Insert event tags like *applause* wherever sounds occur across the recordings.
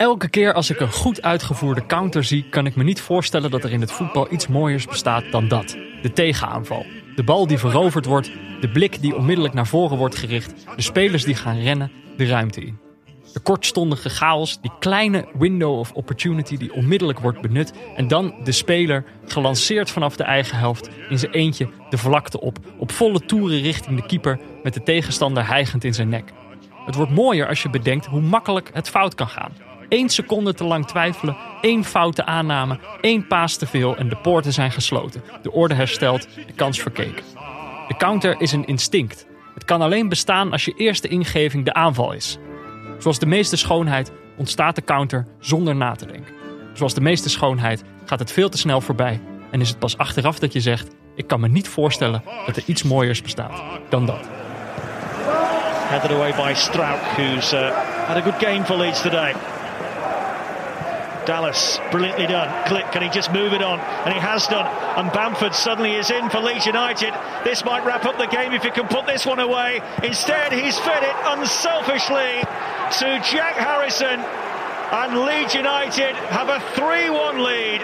Elke keer als ik een goed uitgevoerde counter zie, kan ik me niet voorstellen dat er in het voetbal iets mooiers bestaat dan dat. De tegenaanval. De bal die veroverd wordt, de blik die onmiddellijk naar voren wordt gericht, de spelers die gaan rennen, de ruimte in. De kortstondige chaos, die kleine window of opportunity die onmiddellijk wordt benut. En dan de speler, gelanceerd vanaf de eigen helft, in zijn eentje de vlakte op. Op volle toeren richting de keeper, met de tegenstander hijgend in zijn nek. Het wordt mooier als je bedenkt hoe makkelijk het fout kan gaan. Eén seconde te lang twijfelen, één foute aanname, één paas te veel en de poorten zijn gesloten. De orde hersteld, de kans verkeken. De counter is een instinct. Het kan alleen bestaan als je eerste ingeving de aanval is. Zoals de meeste schoonheid ontstaat de counter zonder na te denken. Zoals de meeste schoonheid gaat het veel te snel voorbij en is het pas achteraf dat je zegt: Ik kan me niet voorstellen dat er iets mooiers bestaat dan dat. Headed away by Strout, who's uh, had a good game for Leeds today. Dallas, brilliantly done. Click, can he just move it on? And he has done. And Bamford suddenly is in for Leeds United. This might wrap up the game if he can put this one away. Instead, he's fed it unselfishly to Jack Harrison. And Leeds United have a 3 1 lead.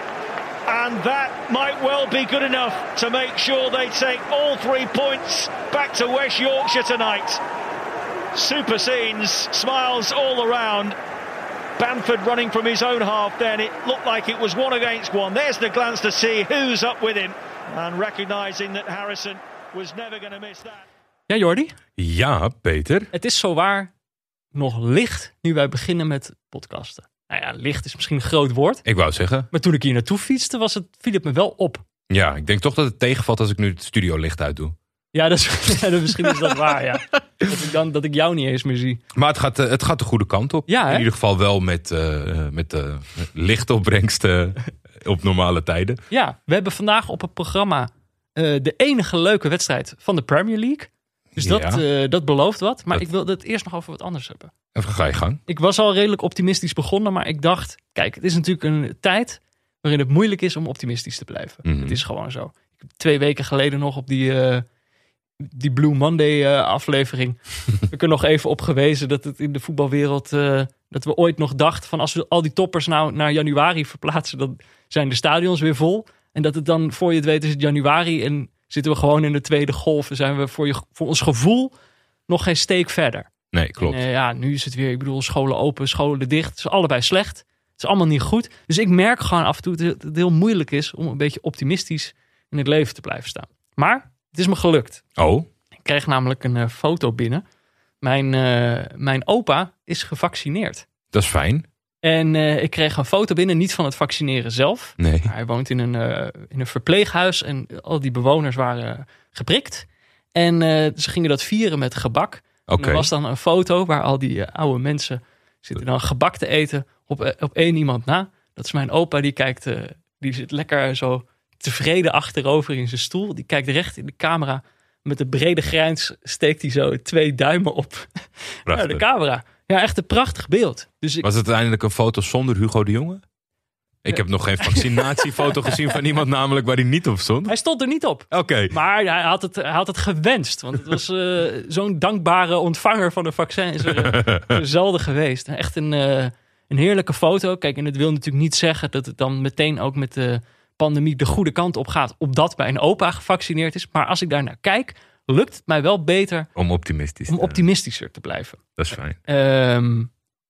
And that might well be good enough to make sure they take all three points back to West Yorkshire tonight. Super scenes, smiles all around. Bamford running from his own half then. It looked like it was one against one. There's the glance to see who's up with him. And recognising that Harrison was never going to miss that. Ja, Jordi, Ja, Peter. het is zowaar nog licht nu wij beginnen met podcasten. Nou ja, licht is misschien een groot woord. Ik wou zeggen. Maar toen ik hier naartoe fietste, was het, viel het me wel op. Ja, ik denk toch dat het tegenvalt als ik nu het studiolicht uitdoe. Ja, dat is, *laughs* ja, misschien is dat waar, ja. *laughs* Dat ik, dan, dat ik jou niet eens meer zie. Maar het gaat, eh, het gaat de goede kant op. Ja? In ieder geval wel met, eh met de lichtopbrengsten op normale tijden. Ja, we hebben vandaag op het programma eh, de enige leuke wedstrijd van de Premier League. Dus dat, eh, dat belooft wat. Maar Dat- ik wilde het eerst nog over wat anders hebben. Even ga je gang. Ik was al redelijk optimistisch begonnen, maar ik dacht... Kijk, het is natuurlijk een tijd waarin het moeilijk is om optimistisch te blijven. Mhm. Het is gewoon zo. Ik heb twee weken geleden nog op die, eh, die Blue Monday eh, aflevering... heb ik er nog even op gewezen dat het in de voetbalwereld... eh, dat we ooit nog dachten van als we al die toppers nou naar januari verplaatsen... dan zijn de stadions weer vol. En dat het dan, voor je het weet, is het januari... en zitten we gewoon in de tweede golf. En zijn we voor, je, voor ons gevoel nog geen steek verder. Nee, klopt. En, eh, ja, nu is het weer, ik bedoel, scholen open, scholen dicht. Het is allebei slecht. Het is allemaal niet goed. Dus ik merk gewoon af en toe dat het heel moeilijk is om een beetje optimistisch in het leven te blijven staan. Maar het is me gelukt. Oh, Ik kreeg namelijk een eh, foto binnen. Mijn, eh, mijn opa is gevaccineerd. dat is fijn. En eh, ik kreeg een foto binnen, niet van het vaccineren zelf. Nee. Hij woont in een, in een verpleeghuis en al die bewoners waren geprikt. En ze gingen dat vieren met gebak. Oké. En er was dan een foto waar al die oude mensen zitten dan gebak te eten op, op één iemand na. Dat is mijn opa, die kijkt, die zit lekker zo tevreden achterover in zijn stoel. Die kijkt recht in de camera. Met een brede grijns steekt hij zo twee duimen op *laughs* naar de camera. Ja, echt een prachtig beeld. Dus ik, Was het uiteindelijk een foto zonder Hugo de Jonge? Ik heb nog geen *laughs* vaccinatiefoto gezien van iemand namelijk waar hij niet op stond. hij stond er niet op. Oké. Maar hij had het, hij had het gewenst. Want het was eh, zo'n dankbare ontvanger van een vaccin. Is er eh, *laughs* zelden geweest. Echt een, eh, een heerlijke foto. Kijk, en het wil natuurlijk niet zeggen dat het dan meteen ook met de pandemie de goede kant op gaat. Omdat mijn opa gevaccineerd is. Maar als ik daar naar kijk, lukt het mij wel beter Om optimistisch om optimistischer te blijven. Dat is fijn. Ehm,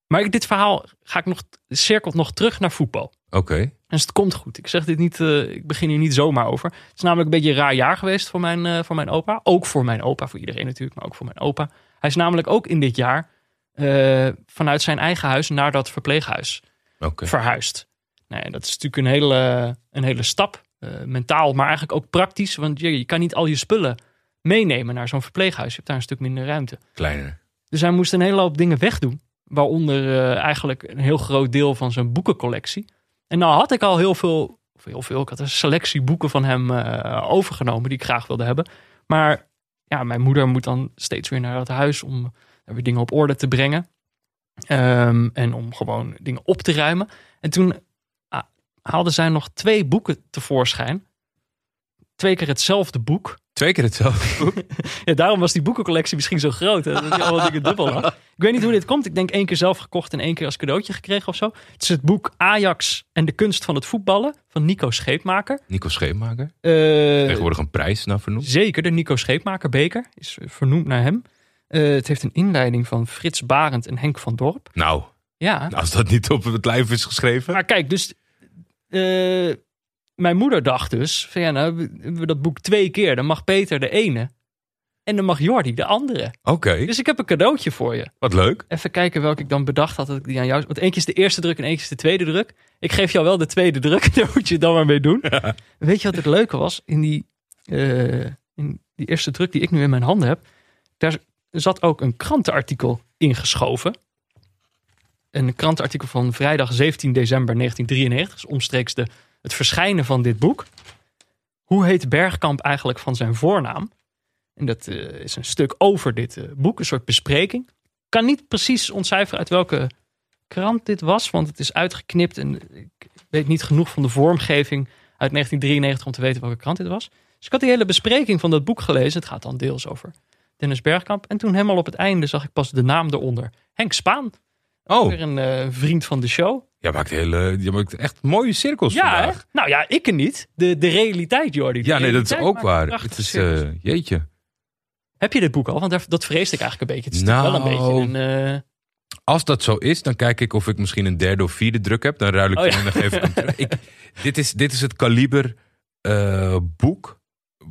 maar ik- dit verhaal ga ik nog, cirkelt nog terug naar voetbal. Oké. Dus het komt goed. Ik zeg dit niet, eh, ik begin hier niet zomaar over. Het is namelijk een beetje een raar jaar geweest voor mijn, eh, voor mijn opa. Ook voor mijn opa, voor iedereen natuurlijk, maar ook voor mijn opa. Hij is namelijk ook in dit jaar eh, vanuit zijn eigen huis naar dat verpleeghuis Oké. verhuisd. Nou ja, dat is natuurlijk een hele, een hele stap, eh, mentaal, maar eigenlijk ook praktisch. Want je, je kan niet al je spullen meenemen naar zo'n verpleeghuis. Je hebt daar een stuk minder ruimte. Kleiner. Dus hij moest een hele hoop dingen wegdoen. Waaronder eh, eigenlijk een heel groot deel van zijn boekencollectie. En nou had ik al heel veel, of heel veel, ik had een selectie boeken van hem eh, overgenomen die ik graag wilde hebben. Maar ja, mijn moeder moet dan steeds weer naar het huis om er weer dingen op orde te brengen. Ehm, en om gewoon dingen op te ruimen. En toen haalde zij nog twee boeken tevoorschijn. Twee keer hetzelfde boek. Twee keer hetzelfde boek. *laughs* Ja, daarom was die boekencollectie misschien zo groot. Hè? Dat je allemaal dingen dubbel had. Ik weet niet hoe dit komt. Ik denk één keer zelf gekocht en één keer als cadeautje gekregen of zo. Het is het boek Ajax en de kunst van het voetballen van Nico Scheepmaker. Nico Scheepmaker. Eh, Tegenwoordig een prijs naar vernoemd. zeker, de Nico Scheepmaker beker is vernoemd naar hem. Eh, het heeft een inleiding van Frits Barend en Henk van Dorp. Nou, Ja, als dat niet op het lijf is geschreven. maar kijk, dus eh, mijn moeder dacht dus van ja, nou we- hebben we dat boek twee keer. Dan mag Peter de ene en dan mag Jordi de andere. Oké, Dus ik heb een cadeautje voor je. wat leuk. Even kijken welke ik dan bedacht had dat ik die aan jou... Want keer is de eerste druk en keer is de tweede druk. Ik geef jou wel de tweede druk. *laughs* Daar moet je het dan maar mee doen. Weet je wat het leuke was? In die, eh, in die eerste druk die ik nu in mijn handen heb... Daar zat ook een krantenartikel ingeschoven. Een krantenartikel van vrijdag 17 december 1993. Dus omstreeks de, het verschijnen van dit boek. Hoe heet Bergkamp eigenlijk van zijn voornaam? En dat eh, is een stuk over dit eh, boek. Een soort bespreking kan niet precies ontcijferen uit welke krant dit was, want het is uitgeknipt en ik weet niet genoeg van de vormgeving uit 1993 om te weten welke krant dit was. Dus ik had die hele bespreking van dat boek gelezen. Het gaat dan deels over Dennis Bergkamp. En toen helemaal op het einde zag ik pas de naam eronder. Henk Spaan. Oh, Weer een eh, vriend van de show. jij maakt, hele, je maakt echt mooie cirkels Ja, hè? vandaag. nou ja, ik er niet. De, de realiteit, Jordi. De Ja, nee, dat is realiteit ook maakt waar. prachtige Het is, cirkels. eh, jeetje. Heb je dit boek al? Want daar- dat vreesde ik eigenlijk een beetje. Het is wel Nou, een beetje een... eh, Als dat zo is, dan kijk ik of ik misschien een derde of vierde druk heb. Dan ruil ik Oh, hem ja. en dan geef ik hem terug. Ik, dit, is, dit is het kaliber eh, boek.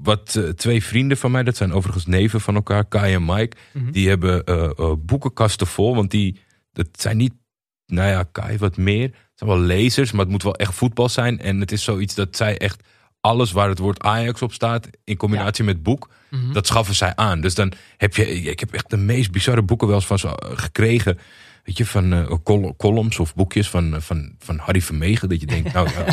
Wat eh, twee vrienden van mij, dat zijn overigens neven van elkaar, Kai en Mike. Mhm. Die hebben eh, eh, boekenkasten vol. Want die, dat zijn niet, nou ja, Kai wat meer. Het zijn wel lezers, maar het moet wel echt voetbal zijn. En het is zoiets dat zij echt alles waar het woord Ajax op staat, in combinatie met boek, Mhm. dat schaffen zij aan. Dus dan heb je, ik heb echt de meest bizarre boeken wel eens van ze eh, gekregen. Weet je, van eh, col- columns of boekjes van, eh, van, van Harry Vermegen. Dat je denkt, nou ja.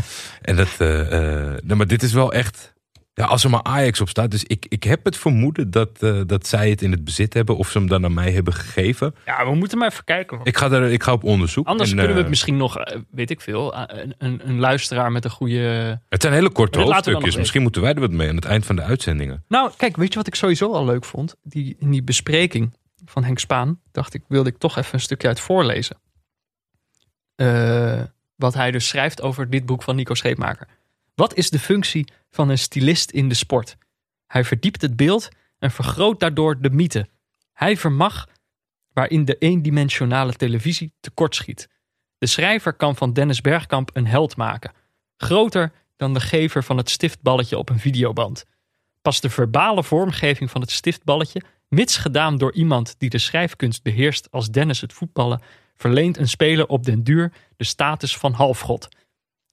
*laughs* En dat, eh, nee, maar dit is wel echt, ja, als er maar Ajax op staat. Dus ik, ik heb het vermoeden dat, eh, dat zij het in het bezit hebben. Of ze hem dan aan mij hebben gegeven. Ja, we moeten maar even kijken. Ik ga, er, ik ga op onderzoek. Anders En, kunnen we eh, het misschien nog, eh, weet ik veel, een, een, een luisteraar met een goede... Het zijn hele korte hoofdstukjes. weten. Misschien moeten wij er wat mee aan het eind van de uitzendingen. Nou, kijk, weet je wat ik sowieso al leuk vond? Die, in die bespreking van Henk Spaan, dacht ik, wilde ik toch even een stukje uit voorlezen. Eh, wat hij dus schrijft over dit boek van Nico Scheepmaker. Wat is de functie van een stylist in de sport? Hij verdiept het beeld en vergroot daardoor de mythe. Hij vermag waarin de eendimensionale televisie tekortschiet. De schrijver kan van Dennis Bergkamp een held maken. Groter dan de gever van het stiftballetje op een videoband. Pas de verbale vormgeving van het stiftballetje, mits gedaan door iemand die de schrijfkunst beheerst als Dennis het voetballen, verleent een speler op den duur de status van halfgod.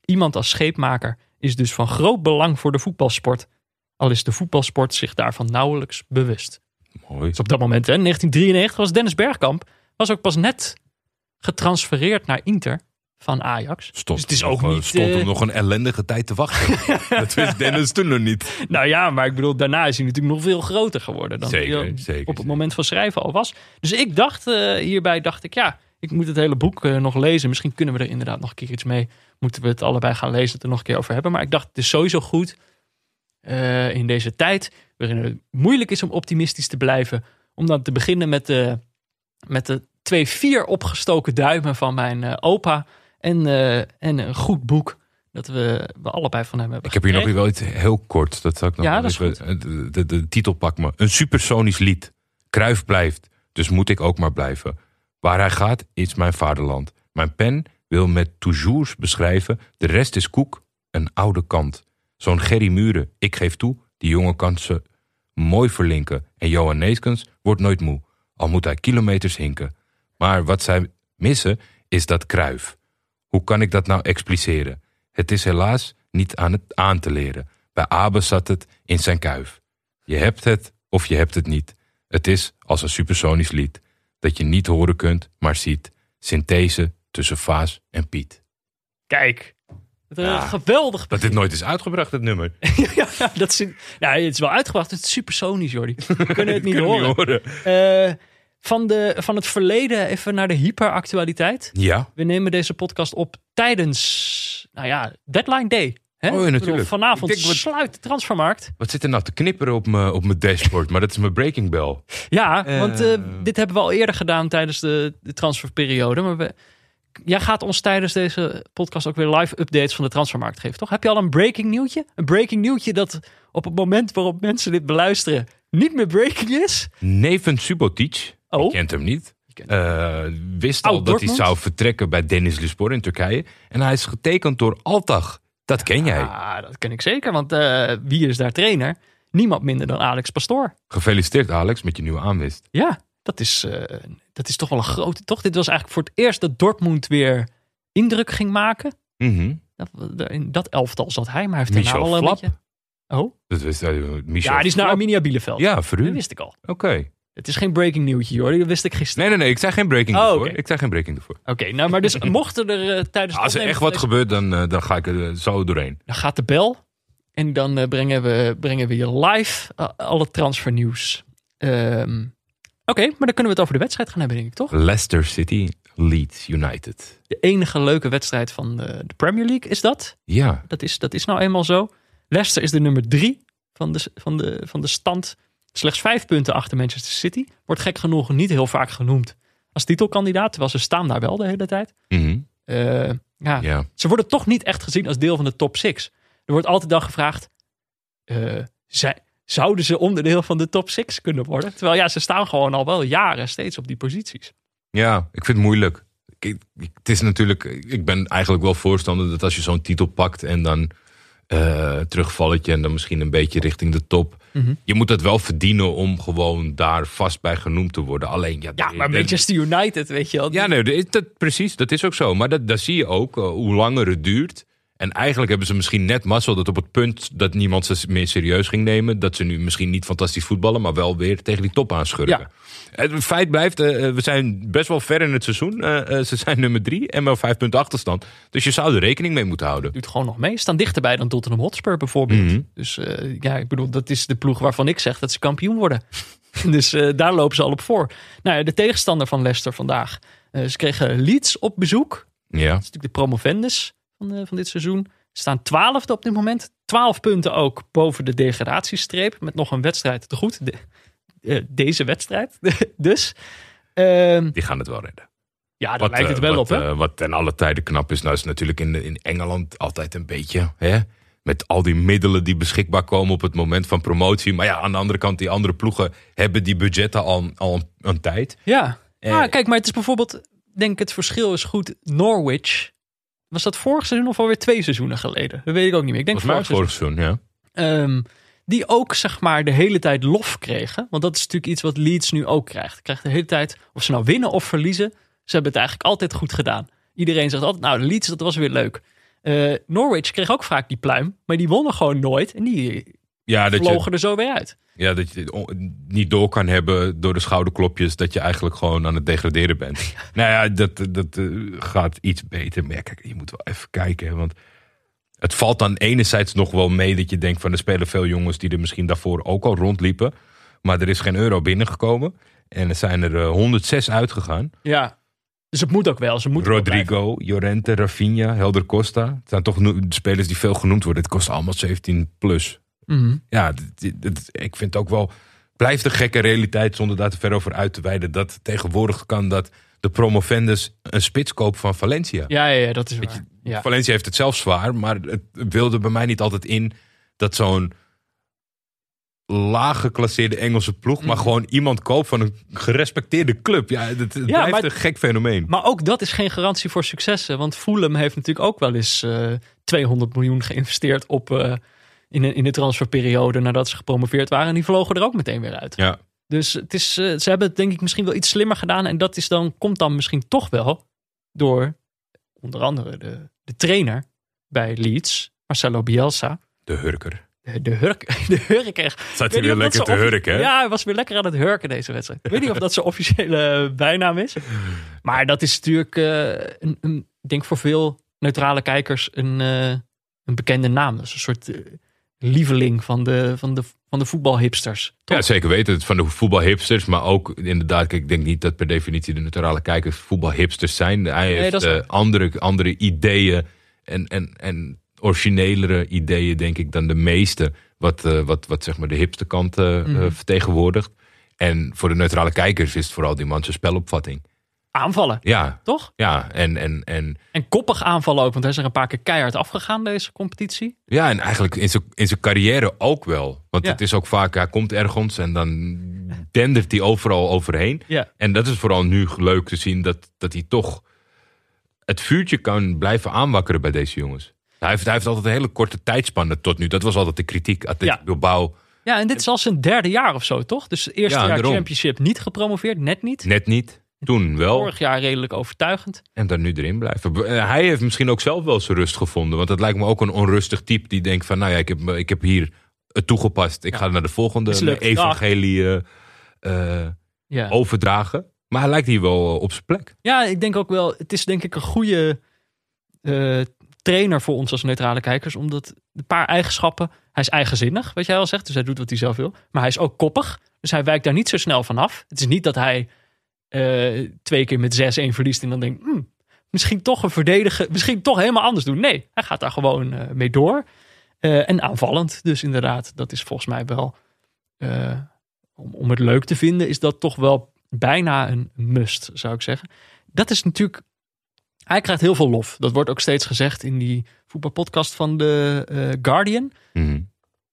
Iemand als scheepmaker is dus van groot belang voor de voetbalsport, al is de voetbalsport zich daarvan nauwelijks bewust. Mooi. Dus op dat moment, hè, 1993, was Dennis Bergkamp was ook pas net getransfereerd naar Inter van Ajax. Stond, Dus het is ook nog, eh, niet, stond eh, hem nog een ellendige tijd te wachten. *laughs* dat wist Dennis toen nog niet. Nou ja, maar ik bedoel, daarna is hij natuurlijk nog veel groter geworden dan Zeker, hij zeker, op het zeker. moment van schrijven al was. Dus ik dacht, eh, hierbij dacht ik, ja, ik moet het hele boek eh, nog lezen. Misschien kunnen we er inderdaad nog een keer iets mee. Moeten we het allebei gaan lezen, het er nog een keer over hebben. Maar ik dacht, het is sowieso goed eh, in deze tijd, waarin het moeilijk is om optimistisch te blijven, om dan te beginnen met de, met de twee vier opgestoken duimen van mijn eh, opa. En, eh, en een goed boek dat we, we allebei van hem hebben Ik heb hier nog wel iets heel kort. Dat zal ik nog Ja, dat is De, de, de titel pak me. Een supersonisch lied. Kruif blijft, dus moet ik ook maar blijven. Waar hij gaat, is mijn vaderland. Mijn pen wil met toujours beschrijven. De rest is koek, een oude kant. Zo'n Gerry Muren, ik geef toe, die jongen kan ze mooi verlinken. En Johan Neeskens wordt nooit moe, al moet hij kilometers hinken. Maar wat zij missen, is dat kruif. Hoe kan ik dat nou expliceren? Het is helaas niet aan het aan te leren. Bij Abe zat het in zijn kuif. Je hebt het of je hebt het niet. Het is als een supersonisch lied. Dat je niet horen kunt, maar ziet. Synthese tussen Vaas en Piet. Kijk. Het is Ja. een geweldig. Dat dit nooit is uitgebracht, het nummer. *laughs* ja, dat is, nou, het is wel uitgebracht. Het is supersonisch, Jordi. *laughs* We kunnen het niet Kunnen horen. Eh, van, de, van het verleden even naar de hyperactualiteit. Ja, We nemen deze podcast op tijdens, nou ja, Deadline Day. Hè? Oh, ja, natuurlijk. vanavond Ik denk, wat- sluit de transfermarkt. Wat zit er nou te knipperen op mijn op mijn dashboard? Maar dat is mijn breaking bell. Ja, Eh. want eh, dit hebben we al eerder gedaan tijdens de, de transferperiode. Maar we, jij gaat ons tijdens deze podcast ook weer live updates van de transfermarkt geven, toch? Heb je al een breaking nieuwtje? Een breaking nieuwtje dat op het moment waarop mensen dit beluisteren niet meer breaking is? Neven Subotic, Oh. je kent hem niet, kent eh, wist Oud al dat hij zou vertrekken bij Dennis Lispor in Turkije. En hij is getekend door Altag. Dat ken jij. Ah, dat ken ik zeker, want eh, wie is daar trainer? Niemand minder dan Alex Pastoor. Gefeliciteerd Alex met je nieuwe aanwist. Ja, dat is, eh, dat is toch wel een grote, toch? Dit was eigenlijk voor het eerst dat Dortmund weer indruk ging maken. Mhm. Dat, in dat elftal zat hij, maar hij heeft Michel al een beetje... Oh? Dat wist uh, Michel. Ja, die is naar. Arminia Bielefeld. Ja, voor Dat u. wist ik al. Oké. Het is geen breaking nieuwtje hoor, dat wist ik gisteren. Nee, nee, nee. Ik zei geen breaking Oh, ervoor. Ik zei geen breaking ervoor. Oké, nou maar dus *laughs* mochten er eh, tijdens het Als er echt wat gebeurt, dan, eh, dan ga ik er eh, zo doorheen. Dan gaat de bel en dan eh, brengen, we, brengen we je live uh, alle transfernieuws. Ehm Oké, maar dan kunnen we het over de wedstrijd gaan hebben, denk ik, toch? Leicester City, Leeds United. De enige leuke wedstrijd van de, de Premier League is dat. Ja, Dat is, dat is nou eenmaal zo. Leicester is de nummer drie van de, van de, van de stand. Slechts vijf punten achter Manchester City. Wordt gek genoeg niet heel vaak genoemd als titelkandidaat. Terwijl ze staan daar wel de hele tijd. Mhm. Eh, ja. ja. Ze worden toch niet echt gezien als deel van de top six. Er wordt altijd dan gevraagd... eh, zij, zouden ze onderdeel van de top six kunnen worden? Terwijl ja, ze staan gewoon al wel jaren steeds op die posities. Ja, ik vind het moeilijk. Ik, ik- het is natuurlijk, ik ben eigenlijk wel voorstander dat als je zo'n titel pakt en dan eh terugvalletje en dan misschien een beetje richting de top. Mhm. Je moet het wel verdienen om gewoon daar vast bij genoemd te worden. Alleen, ja, Ja, maar de- Manchester United, weet je wel. Ja, nee, dat, dat, precies. Dat is ook zo. Maar dat, dat zie je ook, eh, hoe langer het duurt. En eigenlijk hebben ze misschien net mazzel dat op het punt dat niemand ze meer serieus ging nemen. Dat ze nu misschien niet fantastisch voetballen, maar wel weer tegen die top aanschurken. Ja. Het feit blijft, eh, eh, we zijn best wel ver in het seizoen. Eh, ze zijn nummer drie en wel vijf punten achterstand. Dus je zou er rekening mee moeten houden. doet gewoon nog mee. Staan dichterbij dan Tottenham Hotspur bijvoorbeeld. Mhm. Dus eh, ja, ik bedoel, dat is de ploeg waarvan ik zeg dat ze kampioen worden. *laughs* dus eh, daar lopen ze al op voor. Nou ja, de tegenstander van Leicester vandaag. eh, ze kregen Leeds op bezoek. Dat Ja, is natuurlijk de promovendus van, eh, van dit seizoen. Ze staan twaalfde op dit moment. Twaalf punten ook boven de degradatiestreep. Met nog een wedstrijd te goed. De- eh, deze wedstrijd. *laughs* dus ehm, die gaan het wel redden. ja, daar lijkt eh, het wel wat, op. Hè? eh, wat ten alle tijde knap is, nou is natuurlijk in, in Engeland altijd een beetje. Hè? Met al die middelen die beschikbaar komen op het moment van promotie. Maar ja, aan de andere kant, die andere ploegen hebben die budgetten al, al een, een tijd. Ja. Eh, ah, kijk, maar het is bijvoorbeeld, denk ik, het verschil is goed. Norwich. Was dat vorig seizoen of alweer twee seizoenen geleden? Dat weet ik ook niet meer. Ik denk vorig seizoen, ja. Ehm, die ook zeg maar de hele tijd lof kregen. Want dat is natuurlijk iets wat Leeds nu ook krijgt. Krijgt de hele tijd, of ze nou winnen of verliezen, ze hebben het eigenlijk altijd goed gedaan. Iedereen zegt altijd, nou Leeds dat was weer leuk. Eh, Norwich kreeg ook vaak die pluim, maar die wonnen gewoon nooit. En die Ja, dat je, vlogen er zo weer uit. ja, dat je het niet door kan hebben door de schouderklopjes. Dat je eigenlijk gewoon aan het degraderen bent. *laughs* nou ja, dat, dat eh, gaat iets beter. Maar ja, kijk, je moet wel even kijken. hè, Want het valt dan enerzijds nog wel mee dat je denkt van er spelen veel jongens die er misschien daarvoor ook al rondliepen. Maar er is geen euro binnengekomen. En er zijn er eh, 106 uitgegaan. Ja. Dus het moet ook wel. Ze moeten blijven. Rodrigo, Llorente, Rafinha, Helder Costa. Het zijn toch spelers die veel genoemd worden. Het kost allemaal 17 plus. Mhm. Ja, dit- dit- dit- ik vind het ook wel... Blijft een gekke realiteit zonder daar te ver over uit te wijden. Dat tegenwoordig kan dat de promovendus een spits koopt van Valencia. Ja, ja, ja, dat is waar. je, Ja. Valencia heeft het zelf zwaar, maar het wilde bij mij niet altijd in dat zo'n laag geclasseerde Engelse ploeg, maar Mhm. gewoon iemand koopt van een gerespecteerde club. Ja, het, het Ja, blijft maar- een gek fenomeen. Maar ook dat is geen garantie voor successen. Want Fulham heeft natuurlijk ook wel eens eh 200 miljoen geïnvesteerd op, eh, in, de- in de transferperiode nadat ze gepromoveerd waren. En die vlogen er ook meteen weer uit. Ja, Dus het is, eh, ze hebben het denk ik misschien wel iets slimmer gedaan. En dat is dan, komt dan misschien toch wel door onder andere de, de trainer bij Leeds, Marcelo Bielsa. de hurker. De, de, hurk, *laughs* de hurker. Ik hij weer lekker te hurken? Ja, hij was weer lekker aan het hurken deze wedstrijd. Ik weet niet of dat zijn officiële *laughs* bijnaam is. Maar dat is natuurlijk, eh, een, een, ik denk voor veel neutrale kijkers, een, eh, een bekende naam. Dat is een soort lieveling van de, van de, van de voetbalhipsters. Toch? Ja, zeker weten. Van de voetbalhipsters, maar ook inderdaad, kijk, ik denk niet dat per definitie de neutrale kijkers voetbalhipsters zijn. Hij heeft is eh, andere, andere ideeën en, en, en originelere ideeën, denk ik, dan de meeste. Wat, eh, wat, wat zeg maar de hipste kant eh, Mhm. vertegenwoordigt. En voor de neutrale kijkers is het vooral die man zijn spelopvatting. Aanvallen, Ja, toch? ja. En, en, en, En koppig aanvallen ook, want hij is er een paar keer keihard afgegaan deze competitie. ja, en eigenlijk in zijn, in zijn carrière ook wel. Want Ja. het is ook vaak, hij komt ergens en dan dendert hij overal overheen. Ja. En dat is vooral nu leuk te zien dat, dat hij toch het vuurtje kan blijven aanwakkeren bij deze jongens. Hij heeft, hij heeft altijd een hele korte tijdspanne tot nu. Dat was altijd de kritiek. Atletico Ja. Bilbao Ja, en dit is al zijn derde jaar of zo, toch? Dus eerste Ja, jaar daarom. championship niet gepromoveerd, net niet. net niet. Toen *laughs* wel. Vorig jaar redelijk overtuigend. En dan nu erin blijven. Eh, Hij heeft misschien ook zelf wel zijn rust gevonden. Want het lijkt me ook een onrustig type die denkt van... nou ja, ik heb, ik heb hier het toegepast. Ik Ja. ga naar de volgende evangelie eh, eh, Ja. overdragen. Maar hij lijkt hier wel op zijn plek. ja, ik denk ook wel, het is denk ik een goede trainer voor ons als neutrale kijkers. Omdat een paar eigenschappen, hij is eigenzinnig, wat jij al zegt. Dus hij doet wat hij zelf wil. Maar hij is ook koppig. Dus hij wijkt daar niet zo snel van af. Het is niet dat hij eh, twee keer met 6-1 verliest en dan denkt... "Hmm, misschien toch een verdedigen, misschien toch helemaal anders doen. Nee, hij gaat daar gewoon eh, mee door. Eh, en aanvallend. Dus inderdaad, dat is volgens mij wel... om, om het leuk te vinden, is dat toch wel bijna een must, zou ik zeggen. Dat is natuurlijk... Hij krijgt heel veel lof. Dat wordt ook steeds gezegd in die voetbalpodcast van de Guardian. Mhm.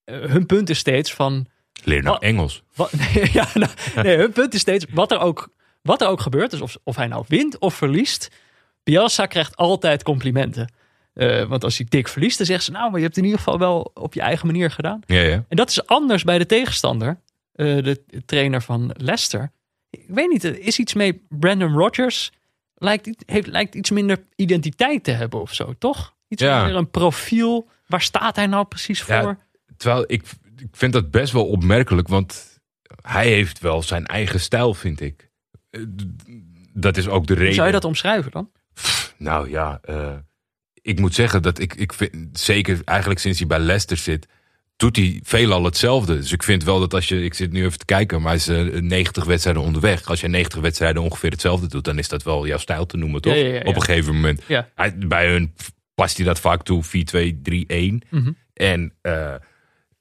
Hun punt is steeds van... Leer nou Wat? Engels. Wat, nee, *laughs* ja, nou, nee, hun punt is steeds, wat er ook, wat er ook gebeurt, dus of, of hij nou wint of verliest, Bielsa krijgt altijd complimenten. Eh, want als hij dik verliest, dan zegt ze, nou, maar je hebt het in ieder geval wel op je eigen manier gedaan. Ja, ja. En dat is anders bij de tegenstander, eh, de trainer van Leicester. Ik weet niet, er is iets mee Brandon Rodgers, lijkt, iets- heeft, lijkt iets minder identiteit te hebben of zo, toch? Iets Ja. meer een profiel. Waar staat hij nou precies voor? Ja, Terwijl ik, ik vind dat best wel opmerkelijk. Want hij heeft wel zijn eigen stijl, vind ik. Eh, Dat is ook de reden. Hoe zou je dat omschrijven dan? Nou ja, eh, ik moet zeggen dat ik, ik vind, zeker eigenlijk sinds hij bij Leicester zit, doet hij veelal hetzelfde. Dus ik vind wel dat als je, ik zit nu even te kijken, maar hij is eh, 90 wedstrijden onderweg. Als je 90 wedstrijden ongeveer hetzelfde doet, dan is dat wel jouw stijl te noemen, toch? Ja, ja, ja, ja. Op een gegeven moment. Hij, bij hun past hij dat vaak toe, 4-2-3-1. Mhm. En eh,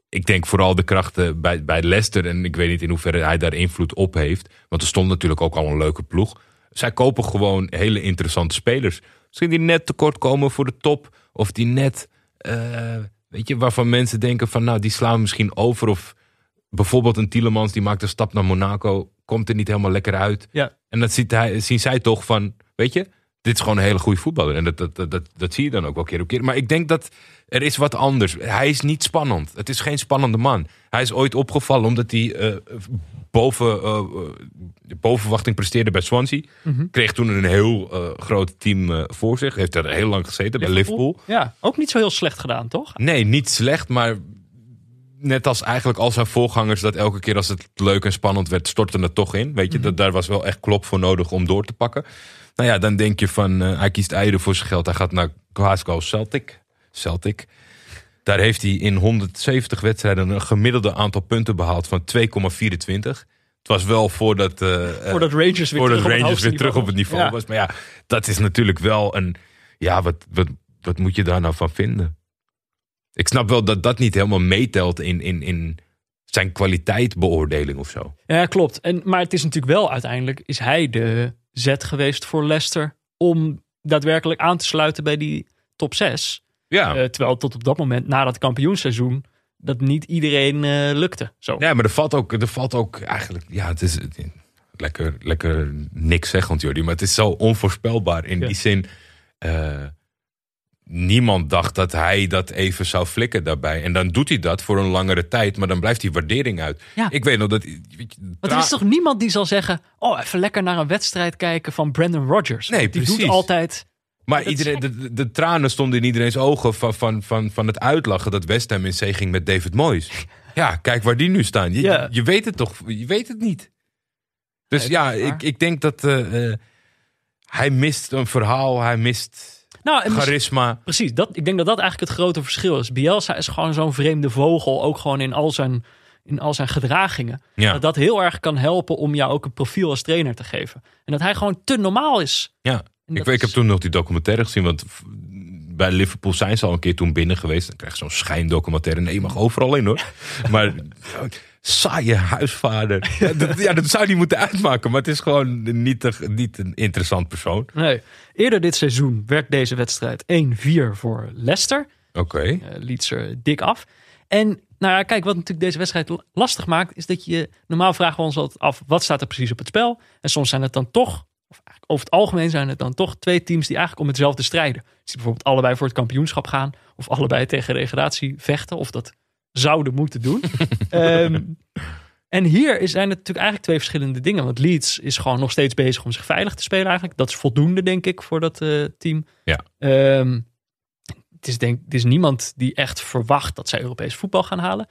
ik denk vooral de krachten bij, bij Leicester. En ik weet niet in hoeverre hij daar invloed op heeft. Want er stond natuurlijk ook al een leuke ploeg. Zij kopen gewoon hele interessante spelers. Misschien die net tekort komen voor de top. Of die net, eh, weet je, waarvan mensen denken van nou, die slaan misschien over. Of bijvoorbeeld een Tielemans die maakt een stap naar Monaco. Komt er niet helemaal lekker uit. Ja. En dat ziet hij, zien zij toch van, weet je, dit is gewoon een hele goede voetballer. En dat, dat, dat, dat, zie je dan ook wel keer op keer. Maar ik denk dat er is wat anders. Hij is niet spannend. Het is geen spannende man. Hij is ooit opgevallen omdat hij eh, boven, eh, eh, boven verwachting presteerde bij Swansea. Mhm. Kreeg toen een heel eh, groot team voor zich. Heeft er heel lang gezeten bij Liverpool. Ja, ook niet zo heel slecht gedaan, toch? Nee, niet slecht, maar net als eigenlijk al zijn voorgangers... dat elke keer als het leuk en spannend werd, stortte het toch in. Weet je, dat, daar was wel echt klop voor nodig om door te pakken. Nou ja, dan denk je van, eh, hij kiest eieren voor zijn geld. Hij gaat naar Glasgow Celtic. Celtic. Daar heeft hij in 170 wedstrijden een gemiddelde aantal punten behaald van 2,24. Het was wel voordat, eh, eh, Voordat Rangers weer voordat terug op het Rangers weer terug op het niveau Ja. was. Maar ja, dat is natuurlijk wel een... Ja, wat, wat, wat moet je daar nou van vinden? Ik snap wel dat dat niet helemaal meetelt in, in, in zijn kwaliteitbeoordeling of zo. Ja, klopt. En, maar het is natuurlijk wel uiteindelijk, is hij de zet geweest voor Leicester om daadwerkelijk aan te sluiten bij die top 6. Ja, Eh, terwijl tot op dat moment, na dat kampioensseizoen, dat niet iedereen eh, lukte. Zo. ja maar er valt, ook, er valt ook eigenlijk... Ja, het is lekker, lekker niks zeggend, Jordi. Maar het is zo onvoorspelbaar in Ja. die zin... eh, niemand dacht dat hij dat even zou flikken daarbij. En dan doet hij dat voor een langere tijd, maar dan blijft die waardering uit. Ja. Ik weet nog dat... Want er is toch niemand die zal zeggen, oh, even lekker naar een wedstrijd kijken van Brandon Rodgers. Nee, die precies. doet altijd... Maar dat iedereen, de, tranen stonden in iedereen's ogen van, van, van, van het uitlachen dat West Ham in zee ging met David Moyes. *laughs* Ja, kijk waar die nu staan. Je, Ja. je weet het toch, je weet het niet. Dus Nee, ja, ik, ik denk dat eh, eh, hij mist een verhaal, hij mist Nou, charisma. Precies, dat, ik denk dat dat eigenlijk het grote verschil is. Bielsa is gewoon zo'n vreemde vogel, ook gewoon in al zijn, in al zijn gedragingen. Ja. Dat dat heel erg kan helpen om jou ook een profiel als trainer te geven. En dat hij gewoon te normaal is. Ja, ik, weet- ik heb is- toen nog die documentaire gezien, want bij Liverpool zijn ze al een keer toen binnen geweest. Dan krijg je zo'n schijndocumentaire. Nee, je mag overal in hoor. *laughs* Maar saaie huisvader. *laughs* Ja dat, ja, dat zou niet moeten uitmaken. Maar het is gewoon niet, een- niet een interessant persoon. Nee. Eerder dit seizoen werd deze wedstrijd 1-4 voor Leicester. Oké. Eh, Leeds er dik af. En nou ja, kijk, wat natuurlijk deze wedstrijd lastig maakt, is dat je normaal vragen we ons altijd af wat staat er precies op het spel. En soms zijn het dan toch, of eigenlijk over het algemeen zijn het dan toch twee teams die eigenlijk om hetzelfde strijden. Dus die bijvoorbeeld allebei voor het kampioenschap gaan, of allebei tegen degradatie vechten, of dat zouden moeten doen. *laughs* Ehm, en hier zijn het natuurlijk eigenlijk twee verschillende dingen. Want Leeds is gewoon nog steeds bezig om zich veilig te spelen eigenlijk. Dat is voldoende, denk ik, voor dat eh, team. Ja. Ehm, het, is denk, het is niemand die echt verwacht dat zij Europees voetbal gaan halen.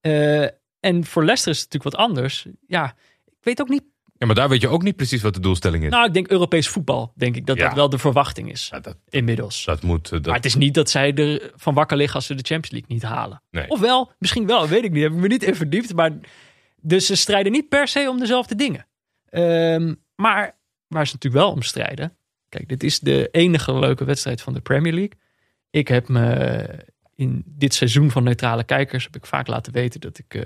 Eh, en voor Leicester is het natuurlijk wat anders. Ja, ik weet ook niet. Ja, maar daar weet je ook niet precies wat de doelstelling is. Nou, ik denk Europees voetbal. Denk ik dat Ja. dat wel de verwachting is. Ja, dat, Inmiddels. dat moet... eh, Maar Dat, het is niet dat zij er van wakker liggen als ze de Champions League niet halen. Nee. Ofwel, misschien wel, weet ik niet. Heb ik me niet in verdiept. Maar dus ze strijden niet per se om dezelfde dingen. Ehm, maar waar ze natuurlijk wel om strijden. Kijk, dit is de enige leuke wedstrijd van de Premier League. Ik heb me in dit seizoen van neutrale kijkers heb ik vaak laten weten dat ik eh,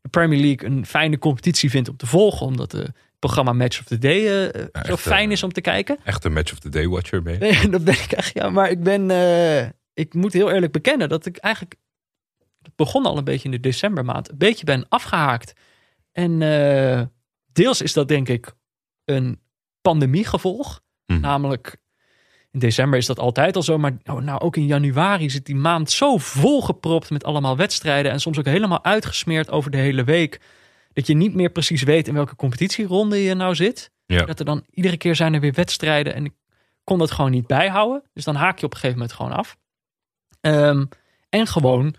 de Premier League een fijne competitie vind om te volgen. Omdat het programma Match of the Day eh, zo echt, fijn eh, is om te kijken. echt een match of the day watcher ben je. Nee, *laughs* dat ben ik echt. Ja, maar ik ben. eh, ik moet heel eerlijk bekennen dat ik eigenlijk. Het begon al een beetje in de decembermaand. Een beetje ben afgehaakt. En eh, deels is dat denk ik een pandemiegevolg. Mhm. Namelijk. In december is dat altijd al zo, maar nou, nou, ook in januari zit die maand zo volgepropt met allemaal wedstrijden en soms ook helemaal uitgesmeerd over de hele week, dat je niet meer precies weet in welke competitieronde je nou zit. Ja. Dat er dan iedere keer zijn er weer wedstrijden en ik kon dat gewoon niet bijhouden. Dus dan haak je op een gegeven moment gewoon af. Ehm, en gewoon,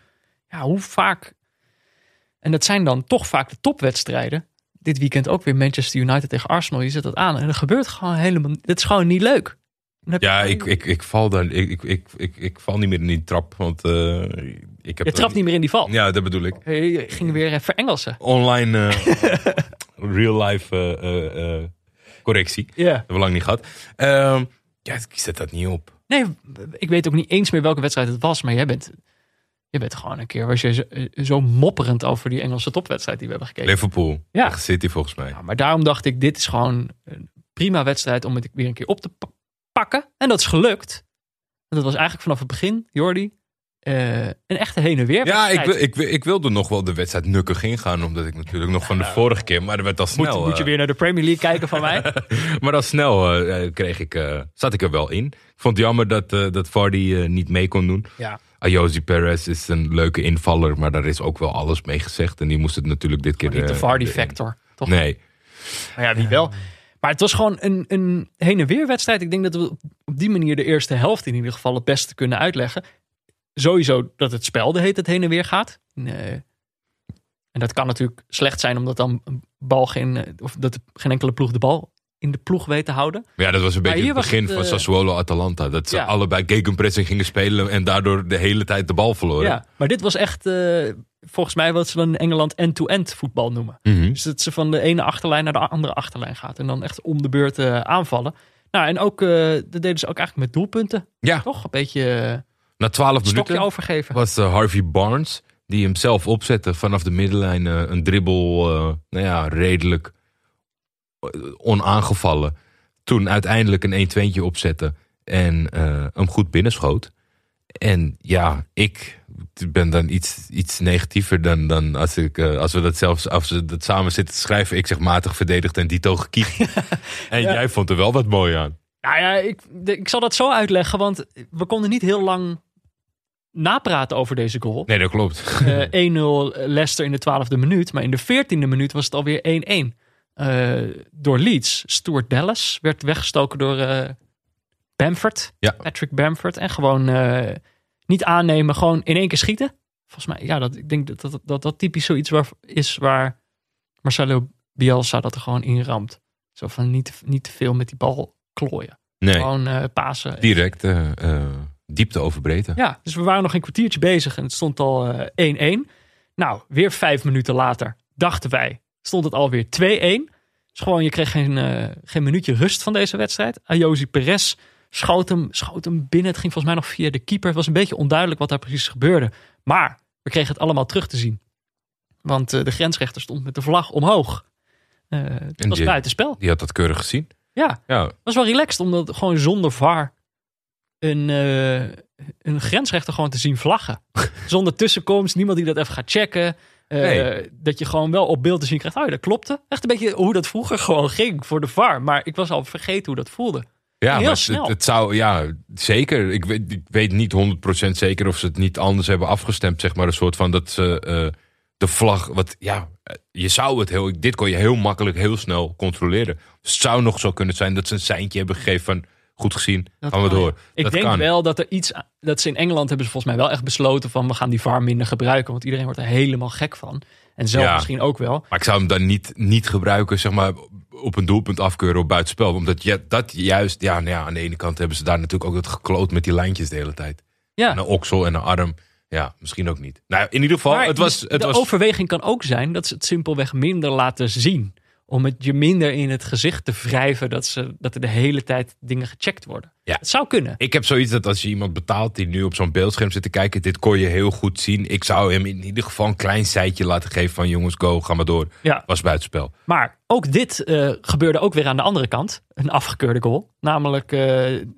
ja, hoe vaak. En dat zijn dan toch vaak de topwedstrijden. Dit weekend ook weer Manchester United tegen Arsenal. Je zet dat aan en er gebeurt gewoon helemaal. Dit is gewoon niet leuk. Je Ja, ik, ik, ik val daar. Ik, ik, ik, ik, ik val niet meer in die trap. Want eh, ik heb. je trapt niet meer in die val. Ja, dat bedoel ik. Je ging weer even Engelsen. Online eh, *laughs* real life eh, correctie. Dat Ja. hebben we lang niet gehad. Ehm, ja, ik zet dat niet op. Nee, ik weet ook niet eens meer welke wedstrijd het was. Maar jij bent, jij bent gewoon een keer. Was je zo, zo mopperend over die Engelse topwedstrijd die we hebben gekeken. Liverpool. Ja. City volgens mij. Ja, maar daarom dacht ik, dit is gewoon een prima wedstrijd om het weer een keer op te pa- pakken. En dat is gelukt. En dat was eigenlijk vanaf het begin, Jordi, eh, een echte heen en weer Ja, ik, ik, ik wilde nog wel de wedstrijd nukkig ingaan. Omdat ik natuurlijk nog van de vorige keer. Maar er werd al moet, snel. moet je eh, weer naar de Premier League kijken van mij? *laughs* maar al snel eh, kreeg ik, zat ik er wel in. Ik vond het jammer dat, dat Vardy niet mee kon doen. ja. Ayozi Perez is een leuke invaller, maar daar is ook wel alles mee gezegd. En die moest het natuurlijk dit keer... Niet de eh, Vardy erin. factor, toch? Nee. Maar ja, wie wel. Maar het was gewoon een, een heen en weer wedstrijd. Ik denk dat we op- die manier de eerste helft in ieder geval het beste kunnen uitleggen. Sowieso dat het spel de heet het heen en weer gaat. Nee. En dat kan natuurlijk slecht zijn omdat dan bal geen, eh, of dat geen enkele ploeg de bal in de ploeg weet te houden. Ja, dat was een beetje het begin het, van eh, Sassuolo-Atalanta. Dat ze Ja. allebei gegenpressing gingen spelen en daardoor de hele tijd de bal verloren. Ja, maar dit was echt eh, volgens mij wat ze dan in Engeland end-to-end voetbal noemen. Mhm. Dus dat ze van de ene achterlijn naar de andere achterlijn gaat. En dan echt om de beurt eh, aanvallen. Nou, en ook, dat deden ze ook eigenlijk met doelpunten. Ja, Toch? Een beetje na twaalf stokje minuten overgeven. was Harvey Barnes, die hem zelf opzette vanaf de middenlijn. een dribbel, nou ja, redelijk onaangevallen. Toen uiteindelijk een 1-2'tje opzette en eh, hem goed binnenschoot. En ja, ik ben dan iets, iets negatiever dan, dan als, ik, eh, als we dat zelfs als we dat samen zitten te schrijven. Ik zeg matig verdedigd en Dito gekiekt. *laughs* en Ja. jij vond er wel wat mooi aan. Nou ja, ik, ik zal dat zo uitleggen. Want we konden niet heel lang napraten over deze goal. Nee, dat klopt. Eh, 1-0 Leicester in de 12e minuut. Maar in de 14e minuut was het alweer 1-1. Eh, door Leeds. Stuart Dallas werd weggestoken door eh, Bamford. Ja. Patrick Bamford. En gewoon eh, niet aannemen, gewoon in één keer schieten. Volgens mij, ja, dat, ik denk dat dat, dat, dat typisch zoiets waar, is waar Marcelo Bielsa dat er gewoon in ramt. Zo van niet, niet te veel met die bal klooien. Nee, Gewoon eh, pasen. direct diepte over breedte. Ja, dus we waren nog een kwartiertje bezig en het stond al eh, 1-1. Nou, weer vijf minuten later, dachten wij, stond het alweer 2-1. Dus gewoon, je kreeg geen, eh, geen minuutje rust van deze wedstrijd. Ayozi Perez schoot hem, schoot hem binnen. Het ging volgens mij nog via de keeper. Het was een beetje onduidelijk wat daar precies gebeurde. Maar we kregen het allemaal terug te zien. Want uh, de grensrechter stond met de vlag omhoog. Uh, het was die, buitenspel. Die had dat keurig gezien. Ja, Ja, het was wel relaxed om dat gewoon zonder VAR een, uh, een grensrechter gewoon te zien vlaggen. *laughs* zonder tussenkomst, niemand die dat even gaat checken. Nee. Dat je gewoon wel op beeld te zien krijgt. Oh ja, dat klopte. Echt een beetje hoe dat vroeger *laughs* gewoon ging voor de VAR. Maar ik was al vergeten hoe dat voelde. ja maar. Het, het zou, ja, zeker. Ik weet, ik weet niet 100% zeker of ze het niet anders hebben afgestemd. Zeg maar een soort van dat ze eh, de vlag, wat, ja, eh, je zou het heel, dit kon je heel makkelijk, heel snel controleren. Dus het zou nog zo kunnen zijn dat ze een seintje hebben gegeven van, goed gezien, Dat gaan we door. Ik dat denk kan. wel dat er iets. Dat ze in Engeland hebben ze volgens mij wel echt besloten van we gaan die VAR minder gebruiken. Want iedereen wordt er helemaal gek van. En zelf Ja. misschien ook wel. Maar ik zou hem dan niet, niet gebruiken, zeg maar, op een doelpunt afkeuren op buitenspel. Omdat je, dat juist, ja, nou ja, aan de ene kant hebben ze daar natuurlijk ook het gekloot met die lijntjes de hele tijd. Ja. En een oksel en een arm. Ja, misschien ook niet. Nou, in ieder geval, Maar het was... de Het was overweging kan ook zijn dat ze het simpelweg minder laten zien. Om het je minder in het gezicht te wrijven dat, ze, dat er de hele tijd dingen gecheckt worden. Ja. Het zou kunnen. ik heb zoiets dat als je iemand betaalt die nu op zo'n beeldscherm zit te kijken, dit kon je heel goed zien. Ik zou hem in ieder geval een klein seitje laten geven van jongens, go, ga maar door. Ja. Was buitenspel. Maar ook dit eh, gebeurde ook weer aan de andere kant. Een afgekeurde goal. Namelijk eh,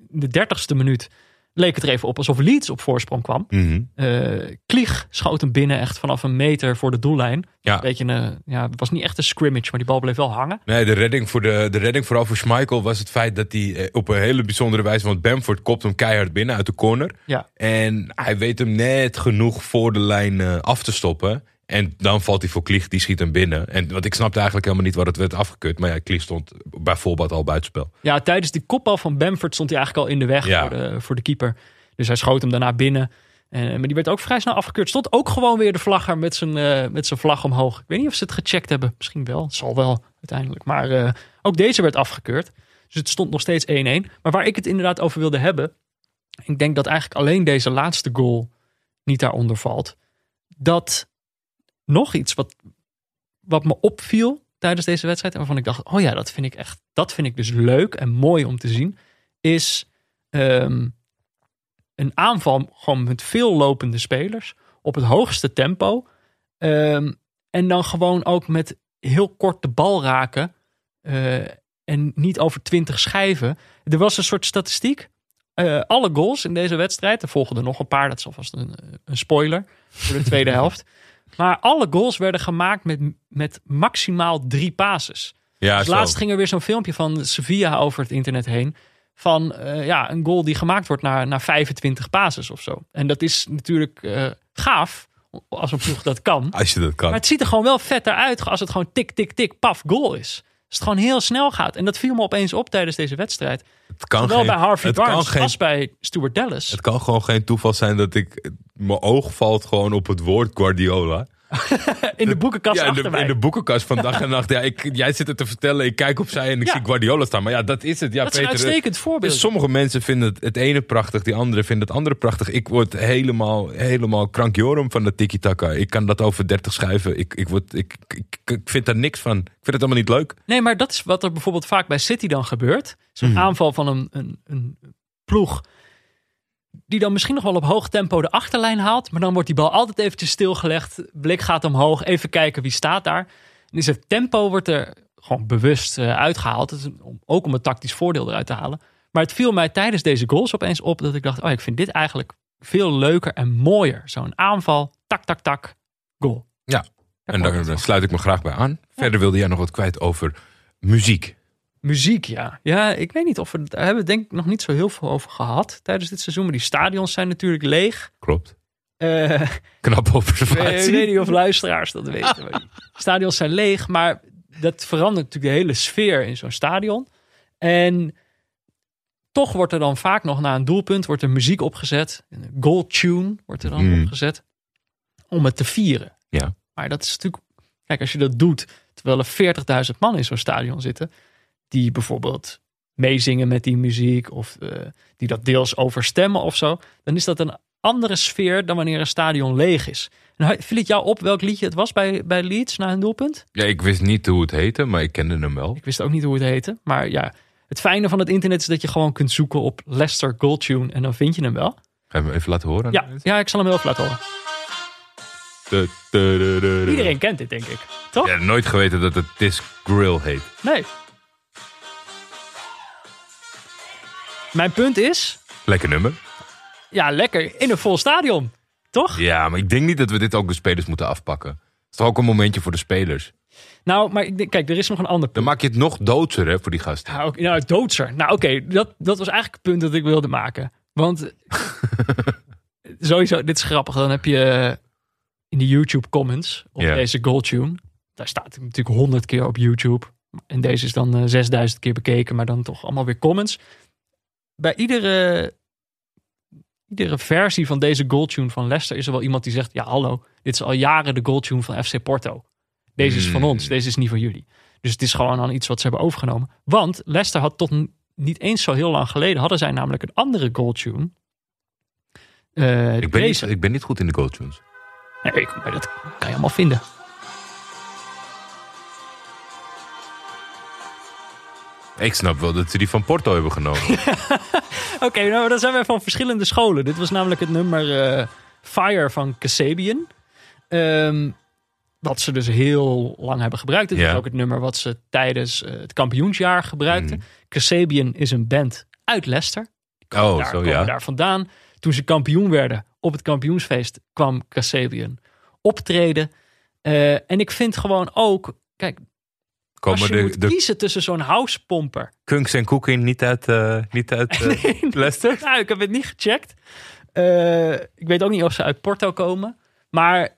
de dertigste minuut leek het er even op alsof Leeds op voorsprong kwam. Mhm. Eh Klieg schoot hem binnen echt vanaf een meter voor de doellijn. Ja. Beetje een, ja, het was niet echt een scrimmage, maar die bal bleef wel hangen. Nee, de redding, voor de, de redding vooral voor Schmeichel was het feit dat hij eh, op een hele bijzondere wijze... want Bamford kopt hem keihard binnen uit de corner. Ja. En hij weet hem net genoeg voor de lijn eh, af te stoppen. En dan valt hij voor Klieg, die schiet hem binnen. En, want ik snapte eigenlijk helemaal niet wat het werd afgekeurd. Maar ja, Klieg stond bijvoorbeeld al buitenspel. Ja, tijdens die kopbal van Bamford stond hij eigenlijk al in de weg Ja. voor, de, voor de keeper. Dus hij schoot hem daarna binnen. Eh, maar die werd ook vrij snel afgekeurd. Stond ook gewoon weer de vlagger met zijn, eh, met zijn vlag omhoog. Ik weet niet of ze het gecheckt hebben. Misschien wel. Het zal wel uiteindelijk. Maar eh, ook deze werd afgekeurd. Dus het stond nog steeds 1-1. Maar waar ik het inderdaad over wilde hebben. Ik denk dat eigenlijk alleen deze laatste goal niet daaronder valt. Dat nog iets wat, wat me opviel tijdens deze wedstrijd. En waarvan ik dacht, oh ja, dat vind ik echt, dat vind ik dus leuk en mooi om te zien. Is ehm, een aanval gewoon met veel lopende spelers. Op het hoogste tempo. Ehm, en dan gewoon ook met heel kort de bal raken. eh, en niet over twintig schijven. Er was een soort statistiek. Eh, alle goals in deze wedstrijd. Er volgden er nog een paar. Dat is alvast een, een spoiler voor de tweede *laughs* helft. Maar alle goals werden gemaakt met, met maximaal drie passes. Ja, Dus laatst ging er weer zo'n filmpje van Sevilla over het internet heen. Van eh, ja, een goal die gemaakt wordt na, na 25 passes of zo. En dat is natuurlijk eh, gaaf als een ploeg dat kan. Als je dat kan. Maar het ziet er gewoon wel vetter uit als het gewoon tik, tik, tik, paf, goal is. Het gewoon heel snel gaat. En dat viel me opeens op tijdens deze wedstrijd. het kan Zowel geen, bij Harvey het kan Barnes geen- als bij Stuart Dallas. Het kan gewoon geen toeval zijn dat ik... Mijn oog valt gewoon op het woord Guardiola. *laughs* in de boekenkast ja, in achter de, in de boekenkast van dag en *laughs* nacht. Ja, ik, jij zit het te vertellen, ik kijk opzij en ik Ja. zie Guardiola staan. Maar ja, dat is het. Ja, dat is een Peter, uitstekend voorbeeld. Dus sommige mensen vinden het, het ene prachtig, die andere vinden het andere prachtig. Ik word helemaal, helemaal krankjorum van de tiki-taka. Ik kan dat over 30 schrijven. Ik, ik, word, ik, ik, ik vind daar niks van. Ik vind het helemaal niet leuk. Nee, maar dat is wat er bijvoorbeeld vaak bij City dan gebeurt. Zo'n Mhm. aanval van een, een, een ploeg. Die dan misschien nog wel op hoog tempo de achterlijn haalt. Maar dan wordt die bal altijd eventjes stilgelegd. Blik gaat omhoog. Even kijken wie staat daar. En is het tempo wordt er gewoon bewust eh, uitgehaald. Het ook om een tactisch voordeel eruit te halen. Maar het viel mij tijdens deze goals opeens op dat ik dacht: oh, ik vind dit eigenlijk veel leuker en mooier. Zo'n aanval, tak, tak, tak, goal. Ja. En daar, het sluit ik me graag bij aan. Verder wilde jij nog wat kwijt over muziek. Muziek, ja. Ja, ik weet niet of we daar hebben we denk ik nog niet zo heel veel over gehad tijdens dit seizoen. Maar die stadions zijn natuurlijk leeg. Klopt. Eh, Knappe *laughs* ik observatie. weet niet of luisteraars dat weten. maar stadions zijn leeg, maar dat verandert natuurlijk de hele sfeer in zo'n stadion. En toch wordt er dan vaak nog na een doelpunt wordt er muziek opgezet. Een goal tune wordt er dan Mm. opgezet. Om het te vieren. Ja. Maar dat is natuurlijk... Kijk, als je dat doet terwijl er 40.000 man in zo'n stadion zitten. Die bijvoorbeeld meezingen met die muziek. Of eh, die dat deels overstemmen of zo. Dan is dat een andere sfeer dan wanneer een stadion leeg is. Hij- viel het jou op welk liedje het was bij, bij Leeds na een doelpunt? Ja, ik wist niet hoe het heette, maar ik kende hem wel. Ik wist ook niet hoe het heette. Maar ja, Het fijne van het internet is dat je gewoon kunt zoeken op Leicester Goldtune en dan vind je hem wel. Ga je hem even laten horen? Ja, ja ik zal hem heel even laten horen. De- de- de- de- de- Iedereen kent dit, denk ik. Toch? Ja, nooit geweten dat het Disc Grill heet. Nee. Mijn punt is, Lekker nummer. ja, lekker in een vol stadion. Toch? Ja, maar ik denk niet dat we dit ook de spelers moeten afpakken. Het is toch ook een momentje voor de spelers. Nou, maar ik denk- kijk, er is nog een ander Dan punt. maak je het nog doodser hè, voor die gasten. Nou, oké, nou doodser. Nou, oké, dat, dat was eigenlijk het punt dat ik wilde maken. Want *laughs* sowieso, dit is grappig. Dan heb je eh, in de YouTube comments op Ja. deze Goldtune. Daar staat het natuurlijk honderd keer op YouTube. En deze is dan eh, 6000 keer bekeken, maar dan toch allemaal weer comments. Bij iedere, iedere versie van deze Goldtune van Leicester is er wel iemand die zegt: Ja, hallo, dit is al jaren de Goldtune van FC Porto. Deze is van Hmm. ons, deze is niet van jullie. Dus het is gewoon al iets wat ze hebben overgenomen. Want Leicester had tot niet eens zo heel lang geleden, hadden zij namelijk een andere Goldtune. Eh, ik, ben niet, ik ben niet goed in de goal tunes. Nee, dat kan je allemaal vinden. Ik snap wel dat ze die van Porto hebben genomen. *laughs* Oké, nou dan zijn wij van verschillende scholen. Dit was namelijk het nummer eh, Fire van Kasabian. Ehm, wat ze dus heel lang hebben gebruikt. Dit Ja. is ook het nummer wat ze tijdens eh, het kampioensjaar gebruikten. Kasabian is een band uit Leicester. Oh, daar zo komen ja. daar vandaan. Toen ze kampioen werden op het kampioensfeest kwam Kasabian optreden. Eh, en ik vind gewoon ook, kijk, als Komen je de, moet de kiezen tussen zo'n housepomper Kunks en Cooking niet uit, eh niet uit eh, *laughs* Leicester? Nou, ik heb het niet gecheckt. Eh, ik weet ook niet of ze uit Porto komen. Maar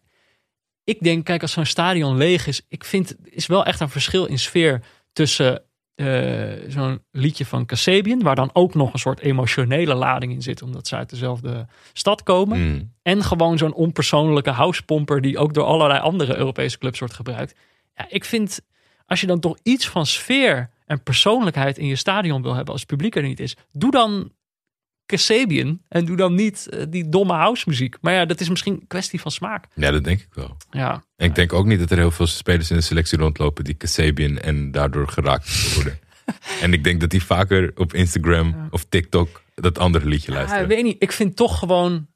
ik denk, kijk, als zo'n stadion leeg is, ik vind is wel echt een verschil in sfeer tussen eh, zo'n liedje van Kasabian, waar dan ook nog een soort emotionele lading in zit, omdat ze uit dezelfde stad komen. Hmm. En gewoon zo'n onpersoonlijke housepomper die ook door allerlei andere Europese clubs wordt gebruikt. Ja, ik vind, als je dan toch iets van sfeer en persoonlijkheid in je stadion wil hebben als het publiek er niet is, doe dan Kasabian en doe dan niet eh, die domme housemuziek. Maar ja, dat is misschien een kwestie van smaak. Ja, dat denk ik wel. Ja, En ik denk ook niet dat er heel veel spelers in de selectie rondlopen die Kasabian en daardoor geraakt worden. *laughs* en ik denk dat die vaker op Instagram of TikTok dat andere liedje Ja, luisteren. ik weet niet. Ik vind toch gewoon.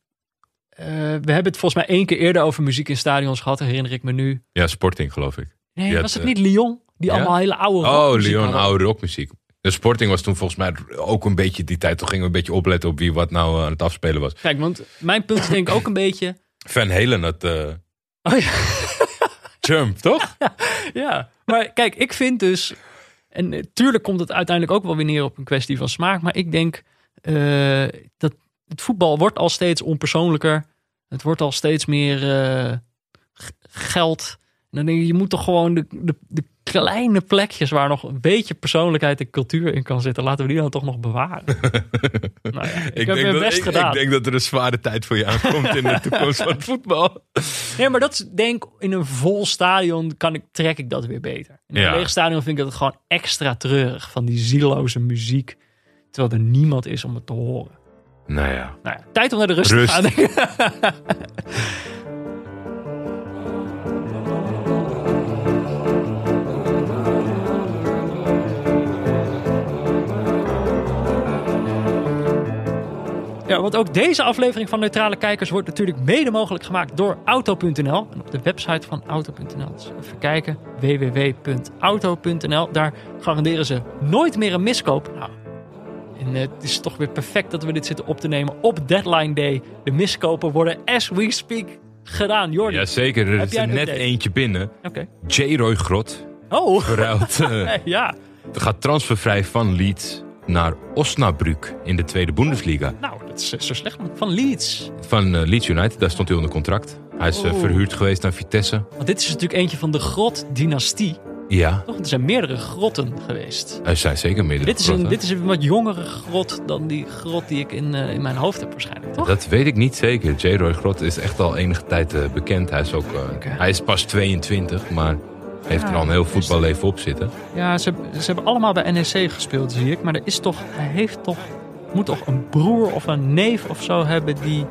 eh, we hebben het volgens mij één keer eerder over muziek in stadions gehad, herinner ik me nu. Ja, Sporting geloof ik. Nee, was het eh, niet Lyon? Die ja? allemaal hele oude Oh, Leon, hadden? oude rockmuziek. De Sporting was toen volgens mij ook een beetje die tijd. Toen gingen we een beetje opletten op wie wat nou eh, aan het afspelen was. Kijk, want mijn punt is denk ik ook een beetje. Van Halen had eh, Oh ja, *laughs* Jump, toch? *laughs* ja, maar kijk, ik vind dus. En natuurlijk komt het uiteindelijk ook wel weer neer op een kwestie van smaak. Maar ik denk eh, dat het voetbal wordt al steeds onpersoonlijker. Het wordt al steeds meer eh, geld. En dan denk je, je moet toch gewoon de, de, de kleine plekjes waar nog een beetje persoonlijkheid en cultuur in kan zitten. Laten we die dan toch nog bewaren. *laughs* nou ja, ik, heb mijn dat, best ik, gedaan. ik denk dat er een zware tijd voor je aankomt in de *laughs* toekomst van het voetbal. Nee, maar dat is denk in een vol stadion kan ik, trek ik dat weer beter. In een Ja. leeg stadion vind ik dat gewoon extra treurig van die zieloze muziek. Terwijl er niemand is om het te horen. Nou ja. Nou ja, tijd om naar de rust, Rust. te gaan. *laughs* Ja, want ook deze aflevering van Neutrale Kijkers wordt natuurlijk mede mogelijk gemaakt door Auto.nl. En op de website van Auto.nl. Dus even kijken, www.auto.nl. Daar garanderen ze nooit meer een miskoop. Nou, en eh, het is toch weer perfect dat we dit zitten op te nemen op deadline day. De miskopen worden as we speak gedaan. Jordi, Jazeker, er is er net update? eentje binnen. oké. J-Roy Grot Oh, verruilt. *laughs* eh, ja. gaat transfervrij van Leeds naar Osnabrück in de tweede Bundesliga. Nou, zo slecht. Van Leeds. Van eh, Leeds United, daar stond hij onder contract. Hij is eh, Oh. verhuurd geweest aan Vitesse. Want dit is natuurlijk eentje van de grot-dynastie. Ja, Toch? Er zijn meerdere grotten geweest. er zijn zeker meerdere Dit is, een, grotten. dit is een wat jongere grot dan die grot die ik in, eh, in mijn hoofd heb waarschijnlijk, toch? Dat weet ik niet zeker. J-Roy Grot is echt al enige tijd eh, bekend. Hij is, ook, eh, hij is pas 22, maar heeft er al een heel voetballeven op zitten. Ja, ze, ze hebben allemaal bij NEC gespeeld, zie ik. Maar er is toch, hij heeft toch, moet toch een broer of een neef of zo hebben die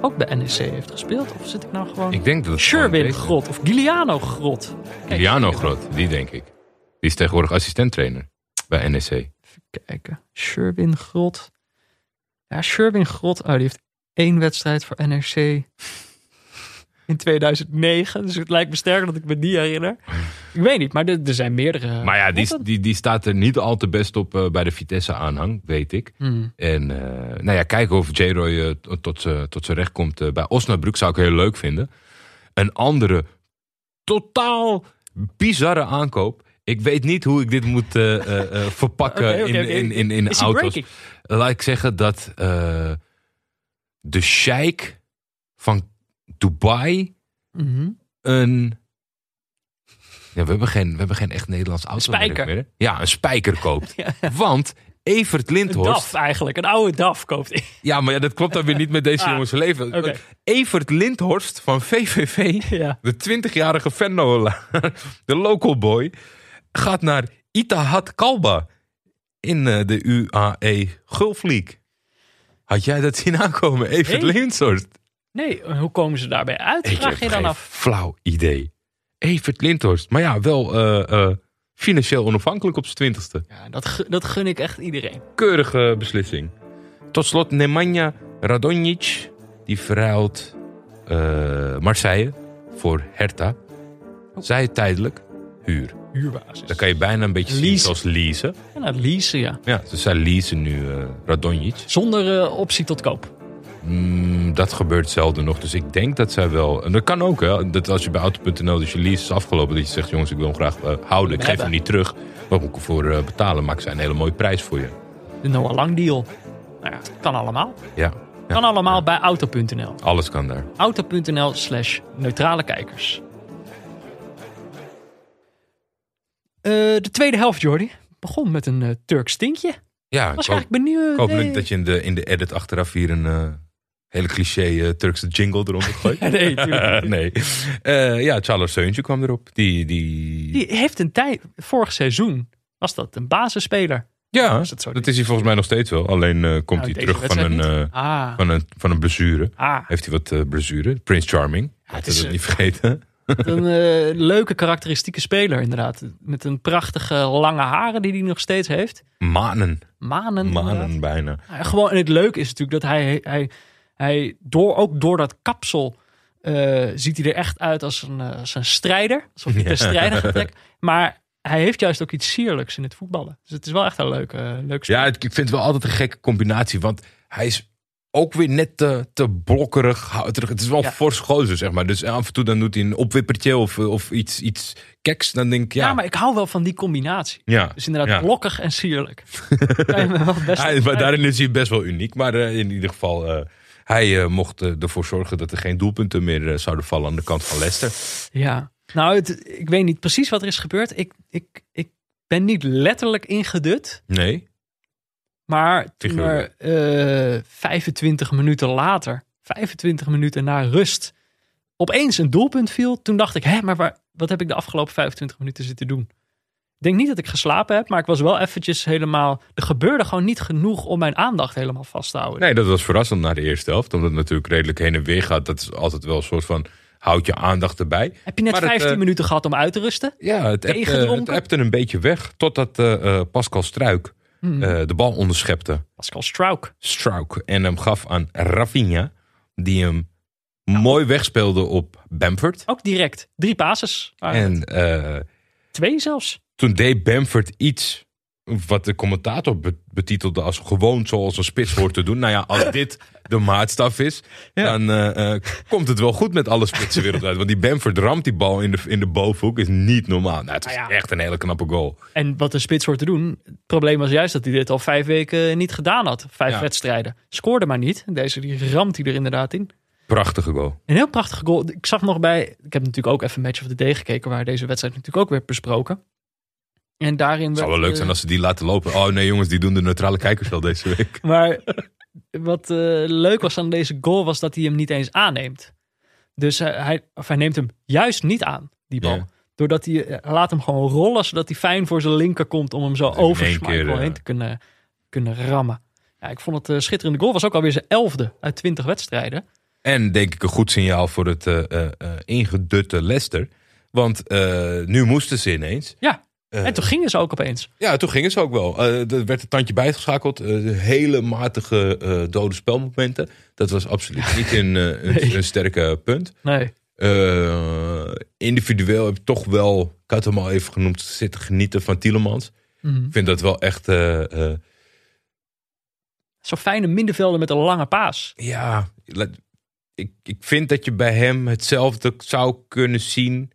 ook bij NEC heeft gespeeld? Of zit ik nou gewoon... Ik denk dat het Sherwin Grot of Giuliano Grot. Kijk, Giuliano Grot, die denk ik. Die is tegenwoordig assistenttrainer bij NEC. Even kijken. Sherwin Grot. Ja, Sherwin Grot. Oh, die heeft één wedstrijd voor NRC in 2009. Dus het lijkt me sterker dat ik me die herinner. Ik weet niet, maar er, er zijn meerdere. Maar ja, die, die, die staat er niet al te best op eh, bij de Vitesse-aanhang, weet ik. Hmm. En eh, nou ja, kijken of J-Roy eh, tot, tot zijn recht komt bij Osnabrück zou ik heel leuk vinden. Een andere, totaal bizarre aankoop. Ik weet niet hoe ik dit moet *laughs* verpakken in, in, in, in Is auto's. Laat ik zeggen dat de sheik van Dubai Mhm. een... Ja, we, hebben geen, we hebben geen echt Nederlands auto spijker. meer. Ja, een spijker koopt. *laughs* Want Evert Een Lindhorst... DAF eigenlijk. Een oude DAF koopt. Ja, maar ja, dat klopt dan weer niet met deze Ah, jongens leven. Evert Lindhorst van VVV, Ja. de 20-jarige Venlo, *laughs* de local boy, gaat naar Itahad Kalba in eh, de UAE Gulf League. Had jij dat zien aankomen, Evert. Lindhorst? Nee, hoe komen ze daarbij uit? Ik Vraag heb je dan geen af. flauw idee. Evert Lindhorst, maar ja, wel eh, eh, financieel onafhankelijk op zijn twintigste. Ja, dat, dat gun ik echt iedereen. keurige beslissing. Tot slot Nemanja Radonjic. Die verruilt eh, Marseille voor Hertha. Zij tijdelijk huur. Huurbasis. Dan kan je bijna een beetje zien Leasen. zoals leasen. Ja, nou, leasen, ja. Ja, dus zij leasen nu eh Radonjic. Zonder eh, optie tot koop. Mm, dat gebeurt zelden nog. Dus ik denk dat zij wel... En dat kan ook, hè. Dat als je bij Auto.nl dus je lease is afgelopen... dat je zegt, jongens, ik wil hem graag eh, houden. Ik geef hem niet terug. Wat moet ik ervoor eh, betalen? Maak zij een hele mooie prijs voor je. De Noah Lang deal. Nou ja, kan allemaal. Ja, ja. Kan allemaal bij auto.nl. alles kan daar. Auto.nl slash neutrale kijkers. Eh, de tweede helft, Jordi, begon met een Turks stinkje. Ja, Was ik hoop- eigenlijk benieuwd. Ik hoop nee. dat je in de, in de edit achteraf hier een hele cliché eh, Turkse jingle eronder *laughs* gooit. Nee, *laughs* tuurlijk nee. Eh, ja, Charles Seuntje kwam erop. Die, die... Die heeft een tijd, vorig seizoen was dat een basisspeler. ja, is het zo dat is hij volgens mij nog steeds wel. Alleen eh, komt Nou, hij terug van een, Ah, van, een, van een blessure. ah. Heeft hij wat blessure? Prince Charming. het Laten is, dat niet vergeten. Een leuke karakteristieke speler inderdaad. Met een prachtige lange haren die hij nog steeds heeft. Manen. Manen. inderdaad. Manen bijna. Ja, gewoon, en het leuke is natuurlijk dat hij, hij, hij door, ook door dat kapsel eh, ziet hij er echt uit als een, eh, als een strijder. Alsof hij Ja. *laughs* de strijder gaat trekken. Maar hij heeft juist ook iets sierlijks in het voetballen. Dus het is wel echt een leuke, uh, leuke speler. Ja, ik vind het wel altijd een gekke combinatie. Want hij is ook weer net te, te blokkerig. houterig. Het is wel Ja. fors gozer, zeg maar. Dus af en toe dan doet hij een opwippertje of, of iets, iets keks. Dan denk ik, ja. Ja, maar ik hou wel van die combinatie. ja. Dus inderdaad, Ja. blokkig en sierlijk. *laughs* Hij, maar daarin is hij best wel uniek. Maar eh, in ieder geval, eh, hij eh, mocht eh, ervoor zorgen dat er geen doelpunten meer eh, zouden vallen aan de kant van Leicester. Ja, nou, het, ik weet niet precies wat er is gebeurd. Ik, ik, ik ben niet letterlijk ingedut. Nee. Maar toen er eh 25 minuten later, 25 minuten na rust, opeens een doelpunt viel. Toen dacht ik, hè, maar waar, wat heb ik de afgelopen 25 minuten zitten doen? Ik denk niet dat ik geslapen heb, maar ik was wel eventjes helemaal... Er gebeurde gewoon niet genoeg om mijn aandacht helemaal vast te houden. Nee, dat was verrassend na de eerste helft. Omdat het natuurlijk redelijk heen en weer gaat. Dat is altijd wel een soort van, houd je aandacht erbij. Heb je net Maar het, 15 eh, minuten gehad om uit te rusten? Ja, het het appte een beetje weg. Totdat eh, Pascal Struik Hmm. de bal onderschepte. Pascal Strauk. Struik. En hem gaf aan Rafinha. Die hem mooi wegspeelde op Bamford. Ook direct. Drie passes. En Twee zelfs. Toen deed Bamford iets wat de commentator be- betitelde als gewoon zoals een spits hoort te doen. Nou ja, als *laughs* dit de maatstaf is, Ja. dan eh, eh, komt het wel goed met alle spitsen wereldwijd. Want die Bamford ramt die bal in de, in de bovenhoek, is niet normaal. Nou, het is Nou ja. echt een hele knappe goal. En wat de spits hoort te doen. Het probleem was juist dat hij dit al vijf weken niet gedaan had. Vijf Ja. wedstrijden. Scoorde maar niet. Deze die ramt hij er inderdaad in. Prachtige goal. Een heel prachtige goal. Ik zag nog bij. Ik heb natuurlijk ook even Match of the Day gekeken. Waar deze wedstrijd natuurlijk ook werd besproken. En daarin. Het zou wel leuk eh, zijn als ze die laten lopen. Oh nee jongens, die doen de neutrale kijkers wel deze week. *laughs* Maar wat eh, leuk was aan deze goal was dat hij hem niet eens aanneemt. Dus hij, hij, of hij neemt hem juist niet aan, die bal. Ja. Doordat hij, eh, hij laat hem gewoon rollen, zodat hij fijn voor zijn linker komt om hem zo over eh, heen te kunnen, kunnen rammen. Ja, ik vond het een schitterende goal. Was ook alweer zijn elfde uit 20 wedstrijden. En denk ik een goed signaal voor het eh, eh, eh, ingedutte Leicester. Want eh, nu moesten ze ineens. Ja. Eh, En toen gingen ze ook opeens. Ja, toen ging het ook wel. Eh, er werd een tandje bijgeschakeld. Eh, hele matige dode spelmomenten. Dat was absoluut *laughs* niet een, een, Nee. een sterke punt. Nee. Individueel heb ik toch wel, ik had hem al even genoemd, zitten genieten van Tielemans. Mhm. Ik vind dat wel echt, Zo'n fijne middenvelder met een lange paas. ja, ik, ik vind dat je bij hem hetzelfde zou kunnen zien.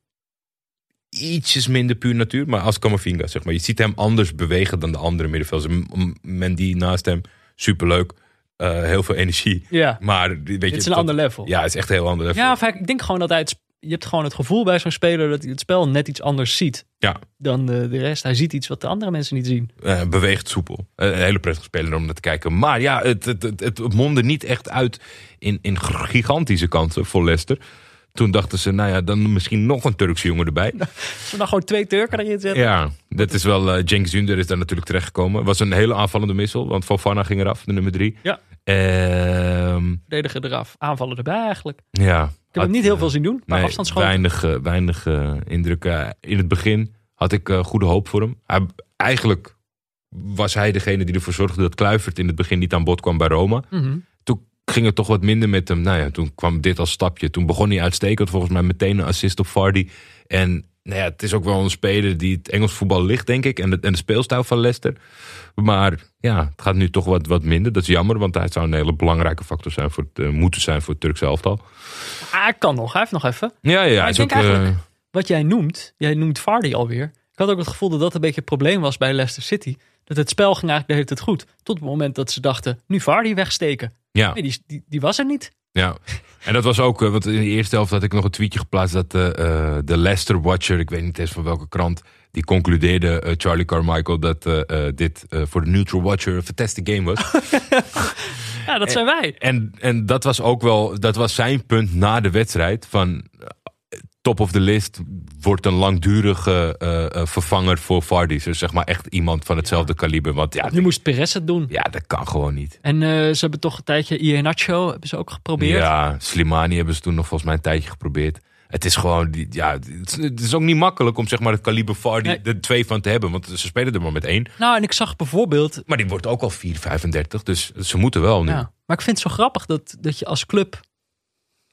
Ietsjes minder puur natuur, maar als Camavinga, zeg maar. Je ziet hem anders bewegen dan de andere middenvelders. Mendy naast hem, superleuk. Eh, heel veel energie. Ja. Maar weet je, Dit is een ander level. Ja, het is echt een heel ander level. Ja, ik denk gewoon dat hij het, je hebt gewoon het gevoel bij zo'n speler dat hij het spel net iets anders ziet Ja. dan de, de rest. Hij ziet iets wat de andere mensen niet zien. Eh, beweegt soepel. Eh, een hele prettige speler om naar te kijken. Maar ja, het, het, het, het mondde niet echt uit in, in gigantische kansen voor Leicester. Toen dachten ze, nou ja, dan misschien nog een Turkse jongen erbij. *laughs* Als we dan gewoon twee Turken erin zetten. Ja, dat is wel. eh Cengiz Ünder is daar natuurlijk terechtgekomen. Was een hele aanvallende wissel, want Fofana ging eraf, de nummer drie. Ja. Ehm, Verdediger eraf, aanvallen erbij eigenlijk. ja. Ik heb hem niet heel veel zien doen, maar Nee, afstandsschoten. weinig, eh, weinig eh, indruk. Eh, in het begin had ik eh, goede hoop voor hem. Hij, eigenlijk was hij degene die ervoor zorgde dat Kluivert in het begin niet aan bod kwam bij Roma. Toen ging het toch wat minder met hem. Nou ja, toen kwam dit als stapje. Toen begon hij uitstekend. Volgens mij meteen een assist op Vardy. En nou ja, het is ook wel een speler die het Engels voetbal ligt, denk ik. En de, en de speelstijl van Leicester. Maar ja, het gaat nu toch wat, wat minder. Dat is jammer, want hij zou een hele belangrijke factor zijn voor het, eh, moeten zijn voor het Turkse elftal. Ah, hij kan nog, hij heeft nog even. Ja, ja, ik denk ook, eh, eigenlijk- Wat jij noemt, jij noemt Vardy alweer. Ik had ook het gevoel dat dat een beetje het probleem was bij Leicester City. Dat het spel ging eigenlijk de hele tijd goed. Tot het moment dat ze dachten, nu Vardy wegsteken. Ja. Nee, die, die, die was er niet. Ja, en dat was ook, eh, want in de eerste helft had ik nog een tweetje geplaatst dat eh, eh, de Leicester Watcher, ik weet niet eens van welke krant, die concludeerde, Charlie Carmichael, dat dit voor de Neutral Watcher een fantastic game was. *laughs* Ja, dat zijn wij. en, en dat was ook wel, dat was zijn punt na de wedstrijd van top of the list wordt een langdurige eh, eh, vervanger voor Vardy. Dus zeg maar echt iemand van hetzelfde kaliber, want ja, Nu moest Perez het doen. ja, dat kan gewoon niet. En eh, ze hebben toch een tijdje Iheanacho hebben ze ook geprobeerd. Ja, Slimani hebben ze toen nog volgens mij een tijdje geprobeerd. Het is gewoon, ja, het is, het is ook niet makkelijk om zeg maar het kaliber Vardy Nee. er twee van te hebben. Want ze spelen er maar met één. Nou, en ik zag bijvoorbeeld... Maar die wordt ook al 4,35. Dus ze moeten wel nu. Ja, maar ik vind het zo grappig dat, dat je als club...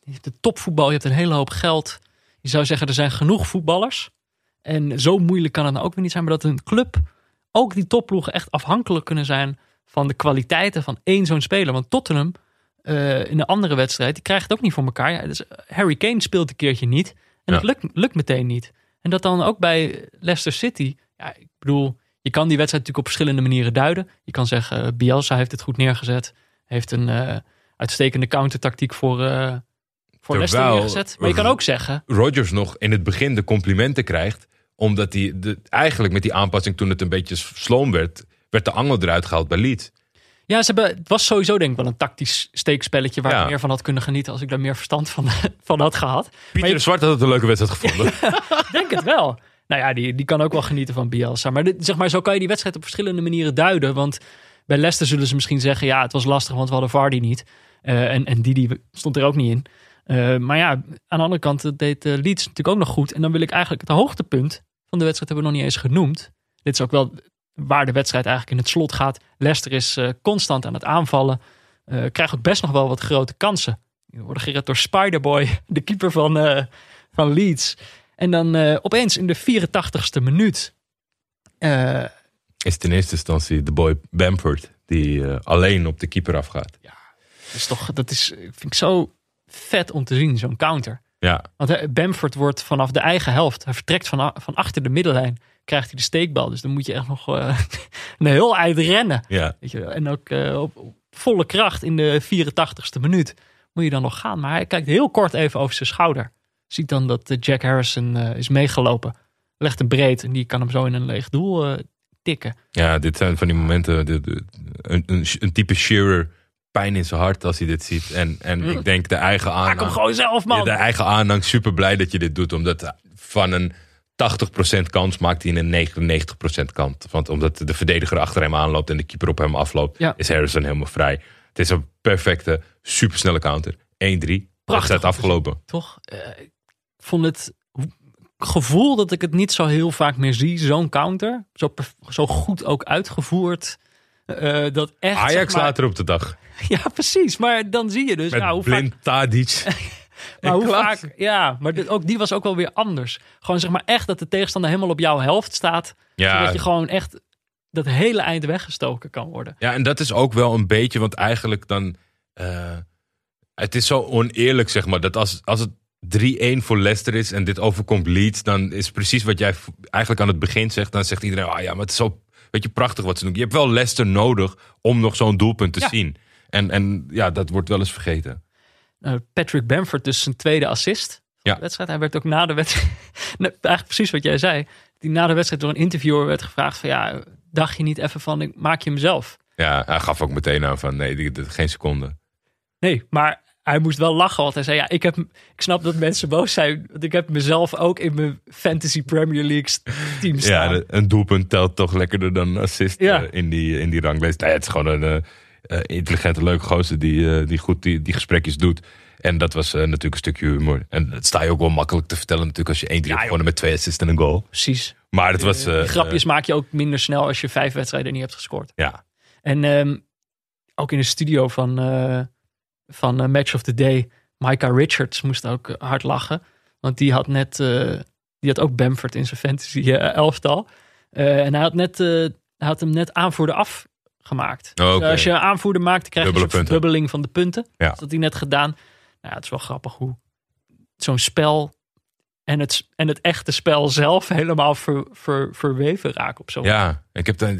Je hebt de topvoetbal, je hebt een hele hoop geld. Je zou zeggen, er zijn genoeg voetballers. En zo moeilijk kan het nou ook weer niet zijn. Maar dat een club, ook die topploegen, echt afhankelijk kunnen zijn... van de kwaliteiten van één zo'n speler. Want Tottenham, eh, in een andere wedstrijd, die krijgt het ook niet voor elkaar. Ja, dus Harry Kane speelt een keertje niet. En Ja. lukt, lukt meteen niet. En dat dan ook bij Leicester City. Ja, ik bedoel, je kan die wedstrijd natuurlijk op verschillende manieren duiden. Je kan zeggen, eh, Bielsa heeft het goed neergezet. Heeft een eh, uitstekende countertactiek voor, eh voor Leicester neergezet. Maar je kan ook zeggen, Rodgers nog in het begin de complimenten krijgt. Omdat hij de, eigenlijk met die aanpassing toen het een beetje sloom werd. Werd de angel eruit gehaald bij Leeds. ja, ze hebben, het was sowieso denk ik wel een tactisch steekspelletje waar Ja. ik meer van had kunnen genieten als ik daar meer verstand van, *laughs* van had gehad. Pieter je- de Zwart had het een leuke wedstrijd gevonden. *laughs* Ik denk het wel. Nou ja, die, die kan ook wel genieten van Bielsa. Maar, dit, zeg maar zo kan je die wedstrijd op verschillende manieren duiden. Want bij Leicester zullen ze misschien zeggen... ja, het was lastig, want we hadden Vardy niet. Eh, en, en Didi stond er ook niet in. Eh, maar ja, aan de andere kant dat deed eh, Leeds natuurlijk ook nog goed. En dan wil ik eigenlijk het hoogtepunt van de wedstrijd hebben we nog niet eens genoemd. Dit is ook wel waar de wedstrijd eigenlijk in het slot gaat. Leicester is eh, constant aan het aanvallen. Krijgt ook best nog wel wat grote kansen. Die worden gered door Spiderboy, *laughs* de keeper van, eh, van Leeds. En dan opeens in de 84ste minuut. Is het in eerste instantie de boy Bamford. Die alleen op de keeper afgaat. is toch, dat is, vind ik zo vet om te zien, zo'n counter. Ja, Want eh, Bamford wordt vanaf de eigen helft, hij vertrekt van, van achter de middenlijn, krijgt hij de steekbal. Dus dan moet je echt nog eh, *laughs* een heel eind rennen. ja. Weet je, en ook eh, op, op volle kracht in de 84ste minuut moet je dan nog gaan. Maar hij kijkt heel kort even over zijn schouder. Ziet dan dat Jack Harrison is meegelopen. Legt hem breed en die kan hem zo in een leeg doel tikken. Ja, dit zijn van die momenten. De- een, een, een type Shearer pijn in zijn hart als hij dit ziet. En, en ik denk de eigen Maak hem aanhang. gewoon zelf, man. de eigen aanhang super blij dat je dit doet. Omdat van een 80% kans maakt hij een 99% kans. Want omdat de verdediger achter hem aanloopt en de keeper op hem afloopt, Ja. is Harrison helemaal vrij. Het is een perfecte, supersnelle counter. 1-3. Wedstrijd om te afgelopen. Toch? Eh, ik vond het gevoel dat ik het niet zo heel vaak meer zie. Zo'n counter. Zo, zo goed ook uitgevoerd. Eh, dat echt, Ajax zeg maar- later op de dag. *laughs* Ja, precies. Maar dan zie je dus. Met nou, hoe vaak, Blind Tadic. maar hoe vaak. Ja, maar dit, ook die was ook wel weer anders. Gewoon zeg maar echt dat de tegenstander helemaal op jouw helft staat. Ja, Zodat je gewoon echt dat hele eind weggestoken kan worden. Ja, en dat is ook wel een beetje, want eigenlijk dan. eh, het is zo oneerlijk, zeg maar, dat als, als het 3-1 voor Leicester is en dit overkomt Leeds, dan is precies wat jij eigenlijk aan het begin zegt. Dan zegt iedereen, ah ja, maar het is zo weet je, prachtig wat ze doen. Je hebt wel Leicester nodig om nog zo'n doelpunt te Ja. zien. En, en ja, dat wordt wel eens vergeten. Eh, Patrick Bamford dus zijn tweede assist. Ja. De wedstrijd. Hij werd ook na de wedstrijd. *laughs* Eigenlijk precies wat jij zei. Die na de wedstrijd door een interviewer werd gevraagd: van ja, dacht je niet even van ik maak je hem zelf? Ja, hij gaf ook meteen aan van nee, dit- dit- geen seconde. Nee, maar hij moest wel lachen. Want hij zei: ja, ik, heb, ik snap dat mensen boos zijn. Want ik heb mezelf ook in mijn Fantasy Premier League team Ja, staan. de- een doelpunt telt toch lekkerder dan een assist Ja. eh, in, die, in die ranglijst. Nee, het is gewoon een eh, intelligente, leuke gozer die, eh, die goed die, die gesprekjes doet. En dat was eh, natuurlijk een stukje humor. En dat sta je ook wel makkelijk te vertellen natuurlijk als je 1-3 hebt joh. gewonnen met twee assists en een goal. Precies. Maar het was... eh, Die grapjes maak je ook minder snel als je vijf wedstrijden niet hebt gescoord. eh, ja, En ehm, ook in de studio van, eh, van eh, Match of the Day, Micah Richards moest ook eh, hard lachen. Want die had net, eh, die had ook Bamford in zijn fantasy eh, elftal. Eh, en hij had, net, eh, hij had hem net aanvoerder afgemaakt. Oh, Dus als je aanvoerder maakt, krijg je een Dubbele verdubbeling van de punten. Ja. Dat had hij net gedaan. Nou ja, het is wel grappig hoe zo'n spel en het, en het echte spel zelf helemaal ver, ver- verweven raken op zo'n ja, ik heb dan...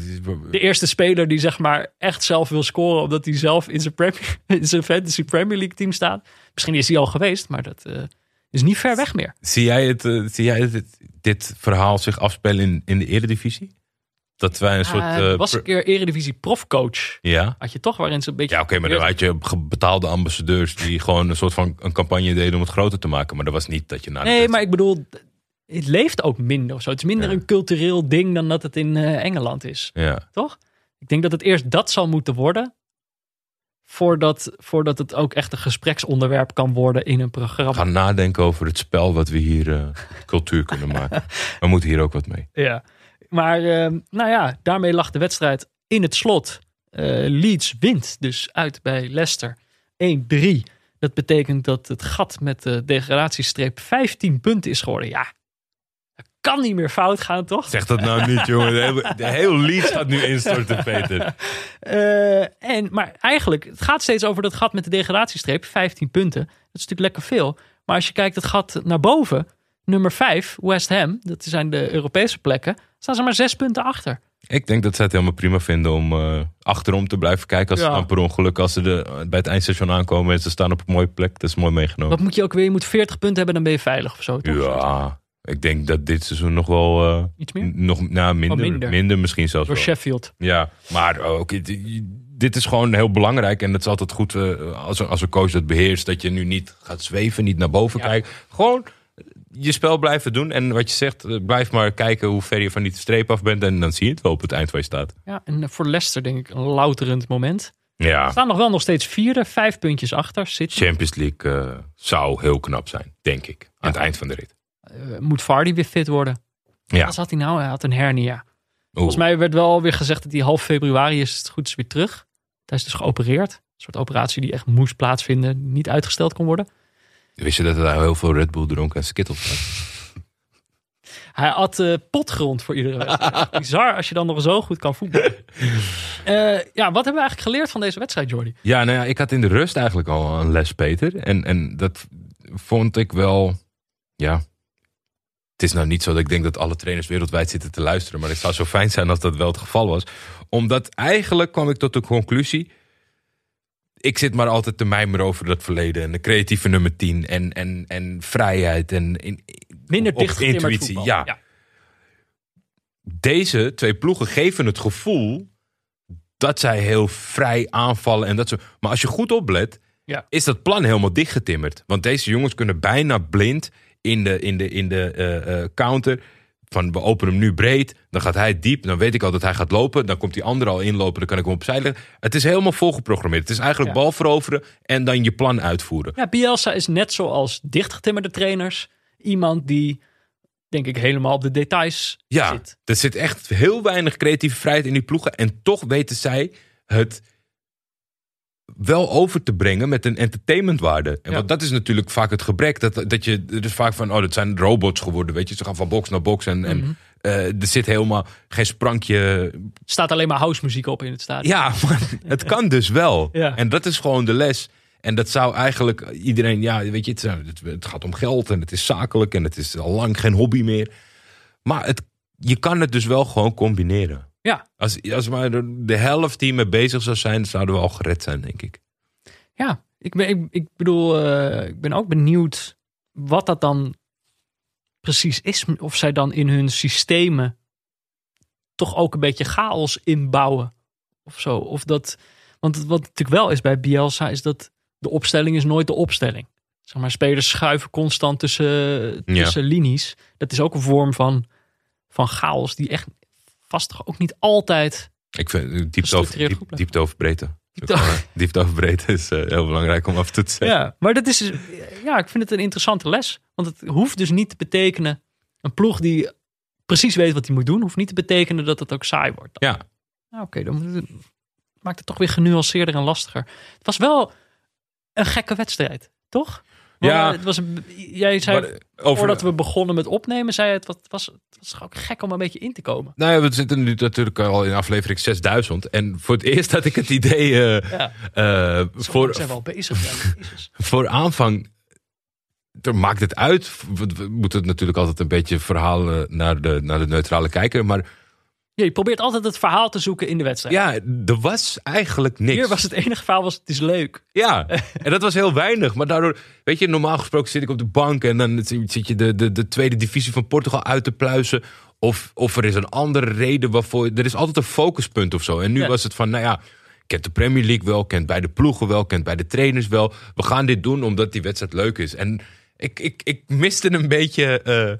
de eerste speler die zeg maar echt zelf wil scoren, omdat hij zelf in zijn, Premier, *laughs* in zijn Fantasy Premier League team staat. Misschien is hij al geweest, maar dat eh, is niet ver weg meer. Zie jij, het, eh, zie jij dit, dit verhaal zich afspelen in, in de eredivisie? Dat wij een soort... Eh, was een keer Eredivisie profcoach. ja? Had je toch waarin ze een beetje. Ja, oké, maar dan had je betaalde ambassadeurs die gewoon een soort van een campagne deden om het groter te maken. Maar dat was niet dat je na Nee, maar ik bedoel, het leeft ook minder of zo. Het is minder Ja. een cultureel ding dan dat het in eh, Engeland is, Ja. toch? Ik denk dat het eerst dat zal moeten worden. Voordat, voordat het ook echt een gespreksonderwerp kan worden in een programma. Gaan nadenken over het spel wat we hier cultuur kunnen maken. *laughs* We moeten hier ook wat mee. Ja, maar eh, nou ja, daarmee lag de wedstrijd in het slot. Eh, Leeds wint dus uit bij Leicester 1-3. Dat betekent dat het gat met de degradatiestreep 15 punten is geworden. Ja, dat kan niet meer fout gaan, toch? Zeg dat nou niet, jongen. De hele, de hele Leeds gaat nu instorten, Peter. Eh, en, maar eigenlijk, het gaat steeds over dat gat met de degradatiestreep, 15 punten. Dat is natuurlijk lekker veel. Maar als je kijkt het gat naar boven, nummer 5, West Ham, dat zijn de Europese plekken, staan ze maar 6 punten achter. Ik denk dat zij het helemaal prima vinden om eh, achterom te blijven kijken. Als ze Ja. per ongeluk, als ze de, bij het eindstation aankomen en ze staan op een mooie plek. Dat is mooi meegenomen. Wat moet je ook weer? Je moet 40 punten hebben, dan ben je veilig of zo. Toch? Ja, ik denk dat dit seizoen nog wel... eh, Iets meer? Nog, nou, minder, Oh, minder. minder. misschien zelfs Door wel. Sheffield. Ja, maar ook, dit- is gewoon heel belangrijk. En het is altijd goed eh, als, een, als een coach dat beheerst. Dat je nu niet gaat zweven, niet naar boven Ja. kijkt. Gewoon je spel blijven doen. En wat je zegt, eh, blijf maar kijken hoe ver je van die streep af bent. En dan zie je het wel op het eind waar je staat. Ja, en voor Leicester denk ik een louterend moment. Ja, staan nog wel nog steeds vierde, vijf puntjes achter. City. Champions League eh, zou heel knap zijn, denk ik. Aan het eind van de rit. Eh, moet Vardy weer fit worden? Ja. Wat had hij nou? Hij had een hernia. Volgens mij werd wel weer gezegd dat hij half februari is het goed is weer terug. Hij is dus geopereerd. Een soort operatie die echt moest plaatsvinden, niet uitgesteld kon worden. Wist je dat hij heel veel Red Bull dronk en Skittles *laughs* had? Hij had eh, potgrond voor iedere wedstrijd. *laughs* Bizar als je dan nog zo goed kan voetballen. *laughs* Eh, ja, wat hebben we eigenlijk geleerd van deze wedstrijd, Jordi? Ja, nou ja, ik had in de rust eigenlijk al een les, Peter. En, en dat vond ik wel, ja. Het is nou niet zo dat ik denk dat alle trainers wereldwijd zitten te luisteren. Maar het zou zo fijn zijn als dat wel het geval was. Omdat eigenlijk kwam ik tot de conclusie. Ik zit maar altijd te mijmeren over dat verleden. En de creatieve nummer 10. En, en, en vrijheid. En in, Minder op dichtgetimmerd intuïtie. Ja. Deze twee ploegen geven het gevoel dat zij heel vrij aanvallen. En dat zo. Maar als je goed oplet, Ja. is dat plan helemaal dichtgetimmerd. Want deze jongens kunnen bijna blind in de, in de, in de eh, eh, counter. Van we openen hem nu breed, dan gaat hij diep. Dan weet ik al dat hij gaat lopen. Dan komt die andere al inlopen, dan kan ik hem opzij leggen. Het is helemaal volgeprogrammeerd. Het is eigenlijk Ja. bal veroveren en dan je plan uitvoeren. Ja, Bielsa is net zoals dichtgetimmerde trainers. Iemand die denk ik, helemaal op de details Ja, zit. er zit echt heel weinig creatieve vrijheid in die ploegen. En toch weten zij het wel over te brengen met een entertainmentwaarde. En Ja. want dat is natuurlijk vaak het gebrek. Dat, dat je, er is vaak van, oh, dat zijn robots geworden, weet je. Ze gaan van box naar box en, en Mhm. eh, er zit helemaal geen sprankje. staat alleen maar house muziek op in het stadion. Ja, *laughs* maar het kan dus wel. Ja. En dat is gewoon de les. En dat zou eigenlijk iedereen, ja, weet je, het, het gaat om geld en het is zakelijk en het is al lang geen hobby meer. Maar het, je kan het dus wel gewoon combineren. Ja. Als, als maar de, de helft die mee bezig zou zijn, zouden we al gered zijn, denk ik. Ja, ik, ben, ik, ik bedoel, eh, ik ben ook benieuwd wat dat dan precies is. Of zij dan in hun systemen toch ook een beetje chaos inbouwen. Of zo. Of dat, want wat natuurlijk wel is bij Bielsa, is dat de opstelling is nooit de opstelling. Zeg maar, spelers schuiven constant tussen, Ja. tussen linies. Dat is ook een vorm van, van chaos die echt vast toch ook niet altijd Ik vind eh, diepte over, diep, diepte over breedte. *laughs* Diepte- eh, over breedte is eh, heel belangrijk om af en toe te zeggen. Ja, maar dat is, ja, ik vind het een interessante les. Want het hoeft dus niet te betekenen, een ploeg die precies weet wat hij moet doen, hoeft niet te betekenen dat het ook saai wordt. Ja. Nou, Oké, dan maakt het toch weer genuanceerder en lastiger. Het was wel een gekke wedstrijd, toch? Ja. Het was een, jij zei, Maar, eh, over, voordat we begonnen met opnemen, zei je het, was, het was, het was ook gek om een beetje in te komen. Nou ja, we zitten nu natuurlijk al in aflevering 6000. En voor het *laughs* eerst had ik het idee... eh, Ja, eh, voor, zijn we al bezig. Ja, *laughs* voor aanvang er maakt het uit. We, we moeten natuurlijk altijd een beetje verhalen naar de, naar de neutrale kijker. Maar Ja, je probeert altijd het verhaal te zoeken in de wedstrijd. ja, er was eigenlijk niks. Hier was het enige verhaal was het is leuk. Ja, *laughs* en dat was heel weinig. Maar daardoor, weet je, normaal gesproken zit ik op de bank en dan zit je de, de, de tweede divisie van Portugal uit te pluizen. Of, of er is een andere reden waarvoor. Er is altijd een focuspunt of zo. En nu Ja. was het van, nou ja, kent de Premier League wel, kent bij de ploegen wel, kent bij de trainers wel. We gaan dit doen omdat die wedstrijd leuk is. En ik, ik, ik miste een beetje eh,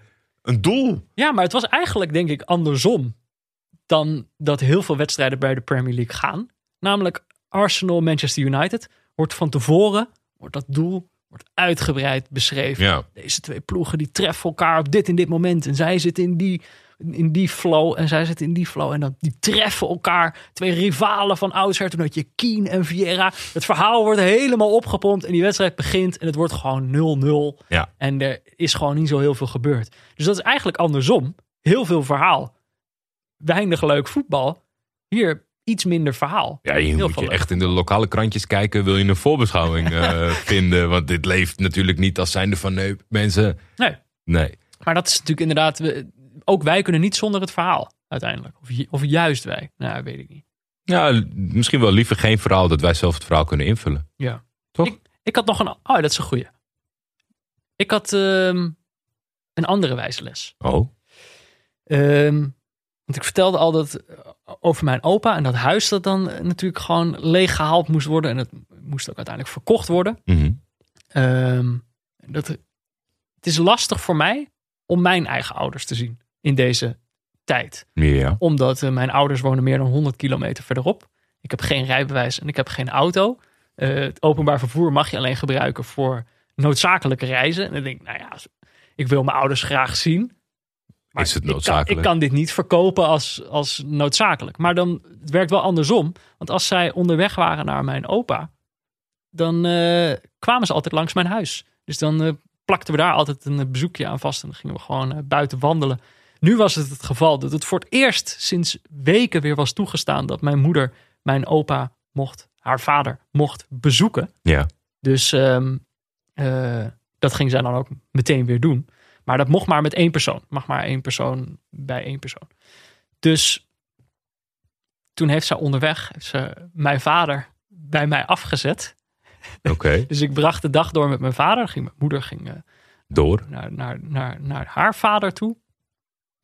een doel. Ja, maar het was eigenlijk denk ik andersom dan dat heel veel wedstrijden bij de Premier League gaan. Namelijk Arsenal, Manchester United wordt van tevoren, wordt dat doel wordt uitgebreid beschreven. Ja, Deze twee ploegen die treffen elkaar op dit en dit moment. En zij zitten in die, in die flow en zij zitten in die flow. En dan die treffen elkaar. Twee rivalen van oudsher. Toen had je Keen en Vieira. Het verhaal wordt helemaal opgepompt en die wedstrijd begint. En het wordt gewoon 0-0. ja. En er is gewoon niet zo heel veel gebeurd. Dus dat is eigenlijk andersom. Heel veel verhaal. Weinig leuk voetbal. Hier iets minder verhaal. Ja, je Heel moet je leuk. echt in de lokale krantjes kijken. Wil je een voorbeschouwing *laughs* eh, vinden? Want dit leeft natuurlijk niet als zijnde van nee, mensen. Nee, Nee. maar dat is natuurlijk inderdaad... Ook wij kunnen niet zonder het verhaal uiteindelijk. Of, ju- of juist wij. Nou, weet ik niet. Ja, misschien wel liever geen verhaal dat wij zelf het verhaal kunnen invullen. Ja. Toch? Ik, ik had nog een... Oh, dat is een goeie. Ik had ehm, een andere wijze les. Oh. Ehm, want ik vertelde al dat eh, over mijn opa en dat huis dat dan eh, natuurlijk gewoon leeggehaald moest worden. En het moest ook uiteindelijk verkocht worden. Mhm. Ehm, dat, het is lastig voor mij om mijn eigen ouders te zien in deze tijd. Omdat eh, mijn ouders wonen meer dan 100 kilometer verderop. Ik heb geen rijbewijs en ik heb geen auto. Het openbaar vervoer mag je alleen gebruiken voor noodzakelijke reizen. En dan denk ik, nou ja, ik wil mijn ouders graag zien. Maar Is het ik kan- noodzakelijk? Ik kan, dit niet verkopen als, als noodzakelijk. Maar dan, het werkt wel andersom. Want als zij onderweg waren naar mijn opa, dan eh, kwamen ze altijd langs mijn huis. Dus dan eh, plakten we daar altijd een bezoekje aan vast. En dan gingen we gewoon eh, buiten wandelen. Nu was het het geval dat het voor het eerst sinds weken weer was toegestaan dat mijn moeder mijn opa mocht, haar vader mocht bezoeken. Ja. Dus ehm, eh, dat ging zij dan ook meteen weer doen. Maar dat mocht maar met één persoon. Mag maar één persoon bij één persoon. Dus toen heeft zij onderweg heeft ze mijn vader bij mij afgezet. Oké. *laughs* Dus ik bracht de dag door met mijn vader. Ging, mijn moeder ging eh, Door. naar, naar, naar, naar haar vader toe.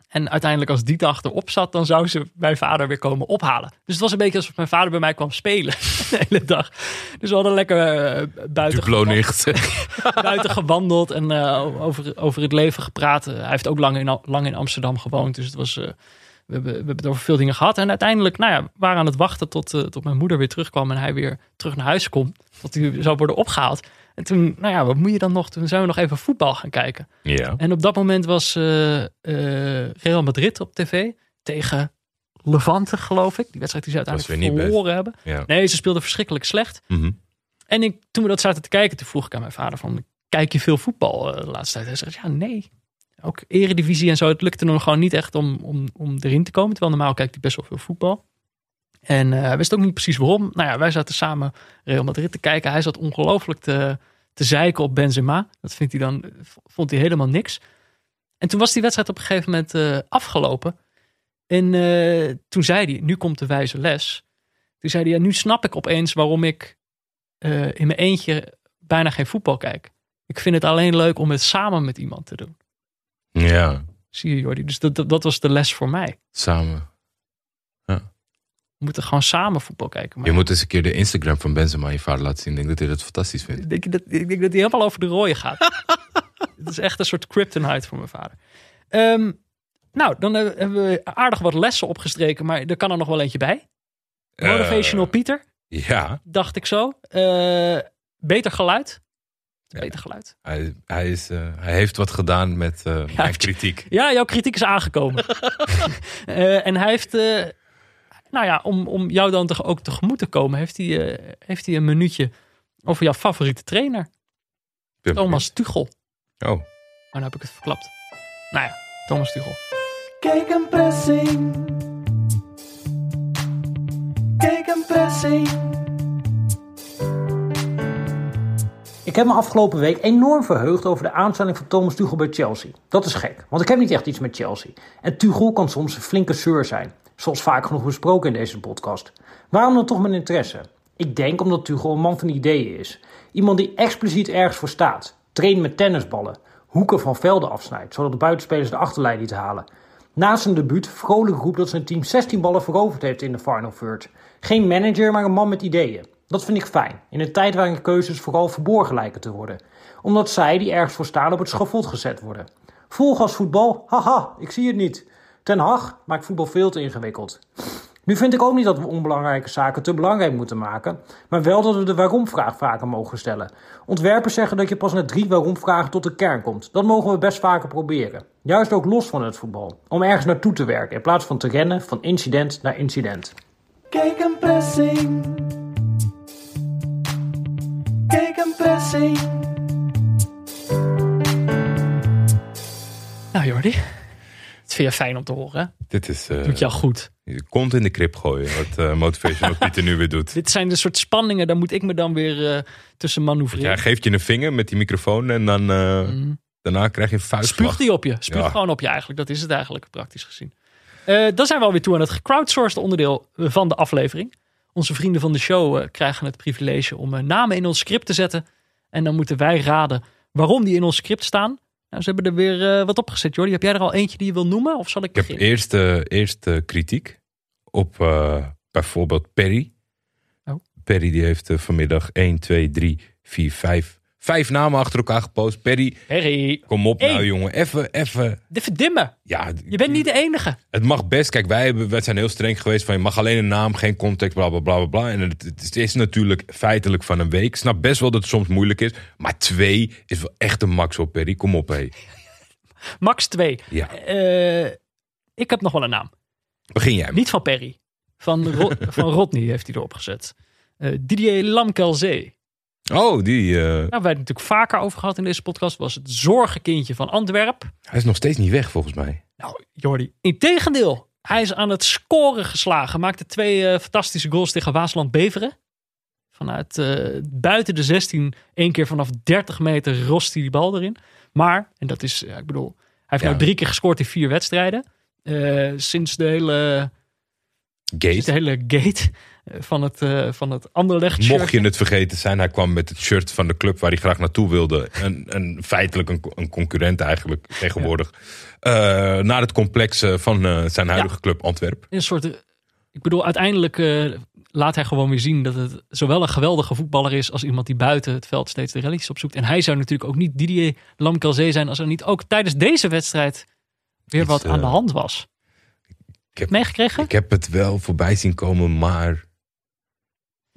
En uiteindelijk als die dag erop zat, dan zou ze mijn vader weer komen ophalen. Dus het was een beetje alsof mijn vader bij mij kwam spelen *laughs* de hele dag. Dus we hadden lekker eh, buiten, nicht. *laughs* buiten gewandeld en eh, over, over het leven gepraat. Hij heeft ook lang in, lang in Amsterdam gewoond. Dus het was, eh, we, hebben, we hebben het over veel dingen gehad. En uiteindelijk nou ja, we waren aan het wachten tot, tot mijn moeder weer terugkwam. En hij weer terug naar huis kon. Tot hij zou worden opgehaald. En toen, nou ja, wat moet je dan nog? Toen zijn we nog even voetbal gaan kijken. Ja. En op dat moment was eh, eh, Real Madrid op tv tegen Levante, geloof ik. Die wedstrijd die ze uiteindelijk verloren hebben. ja. Nee, ze speelden verschrikkelijk slecht. Mhm. En ik, toen we dat zaten te kijken, toen vroeg ik aan mijn vader van... Kijk je veel voetbal eh, de laatste tijd? Hij zegt, ja, nee. Ook eredivisie en zo. Het lukte hem gewoon niet echt om, om, om erin te komen. Terwijl normaal kijkt hij best wel veel voetbal. En eh, hij wist ook niet precies waarom. Nou ja, wij zaten samen Real Madrid te kijken. Hij zat ongelooflijk te, te zeiken op Benzema. Dat vindt hij dan, vond hij helemaal niks. En toen was die wedstrijd op een gegeven moment eh, afgelopen. En eh, toen zei hij, nu komt de wijze les. Toen zei hij, ja, nu snap ik opeens waarom ik in mijn eentje bijna geen voetbal kijk. Ik vind het alleen leuk om het samen met iemand te doen. ja, Zie je, Jordi? Dus dat, dat, dat was de les voor mij. samen. We moeten gewoon samen voetbal kijken. Maar Je moet eens een keer de Instagram van Benzema je vader laten zien. Ik denk dat hij dat fantastisch vindt. ik, denk dat, ik denk dat hij helemaal over de rode gaat. *laughs* Het is echt een soort kryptonite voor mijn vader. Ehm, nou, dan hebben we aardig wat lessen opgestreken, maar er kan er nog wel eentje bij. Motivational Eh, Pieter, Ja, dacht ik zo. Eh, beter geluid. Ja. Beter geluid. hij, hij, is, eh, hij heeft wat gedaan met eh, mijn kritiek. Ja, jouw kritiek is aangekomen. *laughs* *laughs* En hij heeft, nou ja, om, om jou dan toch ook tegemoet te komen, heeft hij, eh, heeft hij een minuutje over jouw favoriete trainer, Ben Thomas Tuchel. Oh, Maar dan heb ik het verklapt. Nou ja, Thomas Tuchel. Kijk een pressing. Kijk een pressing. Ik heb me afgelopen week enorm verheugd over de aanstelling van Thomas Tuchel bij Chelsea. Dat is gek, want ik heb niet echt iets met Chelsea. En Tuchel kan soms een flinke zeur zijn, zoals vaak genoeg besproken in deze podcast. Waarom dan toch mijn interesse? Ik denk omdat Tuchel een man van ideeën is. Iemand die expliciet ergens voor staat. Traint met tennisballen. Hoeken van velden afsnijdt, zodat de buitenspelers de achterlijn niet halen. Na zijn debuut vrolijk roept dat zijn team 16 ballen veroverd heeft in de final third. Geen manager, maar een man met ideeën. Dat vind ik fijn, in een tijd waarin keuzes vooral verborgen lijken te worden. Omdat zij, die ergens voor staan, op het schavot gezet worden. Volgas voetbal? Haha, ik zie het niet. Ten Hag maakt voetbal veel te ingewikkeld. Nu vind ik ook niet dat we onbelangrijke zaken te belangrijk moeten maken, maar wel dat we de waarom-vraag vaker mogen stellen. Ontwerpers zeggen dat je pas na drie waarom-vragen tot de kern komt. Dat mogen we best vaker proberen. Juist ook los van het voetbal. Om ergens naartoe te werken in plaats van te rennen van incident naar incident. Kijk een pressing. Kijk een pressing. Nou Jordi, het vind je fijn om te horen. dit is... eh, Doet jou goed. je kont in de krip gooien, wat eh Motivational *laughs* Pieter nu weer doet. Dit zijn de soort spanningen, daar moet ik me dan weer eh, tussen manoeuvreren. Hij geeft je een vinger met die microfoon en dan, Mm. daarna krijg je een vuistslag. Spuugt die op je. Spuugt Ja. gewoon op je eigenlijk. Dat is het eigenlijk, praktisch gezien. Dan zijn we alweer toe aan het gecrowdsourced onderdeel van de aflevering. Onze vrienden van de show krijgen het privilege om namen in ons script te zetten. En dan moeten wij raden waarom die in ons script staan. Nou, ze hebben er weer eh, wat opgezet, Jordi. Heb jij er al eentje die je wil noemen? Of zal ik Ik heb beginnen? eerst, eh, eerst eh, kritiek op bijvoorbeeld Perry. Oh. Perry die heeft vanmiddag 1, 2, 3, 4, 5, vijf namen achter elkaar gepost. Perry, kom op Eén. nou jongen, even, even. de verdimmen. Ja, Je bent niet de enige. Het mag best. Kijk, wij, hebben, wij zijn heel streng geweest van je mag alleen een naam, geen context, bla bla bla bla. bla. En het, het is natuurlijk feitelijk van een week. Ik snap best wel dat het soms moeilijk is. Maar twee is wel echt een max op Perry. Kom op hé. *laughs* Max 2. Ja, ik heb nog wel een naam. begin jij maar. Niet van Perry. Van, Ro- *laughs* van Rodney heeft hij erop gezet. Eh, Didier Lamkelzee. Oh, die, eh, Nou, wij hebben het natuurlijk vaker over gehad in deze podcast. Was het zorgenkindje van Antwerp. hij is nog steeds niet weg volgens mij. Nou, Jordi. Integendeel. Hij is aan het scoren geslagen. Maakte twee eh, fantastische goals tegen Waasland Beveren. Vanuit eh, buiten de 16. één keer vanaf 30 meter rost hij die bal erin. Maar, en dat is, ik bedoel. Hij heeft Ja. nou drie keer gescoord in vier wedstrijden. Sinds de hele, sinds de Gate. hele gate van het, eh van het Anderlecht shirt. Mocht je het vergeten zijn, hij kwam met het shirt van de club waar hij graag naartoe wilde. En, en feitelijk een, een concurrent eigenlijk tegenwoordig. Eh, naar het complex eh, van zijn huidige club Antwerp. een soort. Ik bedoel, uiteindelijk laat hij gewoon weer zien dat het zowel een geweldige voetballer is als iemand die buiten het veld steeds de rallies opzoekt. En hij zou natuurlijk ook niet Didier Lamkelzee zijn als er niet ook tijdens deze wedstrijd weer Iets, wat aan de hand was. Ik heb, Meegekregen? ik heb het wel voorbij zien komen, maar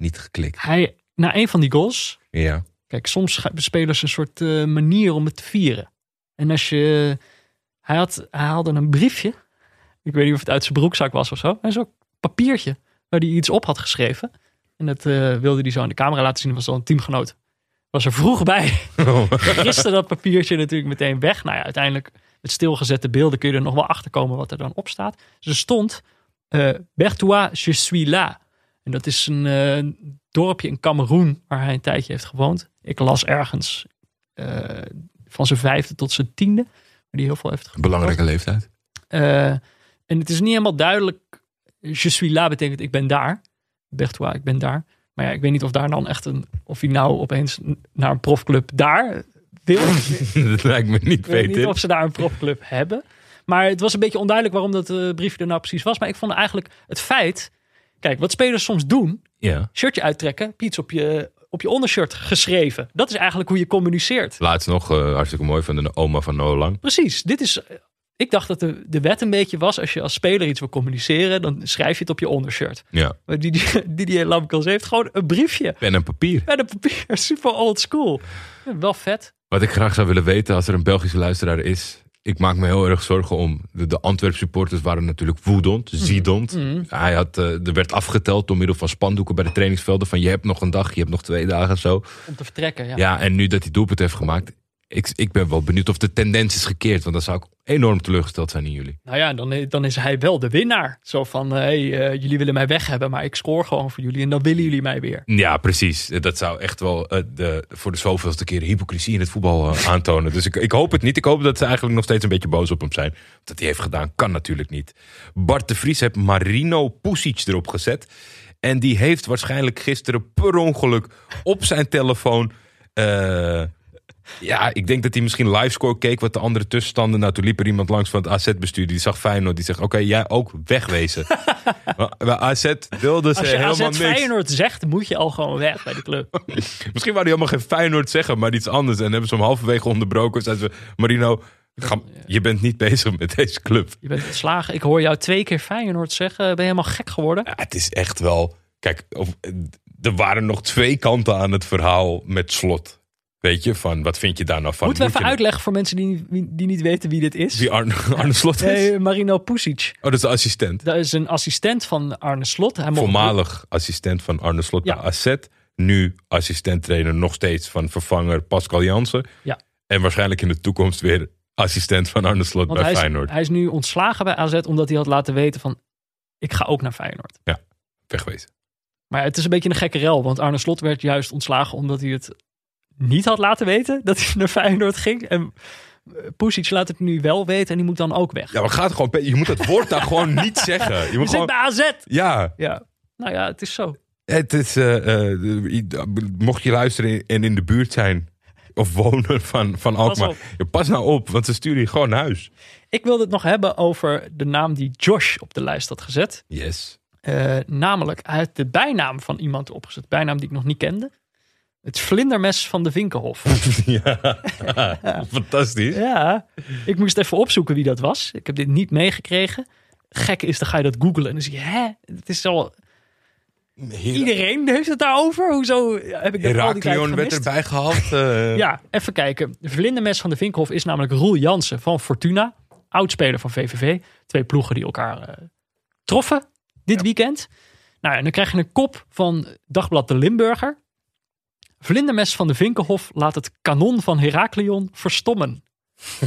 niet geklikt. Hij, na een van die goals, Ja. Kijk, soms hebben spelers een soort eh, manier om het te vieren. En als je... Hij, had, hij haalde een briefje. Ik weet niet of het uit zijn broekzak was of zo. En zo'n papiertje waar hij iets op had geschreven. En dat eh, wilde hij zo aan de camera laten zien. Was al een teamgenoot. Was er vroeg bij. *laughs* Giste dat papiertje natuurlijk meteen weg. Nou ja, uiteindelijk met stilgezette beelden kun je er nog wel achter komen wat er dan op staat. Dus er stond eh Bertois, je suis là. En dat is een eh, dorpje in Cameroen waar hij een tijdje heeft gewoond. Ik las ergens eh, van zijn vijfde tot zijn tiende. Waar hij heel veel heeft gewoond. Belangrijke leeftijd. Eh, en het is niet helemaal duidelijk. Je suis là betekent ik ben daar. Bertois, ik ben daar. Maar ja, ik weet niet of daar dan echt een. Of hij nou opeens naar een profclub daar wil. *laughs* dat lijkt me niet Ik weet niet of ze daar een profclub hebben. Maar het was een beetje onduidelijk waarom dat briefje er nou precies was. Maar ik vond eigenlijk het feit. Kijk, wat spelers soms doen. Ja. Shirtje uittrekken, iets op je, op je ondershirt geschreven. Dat is eigenlijk hoe je communiceert. Laatst nog, eh, hartstikke mooi, van de oma van Noah Lang. Precies, dit is. Ik dacht dat de, de wet een beetje was. Als je als speler iets wil communiceren, dan schrijf je het op je ondershirt. Ja. Maar die, *laughs* die, die, die Lamkels heeft gewoon een briefje. Pen en papier. Met een papier, *laughs* super old school. Ja, wel vet. Wat ik graag zou willen weten als er een Belgische luisteraar is. Ik maak me heel erg zorgen om. De, de Antwerp supporters waren natuurlijk woedend, ziedend. Hij had, eh, er werd afgeteld door middel van spandoeken bij de trainingsvelden. Van je hebt nog een dag, je hebt nog twee dagen zo. Om te vertrekken, ja. Ja, en nu dat hij doelpunt heeft gemaakt. Ik, ik ben wel benieuwd of de tendens is gekeerd. Want dan zou ik enorm teleurgesteld zijn in jullie. Nou ja, dan, dan is hij wel de winnaar. Zo van, hé, hey, eh, jullie willen mij weg hebben, maar ik scoor gewoon voor jullie. En dan willen jullie mij weer. Ja, precies. Dat zou echt wel eh, de, voor de zoveelste keer hypocrisie in het voetbal eh, aantonen. Dus ik, ik hoop het niet. Ik hoop dat ze eigenlijk nog steeds een beetje boos op hem zijn. Dat hij heeft gedaan, kan natuurlijk niet. Bart de Vries heeft Marino Pusic erop gezet. En die heeft waarschijnlijk gisteren per ongeluk op zijn telefoon... ja, ik denk dat hij misschien livescore keek wat de andere tussenstanden. Nou, toen liep er iemand langs van het AZ-bestuur. Die zag Feyenoord. Die zegt, oké, jij ook wegwezen. *laughs* maar AZ wilde ze Als je helemaal AZ niks. Feyenoord zegt, moet je al gewoon weg bij de club. *laughs* Misschien wou hij helemaal geen Feyenoord zeggen, maar iets anders. En hebben ze hem halverwege onderbroken. Zeiden ze, Marino, ga- je bent niet bezig met deze club. Je bent ontslagen. Ik hoor jou twee keer Feyenoord zeggen. Ben je helemaal gek geworden? Ja, het is echt wel... Kijk, of, er waren nog twee kanten aan het verhaal met slot. Weet je, van wat vind je daar nou van? Moeten we Moet even je- uitleggen voor mensen die, die, niet weten wie dit is? Wie Arne, Arne Slot is? Nee, Marino Pusic. Oh, dat is de assistent. Dat is een assistent van Arne Slot. Hij mocht- Voormalig assistent van Arne Slot Ja. bij AZ. Nu assistent-trainer nog steeds van vervanger Pascal Jansen. Ja. En waarschijnlijk in de toekomst weer assistent van Arne Slot Want bij hij is, Feyenoord. hij is nu ontslagen bij AZ omdat hij had laten weten van... Ik ga ook naar Feyenoord. Wegwezen. Maar het is een beetje een gekke rel. Want Arne Slot werd juist ontslagen omdat hij het niet had laten weten. Dat hij naar Feyenoord ging. En eh, Pusic laat het nu wel weten en die moet dan ook weg. Ja, maar gaat gewoon. Je moet het woord daar gewoon *laughs* niet zeggen. Je moet gewoon. bij AZ. Ja, Ja. Nou ja, het is zo. het is. eh, eh, mocht je luisteren en in de buurt zijn. Of wonen van, van Alkmaar. Ja, pas nou op, want ze sturen je gewoon naar huis. Ik wilde het nog hebben over de naam die Josh op de lijst had gezet. Yes. Namelijk, hij heeft de bijnaam van iemand opgezet. Bijnaam die ik nog niet kende. Het vlindermes van de Vinkenhof. *laughs* ja, *laughs* fantastisch. ja, ik moest even opzoeken wie dat was. Ik heb dit niet meegekregen. Gek is, dan ga je dat googlen en dan zie je, hè, het is al... Iedereen heeft het daarover. Hoezo heb ik dat Heraklion werd erbij gehaald. *laughs* eh, Ja, even kijken. De vlindermes van de Vinkenhof is namelijk Roel Jansen van Fortuna. Oudspeler van VVV. Twee ploegen die elkaar eh, troffen dit weekend. Nou, en dan krijg je een kop van Dagblad de Limburger. Vlindermes van de Vinkenhof laat het kanon van Heraklion verstommen.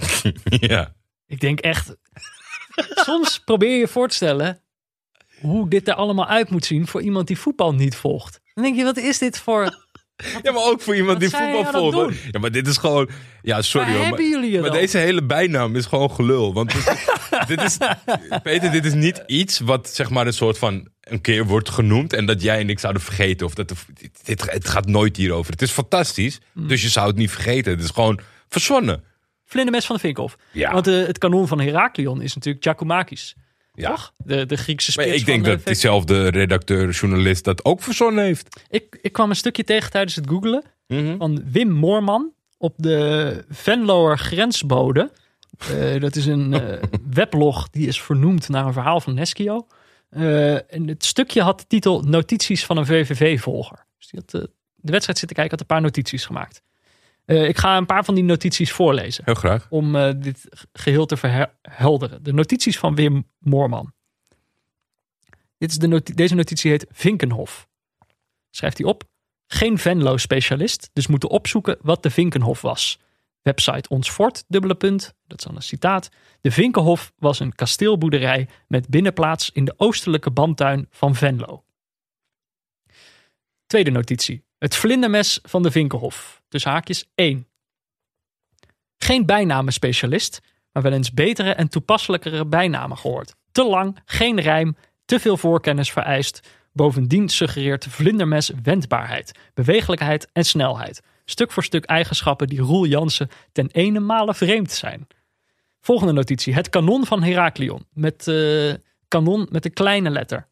*laughs* ja. Ik denk echt... soms probeer je je voor te stellen hoe dit er allemaal uit moet zien voor iemand die voetbal niet volgt. Dan denk je, wat is dit voor... *laughs* ja, maar ook voor iemand Wat die zijn voetbal aan het volgt. doen? Ja, maar dit is gewoon... Ja, sorry Waar hoor. hebben maar- jullie het Maar dan? deze hele bijnaam is gewoon gelul. Want dit, *laughs* dit is, Peter, dit is niet iets wat zeg maar een soort van een keer wordt genoemd en dat jij en ik zouden vergeten. Of dat de- dit, dit- het gaat nooit hierover. Het is fantastisch, Mm. dus je zou het niet vergeten. Het is gewoon verzonnen. Vlindermes van de Vinkenhof. Ja. Want eh, het kanon van Heraklion is natuurlijk Giacomakis. Ja. Toch? De, de Griekse Maar spits ik denk dat diezelfde redacteur, journalist dat ook verzonnen heeft. Ik, ik kwam een stukje tegen tijdens het googelen Mhm. van Wim Moorman op de Venloer grensbode. Eh, dat is een eh, *laughs* weblog die is vernoemd naar een verhaal van Neschio. Eh, en het stukje had de titel Notities van een VVV-volger. Dus die had eh, de wedstrijd zitten kijken, had een paar notities gemaakt. Eh, ik ga een paar van die notities voorlezen. Heel graag. Om eh, dit geheel te verhelderen. De notities van Wim Moorman. Dit is de noti- deze notitie heet Vinkenhof. Schrijft hij op. Geen Venlo-specialist, dus moeten opzoeken wat de Vinkenhof was. Website Ons Fort, dubbele punt, dat is dan een citaat. De Vinkenhof was een kasteelboerderij met binnenplaats in de oostelijke bandtuin van Venlo. Tweede notitie. Het vlindermes van de Vinkenhof. Dus haakjes 1. Geen bijnamenspecialist, maar wel eens betere en toepasselijkere bijnamen gehoord. Te lang, geen rijm, te veel voorkennis vereist. Bovendien suggereert vlindermes wendbaarheid, bewegelijkheid en snelheid. Stuk voor stuk eigenschappen die Roel Jansen ten ene male vreemd zijn. Volgende notitie. Het kanon van Heraklion. Met eh, kanon met een kleine letter.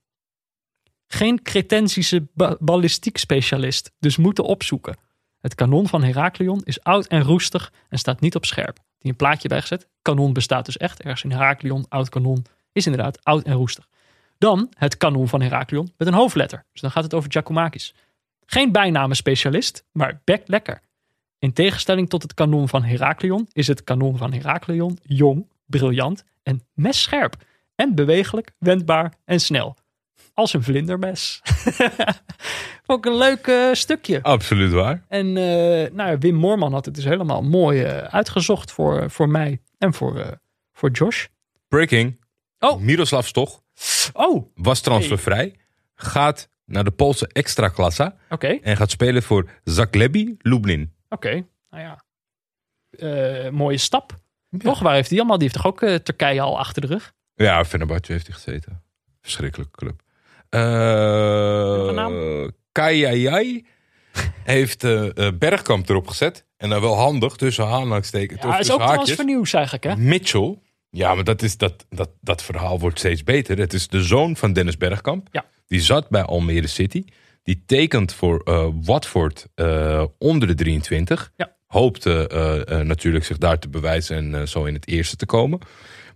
Geen cretensische ba- ballistiek specialist, dus moeten opzoeken. Het kanon van Heraklion is oud en roestig en staat niet op scherp. Die een plaatje bijgezet. Kanon bestaat dus echt. Ergens in Heraklion, oud kanon, is inderdaad oud en roestig. Dan het kanon van Heraklion met een hoofdletter. Dus dan gaat het over Giacomakis. Geen bijnamenspecialist, maar bek lekker. In tegenstelling tot het kanon van Heraklion is het kanon van Heraklion jong, briljant en messcherp. En bewegelijk, wendbaar en snel. Als een vlindermes. *laughs* Vond ik een leuk eh, stukje. Absoluut waar. En eh, nou, ja, Wim Moorman had het dus helemaal mooi eh, uitgezocht voor, voor mij en voor, eh, voor Josh. Breaking. Oh. Miroslav Stoch Oh, oké. was transfervrij. Gaat naar de Poolse extraklassa. Oké. En gaat spelen voor Zaglebi Lublin. Nou ja. Eh, mooie stap. Toch? Waar heeft hij allemaal? Die heeft toch ook Turkije al achter de rug? Ja, Fenerbahce heeft hij gezeten. Verschrikkelijke club. Uh? Kajajai heeft eh, eh, Bergkamp erop gezet. En dan wel handig tussen aanhalingstekens. Ja, of is ook haakjes. transfernieuws eigenlijk, hè? Mitchell. Ja, maar dat, is, dat, dat, dat verhaal wordt steeds beter. Het is de zoon van Dennis Bergkamp. Ja. Die zat bij Almere City. Die tekent voor eh, Watford onder de 23. Ja. Hoopte natuurlijk zich daar te bewijzen en zo in het eerste te komen.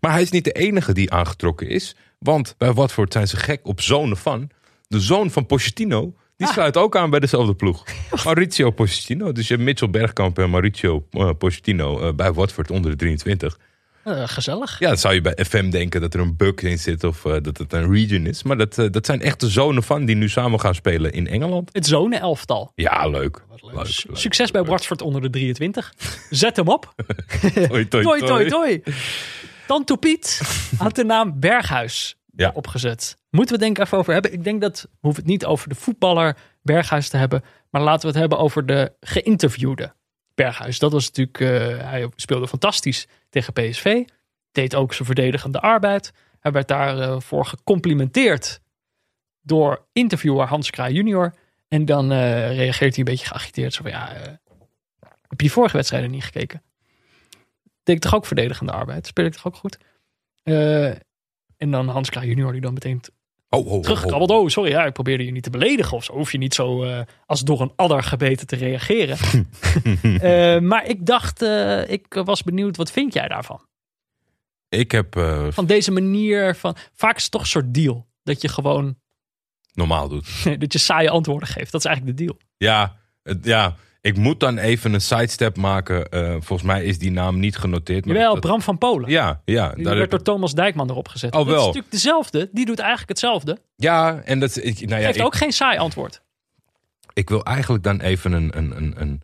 Maar hij is niet de enige die aangetrokken is. Want bij Watford zijn ze gek op zonen van. De zoon van Pochettino, die Ah. sluit ook aan bij dezelfde ploeg. *laughs* Mauricio Pochettino. Dus je hebt Mitchell Bergkamp en Mauricio eh, Pochettino eh, bij Watford onder de 23. Eh, gezellig. Ja, dat zou je bij FM denken dat er een bug in zit of dat het een region is. Maar dat, dat zijn echt de zonen van die nu samen gaan spelen in Engeland. Het zonenelftal. Ja, leuk. Leuk. Leuk, Su- leuk, Succes bij leuk. Watford onder de 23. Zet hem op. *laughs* Toi, toi, Toi, toi, toi. Tanto Piet had de naam Berghuis Ja. opgezet. Moeten we het denk ik even over hebben. Ik denk dat we hoeven het niet over de voetballer Berghuis te hebben. Maar laten we het hebben over de geïnterviewde Berghuis. Dat was natuurlijk, eh, hij speelde fantastisch tegen PSV. Deed ook zijn verdedigende arbeid. Hij werd daarvoor gecomplimenteerd door interviewer Hans Kraai junior. En dan eh, reageert hij een beetje geagiteerd. Zo van, ja, eh, heb je die vorige wedstrijden niet gekeken? Deed ik toch ook verdedigende arbeid? Speel ik toch ook goed? Eh, en dan Hans Kraai junior die dan meteen t- Oh, oh, oh, terugkrabbelt. Oh, sorry, ja, ik probeerde je niet te beledigen of zo. Hoef je niet zo eh, als door een adder gebeten te reageren. *laughs* Eh, maar ik dacht, ik was benieuwd, wat vind jij daarvan? Ik heb Van deze manier van, vaak is het toch een soort deal. Dat je gewoon, normaal doet. *laughs* dat je saaie antwoorden geeft. Dat is eigenlijk de deal. Ja, het- ja, ik moet dan even een sidestep maken. Eh, volgens mij is die naam niet genoteerd. maar Jawel, dat- Bram van Polen. Ja, ja. Die daar werd door Thomas Dijkman erop gezet. Oh, Dat is natuurlijk dezelfde. Die doet eigenlijk hetzelfde. ja, en dat ik, nou ja, Geeft ik, ook geen saai antwoord. ik wil eigenlijk dan even een, een, een, een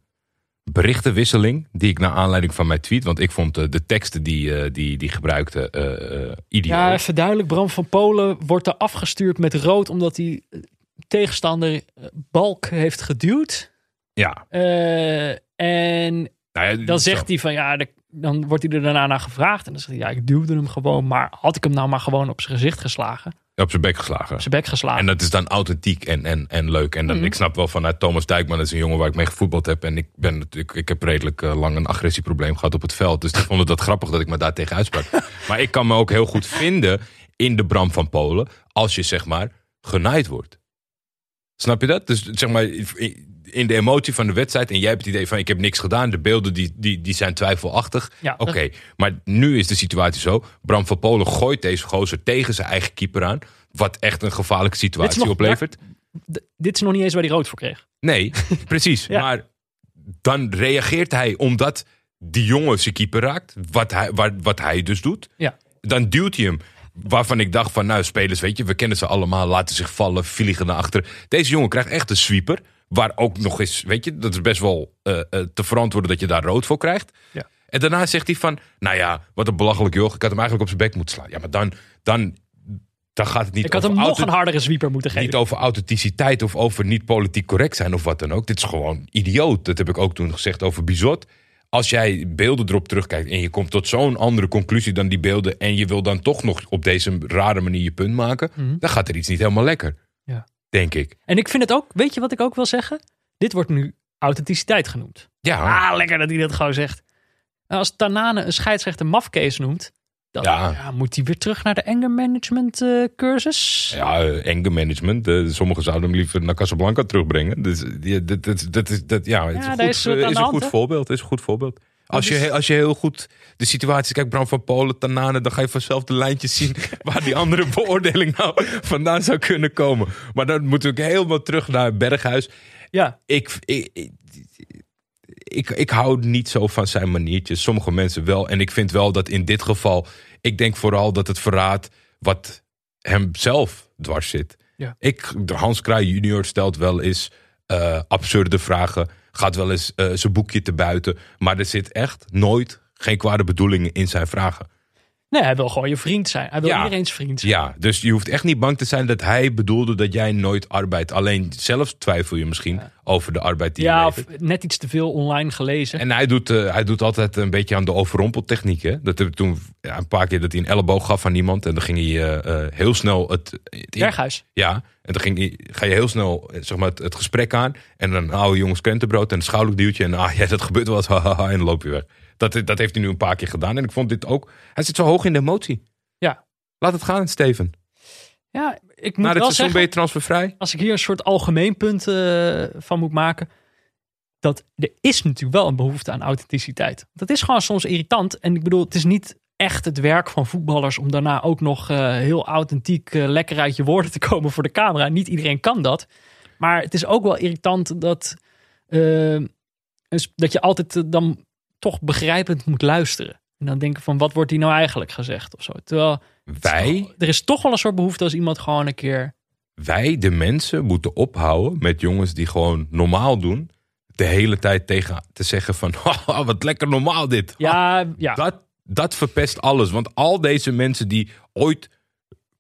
berichtenwisseling. Die ik naar aanleiding van mijn tweet. Want ik vond eh, de teksten die, eh, die, die gebruikte eh idioot. Ja, even duidelijk. Bram van Polen wordt er afgestuurd met rood. Omdat hij tegenstander Balk heeft geduwd. Ja. Eh, en Nou ja, dan zo. zegt hij van ja, de- dan wordt hij er daarna naar gevraagd. En dan zegt hij ja, ik duwde hem gewoon. Maar had ik hem nou maar gewoon op zijn gezicht geslagen? Op zijn bek geslagen. Op zijn bek geslagen. En dat is dan authentiek en, en, en leuk. En dan, Mhm. ik snap wel vanuit Thomas Dijkman, dat is een jongen waar ik mee gevoetbald heb. En ik, ben, natuurlijk- ik heb redelijk eh, lang een agressieprobleem gehad op het veld. Dus die vonden dat grappig dat ik me daar tegen uitsprak. *laughs* maar ik kan me ook heel goed vinden in de Bram van Polen. Als je zeg maar genaaid wordt. Snap je dat? Dus zeg maar in de emotie van de wedstrijd. En jij hebt het idee van ik heb niks gedaan. De beelden die, die, die zijn twijfelachtig. Ja, Oké, maar nu is de situatie zo. Bram van Polen gooit deze gozer tegen zijn eigen keeper aan. Wat echt een gevaarlijke situatie nog- oplevert. dit is nog niet eens waar hij rood voor kreeg. Nee, *laughs* precies. Ja. Maar dan reageert hij omdat die jongen zijn keeper raakt. Wat hij, wat, wat hij dus doet. Ja. Dan duwt hij hem. Waarvan ik dacht van, nou spelers, weet je, we kennen ze allemaal. Laten zich vallen, vliegen naar achteren. Deze jongen krijgt echt een sweeper. Waar ook nog eens, weet je, dat is best wel eh, eh, te verantwoorden dat je daar rood voor krijgt. Ja. En daarna zegt hij van, nou ja, wat een belachelijk joch. Ik had hem eigenlijk op zijn bek moeten slaan. Ja, maar dan, dan, dan gaat het niet Ik had over hem nog een hardere sweeper moeten geven. niet over authenticiteit of over niet politiek correct zijn of wat dan ook. Dit is gewoon idioot. Dat heb ik ook toen gezegd over Bizot. Als jij beelden erop terugkijkt en je komt tot zo'n andere conclusie dan die beelden. en je wil dan toch nog op deze rare manier je punt maken. dan gaat er iets niet helemaal lekker. Denk ik. En ik vind het ook, weet je wat ik ook wil zeggen? Dit wordt nu authenticiteit genoemd. Ja, Ah, lekker dat hij dat gewoon zegt. Als Tanane een scheidsrechter mafkees noemt, dan Ja. ja, moet hij weer terug naar de anger management eh, cursus. ja eh, enge management. Eh, sommigen zouden hem liever naar Casablanca terugbrengen. Dus, dat, dat, dat, is, dat, ja, het is, een goed, is een hand, goed voorbeeld. Is een goed voorbeeld. Als je, dus- als je heel goed de situatie kijkt, Bram van Polen, Tanane, dan ga je vanzelf de lijntjes zien *laughs* waar die andere *laughs* beoordeling nou vandaan zou kunnen komen. Maar dan moeten we ook helemaal terug naar Berghuis. Ja, Ik, ik, ik, ik, ik hou niet zo van zijn maniertjes. Sommige mensen wel. En ik vind wel dat in dit geval, ik denk vooral dat het verraadt wat hem zelf dwars zit. Ja. Ik, Hans Kraai junior stelt wel eens eh, absurde vragen. Gaat wel eens eh, zijn boekje te buiten. Maar er zit echt nooit geen kwade bedoelingen in zijn vragen. Nee, hij wil gewoon je vriend zijn. Hij wil Ja. iedereen's vriend zijn. Ja, dus je hoeft echt niet bang te zijn dat hij bedoelde dat jij nooit arbeid. Alleen zelf twijfel je misschien over de arbeid die je Ja, levert. of net iets te veel online gelezen. En hij doet, eh, hij doet altijd een beetje aan de overrompeltechniek. Hè? Dat heb ik toen ja, een paar keer dat hij een elleboog gaf aan iemand. En dan ging hij eh, eh, heel snel het. het Berghuis. Ja, en dan ging hij, ga je heel snel zeg maar, het, het gesprek aan. En dan oude jongens krentenbrood en een schouderduwtje. En ah ja, dat gebeurt wel eens. *laughs* en dan loop je weg. Dat, dat heeft hij nu een paar keer gedaan. En ik vond dit ook. Hij zit zo hoog in de emotie. Ja. Laat het gaan, Steven. Ja, ik moet Na dit wel seizoen zeggen, ben je transfervrij. als ik hier een soort algemeen punt eh, van moet maken. Dat er is natuurlijk wel een behoefte aan authenticiteit. Dat is gewoon soms irritant. En ik bedoel, het is niet echt het werk van voetballers om daarna ook nog eh, heel authentiek eh, lekker uit je woorden te komen voor de camera. Niet iedereen kan dat. Maar het is ook wel irritant dat, dat je altijd dan toch begrijpend moet luisteren. En dan denken van wat wordt hier nou eigenlijk gezegd of zo. Terwijl Wij, er is toch wel een soort behoefte als iemand gewoon een keer wij, de mensen, moeten ophouden met jongens die gewoon normaal doen. De hele tijd tegen te zeggen van, "Haha, *laughs* wat lekker normaal dit. Ja, ja. Dat, dat verpest alles. Want al deze mensen die ooit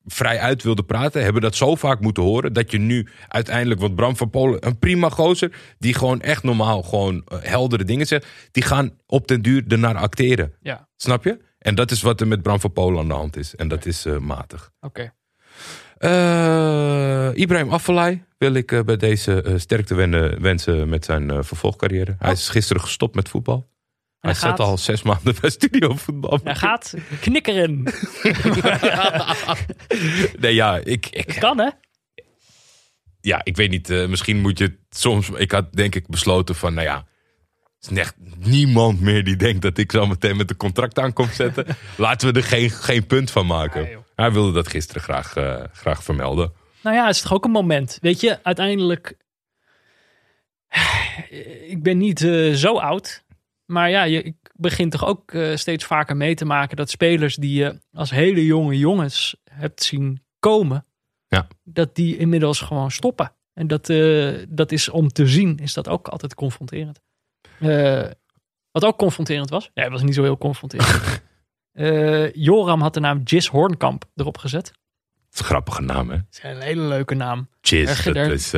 vrij uit wilden praten, hebben dat zo vaak moeten horen. Dat je nu uiteindelijk, want Bram van Polen, een prima gozer, die gewoon echt normaal gewoon eh, heldere dingen zegt, die gaan op den duur ernaar acteren. ja. Snap je? En dat is wat er met Bram van Polen aan de hand is. En dat is eh, matig. Oké. Eh, Ibrahim Afellay wil ik bij deze sterkte wensen met zijn vervolgcarrière. Hij is gisteren gestopt met voetbal. Hij Hij zit gaat- al zes maanden bij Studio Voetbal. Hij gaat knikkeren. *laughs* Nee, ja, ik, ik, Kan hè? ja, ik weet niet. eh, misschien moet je het soms. Ik had denk ik besloten van, nou ja. Er is echt niemand meer die denkt dat ik zo meteen met een contract aan kom zetten. *laughs* Laten we er geen, geen punt van maken. Hij wilde dat gisteren graag, eh, graag vermelden. Nou ja, het is toch ook een moment. Weet je, uiteindelijk. *sighs* Ik ben niet eh, zo oud. Maar ja, je, ik begin toch ook eh, steeds vaker mee te maken dat spelers die je als hele jonge jongens hebt zien komen. Ja. Dat die inmiddels gewoon stoppen. En dat, eh, dat is om te zien, is dat ook altijd confronterend. Eh, wat ook confronterend was. Ja, het was niet zo heel confronterend. *laughs* Joram had de naam Jis Hoornkamp erop gezet. Het is een grappige naam, hè? Dat is een hele leuke naam. Erg Dat is,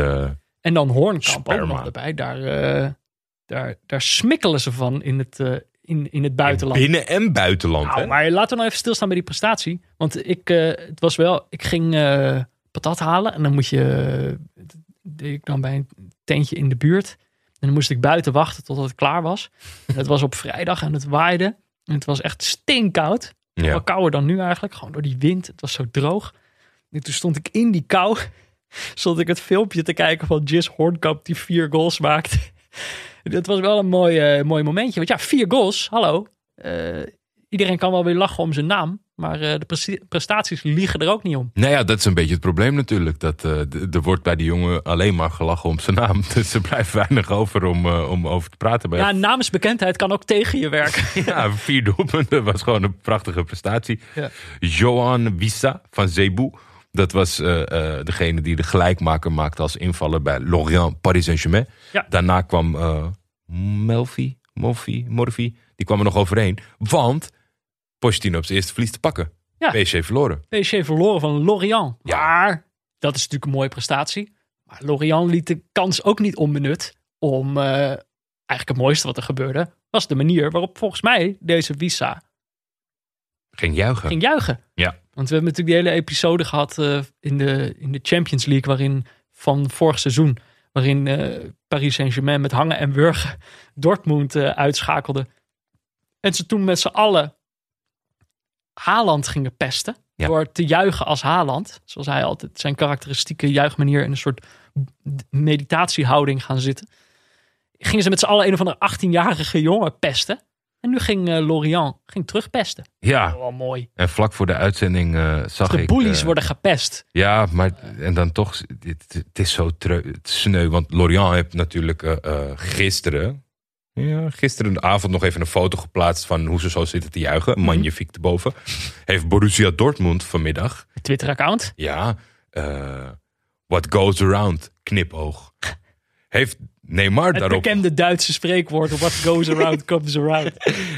En dan Hoornkamp ook nog erbij. Daar, daar, daar smikkelen ze van in het, eh, in, in het buitenland. binnen- en buitenland, Nou, hè? maar laten we nou even stilstaan bij die prestatie. Want ik, eh, het was wel, ik ging eh, patat halen en dan moet je, deed ik dan bij een tentje in de buurt. En dan moest ik buiten wachten totdat het klaar was. En het was op vrijdag en het waaide. En het was echt steenkoud. Ja. Wel kouder dan nu eigenlijk, gewoon door die wind. Het was zo droog. En toen stond ik in die kou, *laughs* stond ik het filmpje te kijken van Jis Hornkamp die vier goals maakte. Dat was wel een mooi, eh, mooi momentje. Want ja, vier goals, hallo. Eh, iedereen kan wel weer lachen om zijn naam. Maar eh, de prestaties liegen er ook niet om. Nou ja, dat is een beetje het probleem natuurlijk. Dat, er wordt bij die jongen alleen maar gelachen om zijn naam. *laughs* Dus er blijft weinig over om, om over te praten. Maar Ja, namensbekendheid kan ook tegen je werken. *laughs* Ja, vier doelpunten was gewoon een prachtige prestatie. Ja. Johan Wissa van Zebu. Dat was eh, eh, degene die de gelijkmaker maakte als invaller bij Lorient Paris Saint-Germain. Ja. Daarna kwam eh Melfi, Morfi, Morfi. Die kwam er nog overheen. Want Pochettino op zijn eerste verlies te pakken. Ja. PSG verloren. PSG verloren van Lorient. Ja. Maar dat is natuurlijk een mooie prestatie. Maar Lorient liet de kans ook niet onbenut om... eigenlijk het mooiste wat er gebeurde... was de manier waarop volgens mij deze Visa Ging juichen. ging juichen. Ja. Want we hebben natuurlijk die hele episode gehad eh, in, de, in de Champions League... waarin van vorig seizoen... waarin eh, Paris Saint-Germain met hangen en wurgen *laughs* Dortmund eh, uitschakelde. En ze toen met z'n allen Haaland gingen pesten. Ja. Door te juichen als Haaland. Zoals hij altijd zijn karakteristieke juichmanier in een soort meditatiehouding gaan zitten. Gingen ze met z'n allen een of andere 18-jarige jongen pesten. En nu ging eh, Lorient ging terugpesten. Ja, Wel mooi. en vlak voor de uitzending eh, zag De ik... bullies eh, worden gepest. Ja, maar en dan toch, het, het is zo treu, het is sneu. Want Lorient heeft natuurlijk gisteren, ja, gisteren de avond nog even een foto geplaatst van hoe ze zo zitten te juichen. Magnifiek erboven. Heeft Borussia Dortmund vanmiddag, Twitter-account. ja, eh, what goes around, knipoog. *laughs* Heeft Neymar Het daarop, bekende Duitse spreekwoord. What goes around *laughs* comes around.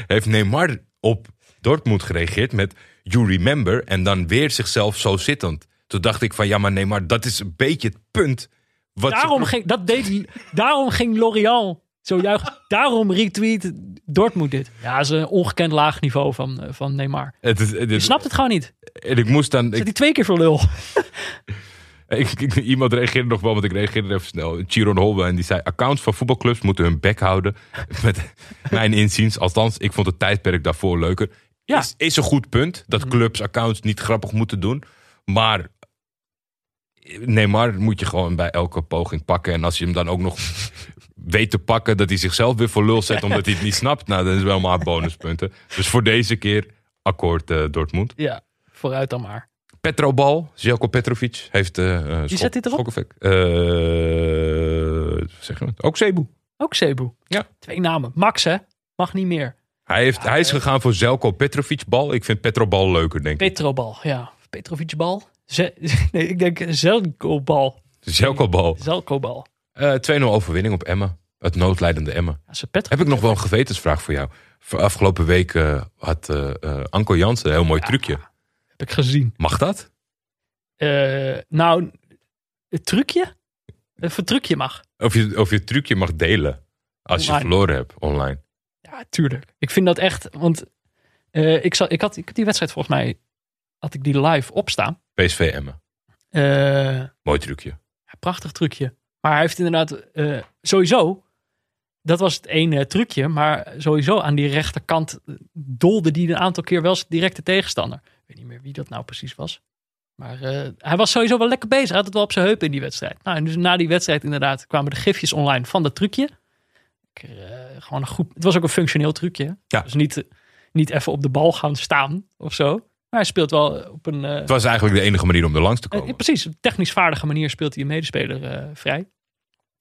heeft Neymar op Dortmund gereageerd met you remember en dan weer zichzelf zo zittend. Toen dacht ik van ja, maar Neymar, dat is een beetje het punt. Wat ze- Daarom ging, dat deed, daarom ging L'Oréal zo juichen. Daarom retweet Dortmund dit. Ja, dat is een ongekend laag niveau van, eh, van Neymar. Het het Je snapt het gewoon niet. En ik moest dan. Zit Ik, hij twee keer voor lul? *laughs* *laughs* ik- ik- iemand reageerde nog wel, want ik reageerde even snel. Chiron Holbein die zei: accounts van voetbalclubs moeten hun bek houden. *laughs* Met mijn inziens. Althans, ik vond het tijdperk daarvoor leuker. Ja. Is, is een goed punt dat clubs accounts niet grappig moeten doen. Maar Neymar moet je gewoon bij elke poging pakken. En als je hem dan ook nog *laughs* weet te pakken dat hij zichzelf weer voor lul zet omdat hij het niet snapt. Nou, dan is wel maar bonuspunten. Dus voor deze keer akkoord eh, Dortmund. Ja, vooruit dan maar. Petrobal, Zelko Petrovic, heeft uh, Wie zet dit erop? zeg je het? Ook Cebu. Ook Cebu. Ja. Twee namen. Max hè? Mag niet meer. Hij, heeft, hij is gegaan voor Zelko Petrovic bal. Ik vind Petrobal leuker, denk ik. Petrobal. Ja. Petrovic bal. Ze *laughs* nee, ik denk Zelko-bal. Zelko bal. Zelko-bal. Eh 2-0 overwinning op Emma. Het noodlijdende Emma. Ja, Heb ik nog wel een gewetensvraag voor jou. Afgelopen week eh, had eh eh, Anko Jansen een heel mooi trucje. Heb ik gezien. Mag dat? Eh, nou, het trucje? Een trucje mag. Of je, of je het trucje mag delen als je Online. verloren hebt online. Ja, tuurlijk. Ik vind dat echt, want eh, ik, zat, ik, had, ik had die wedstrijd volgens mij, had ik die live opstaan. PSV Emma. Eh, Mooi trucje. ja, prachtig trucje. Maar hij heeft inderdaad, eh, sowieso, dat was het ene trucje, maar sowieso aan die rechterkant dolde die een aantal keer wel eens direct de tegenstander. Ik weet niet meer wie dat nou precies was. Maar eh, hij was sowieso wel lekker bezig. Hij had het wel op zijn heupen in die wedstrijd. Nou, en dus na die wedstrijd inderdaad kwamen de gifjes online van dat trucje. Ik, eh, gewoon een goed, het was ook een functioneel trucje. Ja. Dus niet, niet even op de bal gaan staan of zo. Maar hij speelt wel op een... eh, Het was eigenlijk de enige manier om er langs te komen. precies, op technisch vaardige manier speelt hij een medespeler vrij.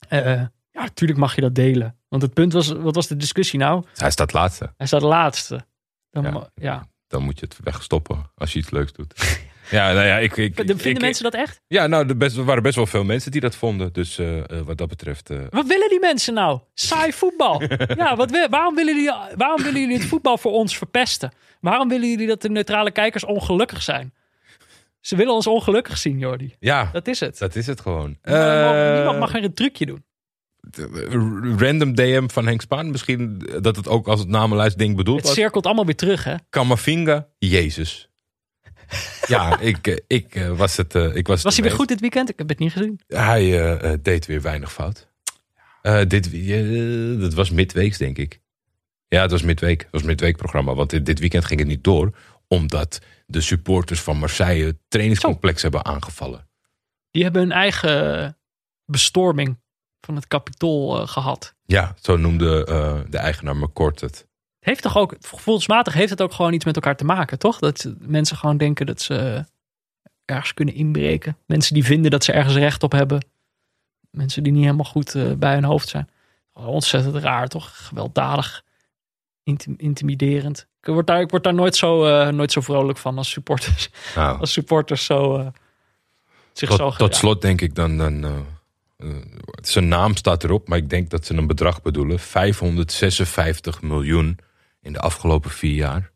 Ja, natuurlijk mag je dat delen. Want het punt was, wat was de discussie nou? Hij staat laatste. Hij staat laatste. Dan ja. Dan moet je het wegstoppen als je iets leuks doet. *laughs* ja, nou ja, ik, ik, Vinden ik- mensen dat echt? Ja, nou, er, best, er waren best wel veel mensen die dat vonden. Dus eh, eh, wat dat betreft. eh, Wat willen die mensen nou? Saai voetbal. *laughs* ja, wat, waarom, willen jullie, waarom willen jullie het voetbal voor ons verpesten? Waarom willen jullie dat de neutrale kijkers ongelukkig zijn? Ze willen ons ongelukkig zien, Jordi. ja, Dat is het. dat is het gewoon. Niemand- Niemand mag er een trucje doen. Random DM van Henk Spaan. Misschien dat het ook als het namenlijst ding bedoeld Het was. cirkelt allemaal weer terug, hè? Kamavinga, Jezus. *laughs* ja, ik, eh, ik eh, was het. eh, ik was Was hij het weer goed dit weekend? Ik heb het niet gezien. Hij eh, eh, deed weer weinig fout. Eh, dit, eh, dat was midweeks, denk ik. Ja, het was midweek. Het was midweekprogramma. Want dit, dit weekend ging het niet door. Omdat de supporters van Marseille het trainingscomplex hebben aangevallen. Die hebben hun eigen bestorming van het kapitool eh, gehad. Ja, zo noemde eh, de eigenaar McCord het. heeft toch ook, gevoelsmatig heeft het ook gewoon iets met elkaar te maken, toch? Dat mensen gewoon denken dat ze ergens kunnen inbreken. Mensen die vinden dat ze ergens recht op hebben. Mensen die niet helemaal goed bij hun hoofd zijn. Ontzettend raar, toch? Gewelddadig. Intim intimiderend. Ik word daar, ik word daar nooit, zo, uh, nooit zo vrolijk van als supporters. Nou, Als supporters zo... Uh, zich zo tot, tot slot denk ik dan... dan uh, zijn naam staat erop, maar ik denk dat ze een bedrag bedoelen. 556 miljoen in de afgelopen vier jaar.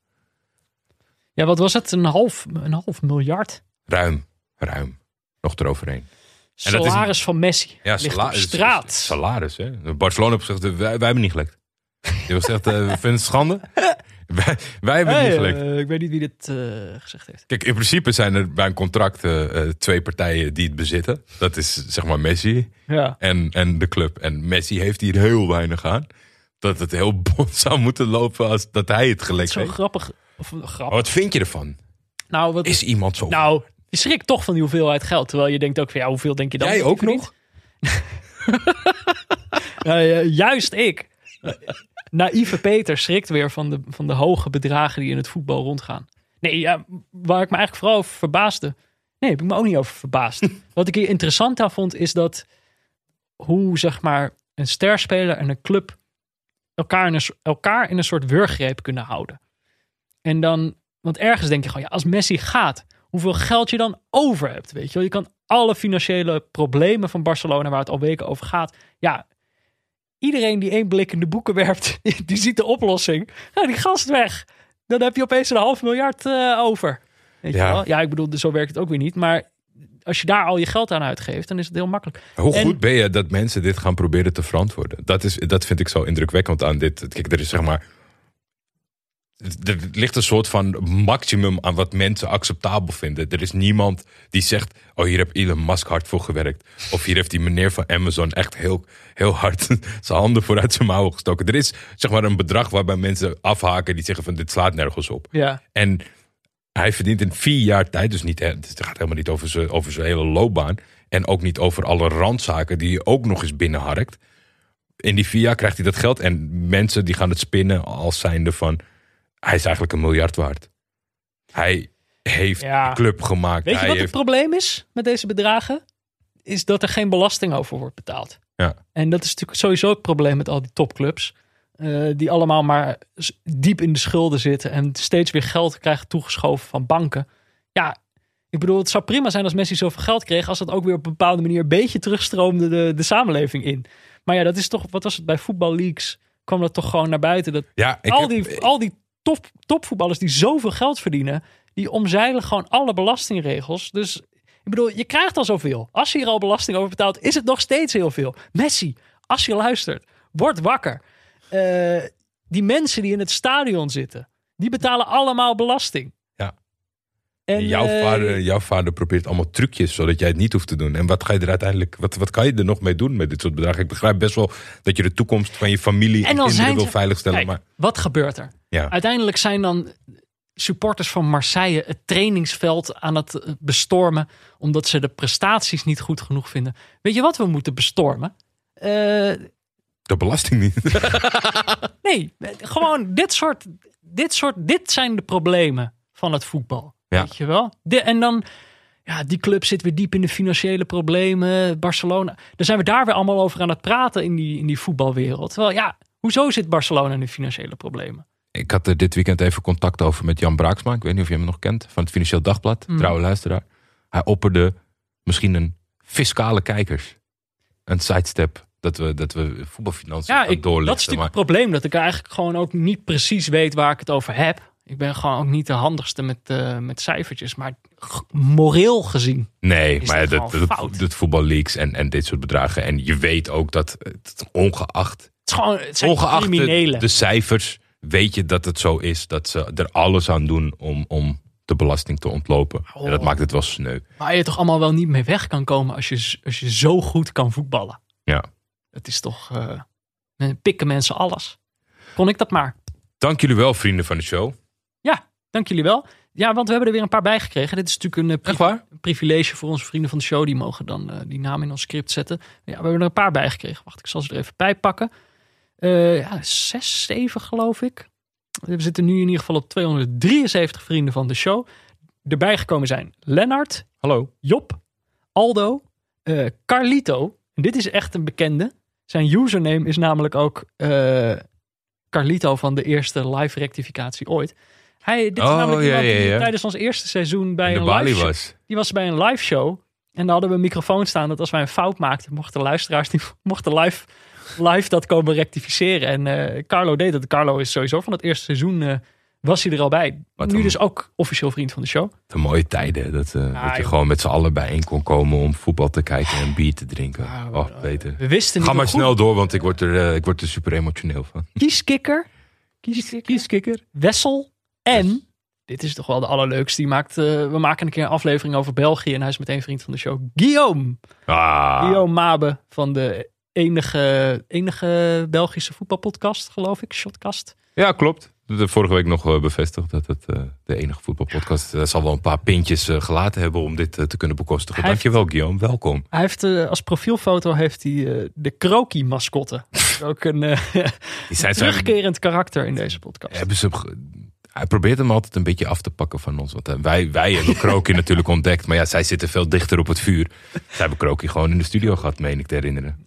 Ja, wat was het? Een half, een half miljard? Ruim, ruim. Nog eroverheen. Salaris is, van Messi. Ja, salaris. straat. Salaris, hè. Barcelona heeft gezegd, wij, wij hebben niet gelekt. Heeft gezegd, *laughs* uh, we vinden het schande. *laughs* wij, wij hebben hey, niet gelekt. Uh, ik weet niet wie dit uh, gezegd heeft. Kijk, in principe zijn er bij een contract twee partijen die het bezitten. Dat is zeg maar Messi ja. en, en de club. En Messi heeft hier heel weinig aan. Dat het heel *laughs* bot zou moeten lopen als dat hij het gelekt zo heeft. grappig. Of, grappig. Maar wat vind je ervan? Nou, wat, is iemand zo... Nou, je schrikt toch van die hoeveelheid geld. Terwijl je denkt ook van, ja, hoeveel denk je dan? Jij ook nog? *laughs* juist ik. Naïeve Peter schrikt weer van de, van de hoge bedragen die in het voetbal rondgaan. Nee, ja, waar ik me eigenlijk vooral over verbaasde. Nee, heb ik me ook niet over verbaasd. *laughs* Wat ik hier interessant aan vond, is dat hoe zeg maar een sterspeler en een club elkaar in een, elkaar in een soort wurggreep kunnen houden. En dan, want ergens denk je gewoon, ja, als Messi gaat, hoeveel geld je dan over hebt. Weet je wel, je kan alle financiële problemen van Barcelona, waar het al weken over gaat. Ja, iedereen die één blik in de boeken werpt, *laughs* die ziet de oplossing. Ga die gast weg. Dan heb je opeens een half miljard uh, over. Weet ja. Je wel? ja, ik bedoel, zo werkt het ook weer niet. Maar als je daar al je geld aan uitgeeft, dan is het heel makkelijk. Hoe en, goed ben je dat mensen dit gaan proberen te verantwoorden? Dat, is, dat vind ik zo indrukwekkend aan dit. Kijk, er is zeg maar er ligt een soort van maximum aan wat mensen acceptabel vinden. Er is niemand die zegt: Oh, hier heb Elon Musk hard voor gewerkt. Of hier heeft die meneer van Amazon echt heel, heel hard *laughs* zijn handen vooruit zijn mouwen gestoken. Er is zeg maar een bedrag waarbij mensen afhaken die zeggen: van Dit slaat nergens op. Ja. En hij verdient in vier jaar tijd, dus niet, het gaat helemaal niet over zijn, over zijn hele loopbaan. En ook niet over alle randzaken die hij ook nog eens binnenharkt. In die vier jaar krijgt hij dat geld. En mensen die gaan het spinnen als zijnde van hij is eigenlijk een miljard waard. Hij heeft Ja. een club gemaakt. Weet je hij wat het probleem is met deze bedragen? Is dat er geen belasting over wordt betaald. Ja. En dat is natuurlijk sowieso het probleem met al die topclubs. eh, die allemaal maar diep in de schulden zitten. En steeds weer geld krijgen toegeschoven van banken. Ja, ik bedoel, het zou prima zijn als Messi zoveel geld kreeg. Als dat ook weer op een bepaalde manier een beetje terugstroomde de, de samenleving in. Maar ja, dat is toch, wat was het bij voetballeaks? Kwam dat toch gewoon naar buiten? Dat ja, al heb- die, al die top, topvoetballers die zoveel geld verdienen, die omzeilen gewoon alle belastingregels. Dus ik bedoel, je krijgt al zoveel. Als je hier al belasting over betaalt, is het nog steeds heel veel. Messi, als je luistert, word wakker. Eh, die mensen die in het stadion zitten, die betalen allemaal belasting. En, jouw, eh, vader, jouw vader probeert allemaal trucjes zodat jij het niet hoeft te doen. En wat ga je er uiteindelijk, wat, wat kan je er nog mee doen met dit soort bedragen? Ik begrijp best wel dat je de toekomst van je familie en, En kinderen wil veiligstellen. Kijk, maar wat gebeurt er? ja, Uiteindelijk zijn dan supporters van Marseille het trainingsveld aan het eh, bestormen. Omdat ze de prestaties niet goed genoeg vinden. Weet je wat we moeten bestormen? Eh, de belasting niet. *laughs* nee, gewoon dit soort, dit soort. Dit zijn de problemen van het voetbal. Ja. Weet je wel? De, en dan. Ja, die club zit weer diep in de financiële problemen. Barcelona. Dan zijn we daar weer allemaal over aan het praten in die, in die voetbalwereld. Terwijl ja, hoezo zit Barcelona in de financiële problemen? Ik had er dit weekend even contact over met Jan Braaksma. Ik weet niet of je hem nog kent. Van het Financieel Dagblad. Mm. Trouwe luisteraar. Hij opperde misschien een fiscale kijkers. Een sidestep. Dat we, dat we voetbalfinanciën Ja, ik, dat is natuurlijk maar het probleem. Dat ik eigenlijk gewoon ook niet precies weet waar ik het over heb. Ik ben gewoon ook niet de handigste met, eh, met cijfertjes. Maar moreel gezien. Nee, Is maar dat dat, dat voetballeaks en, en dit soort bedragen. En je weet ook dat het ongeacht, Het, is gewoon, het zijn ongeacht de, criminelen. de cijfers, weet je dat het zo is. Dat ze er alles aan doen om, om de belasting te ontlopen. En dat Oh. maakt het wel sneu. Waar je toch allemaal wel niet mee weg kan komen als je, als je zo goed kan voetballen. Ja. Het is toch... men- pikken mensen alles. Kon ik dat maar. Dank jullie wel, vrienden van de show. Dank jullie wel. Ja, want we hebben er weer een paar bij gekregen. Dit is natuurlijk een, eh, pri- Echt waar? een privilege voor onze vrienden van de show. Die mogen dan eh, die naam in ons script zetten. Ja, we hebben er een paar bij gekregen. Wacht, ik zal ze er even bij pakken. Eh, ja, zes, zeven geloof ik. We zitten nu in ieder geval op 273 vrienden van de show. Erbij gekomen zijn Lennart, Hallo. Job, Aldo, Carlito. En dit is echt een bekende. Zijn username is namelijk ook Carlito van de eerste live rectificatie ooit. Hij, dit is Oh, namelijk ja, iemand die ja, ja. tijdens ons eerste seizoen bij een live show, was. die was bij een live show. En daar hadden we een microfoon staan dat als wij een fout maakten, mochten luisteraars die *laughs* mochten live, live dat komen rectificeren. En eh, Carlo deed dat. Carlo is sowieso van het eerste seizoen eh, was hij er al bij. Wat nu een- dus ook officieel vriend van de show. De mooie tijden. Dat, eh, dat je gewoon met z'n allen bijeen kon komen om voetbal te kijken en bier te drinken. Oh, beter. We wisten niet Ga maar goed- snel door, want ik word er, ik word er super emotioneel van. Kieskikker. Kieskikker. Kieskikker. Wessel. En, dit is toch wel de allerleukste. Die maakt, eh, we maken een keer een aflevering over België. En hij is meteen vriend van de show. Guillaume. Ah, Guillaume Mabe van de enige, enige Belgische voetbalpodcast, geloof ik. Shotcast. Ja, klopt. De vorige week nog eh, bevestigd dat het eh, de enige voetbalpodcast zal wel een paar pintjes gelaten hebben om dit te kunnen bekostigen. Hij Dankjewel, Guillaume. Welkom. Hij heeft als profielfoto heeft hij de Kroki-mascotte. *laughs* ook een zijn, *laughs* terugkerend karakter in deze podcast. hebben ze, hij probeert hem altijd een beetje af te pakken van ons. Want eh, wij, hebben Kroki *laughs* natuurlijk ontdekt. Maar ja, zij zitten veel dichter op het vuur. Zij hebben Kroki gewoon in de studio gehad, meen ik te herinneren.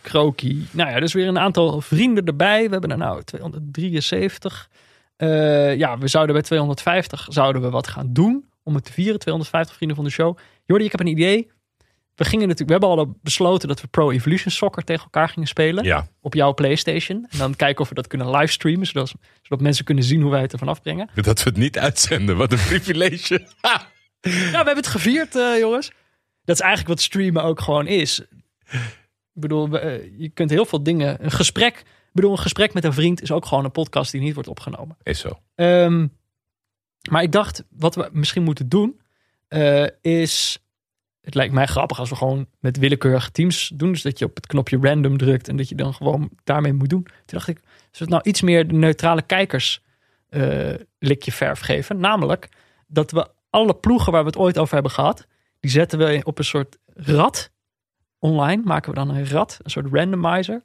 Kroki. Nou ja, dus weer een aantal vrienden erbij. We hebben er nou 273. Eh, ja, we zouden bij 250 zouden we wat gaan doen om het te vieren. 250 vrienden van de show. Jordi, ik heb een idee. We gingen natuurlijk, we hebben al besloten dat we Pro Evolution Soccer tegen elkaar gingen spelen Ja, op jouw PlayStation. En dan kijken of we dat kunnen livestreamen, zodat, zodat mensen kunnen zien hoe wij het ervan afbrengen. dat we het niet uitzenden. Wat een *laughs* privilege. Ja, we hebben het gevierd, eh, jongens. Dat is eigenlijk wat streamen ook gewoon is. Ik bedoel, we, eh, je kunt heel veel dingen. Een gesprek. Ik bedoel, een gesprek met een vriend is ook gewoon een podcast die niet wordt opgenomen. Is zo. Ehm, maar ik dacht, wat we misschien moeten doen, eh, is. Het lijkt mij grappig als we gewoon met willekeurige teams doen. Dus dat je op het knopje random drukt en dat je dan gewoon daarmee moet doen. Toen dacht ik, als we het nou iets meer de neutrale kijkers eh, likje verf geven. Namelijk dat we alle ploegen waar we het ooit over hebben gehad, die zetten we op een soort rad. Online maken we dan een rad, een soort randomizer.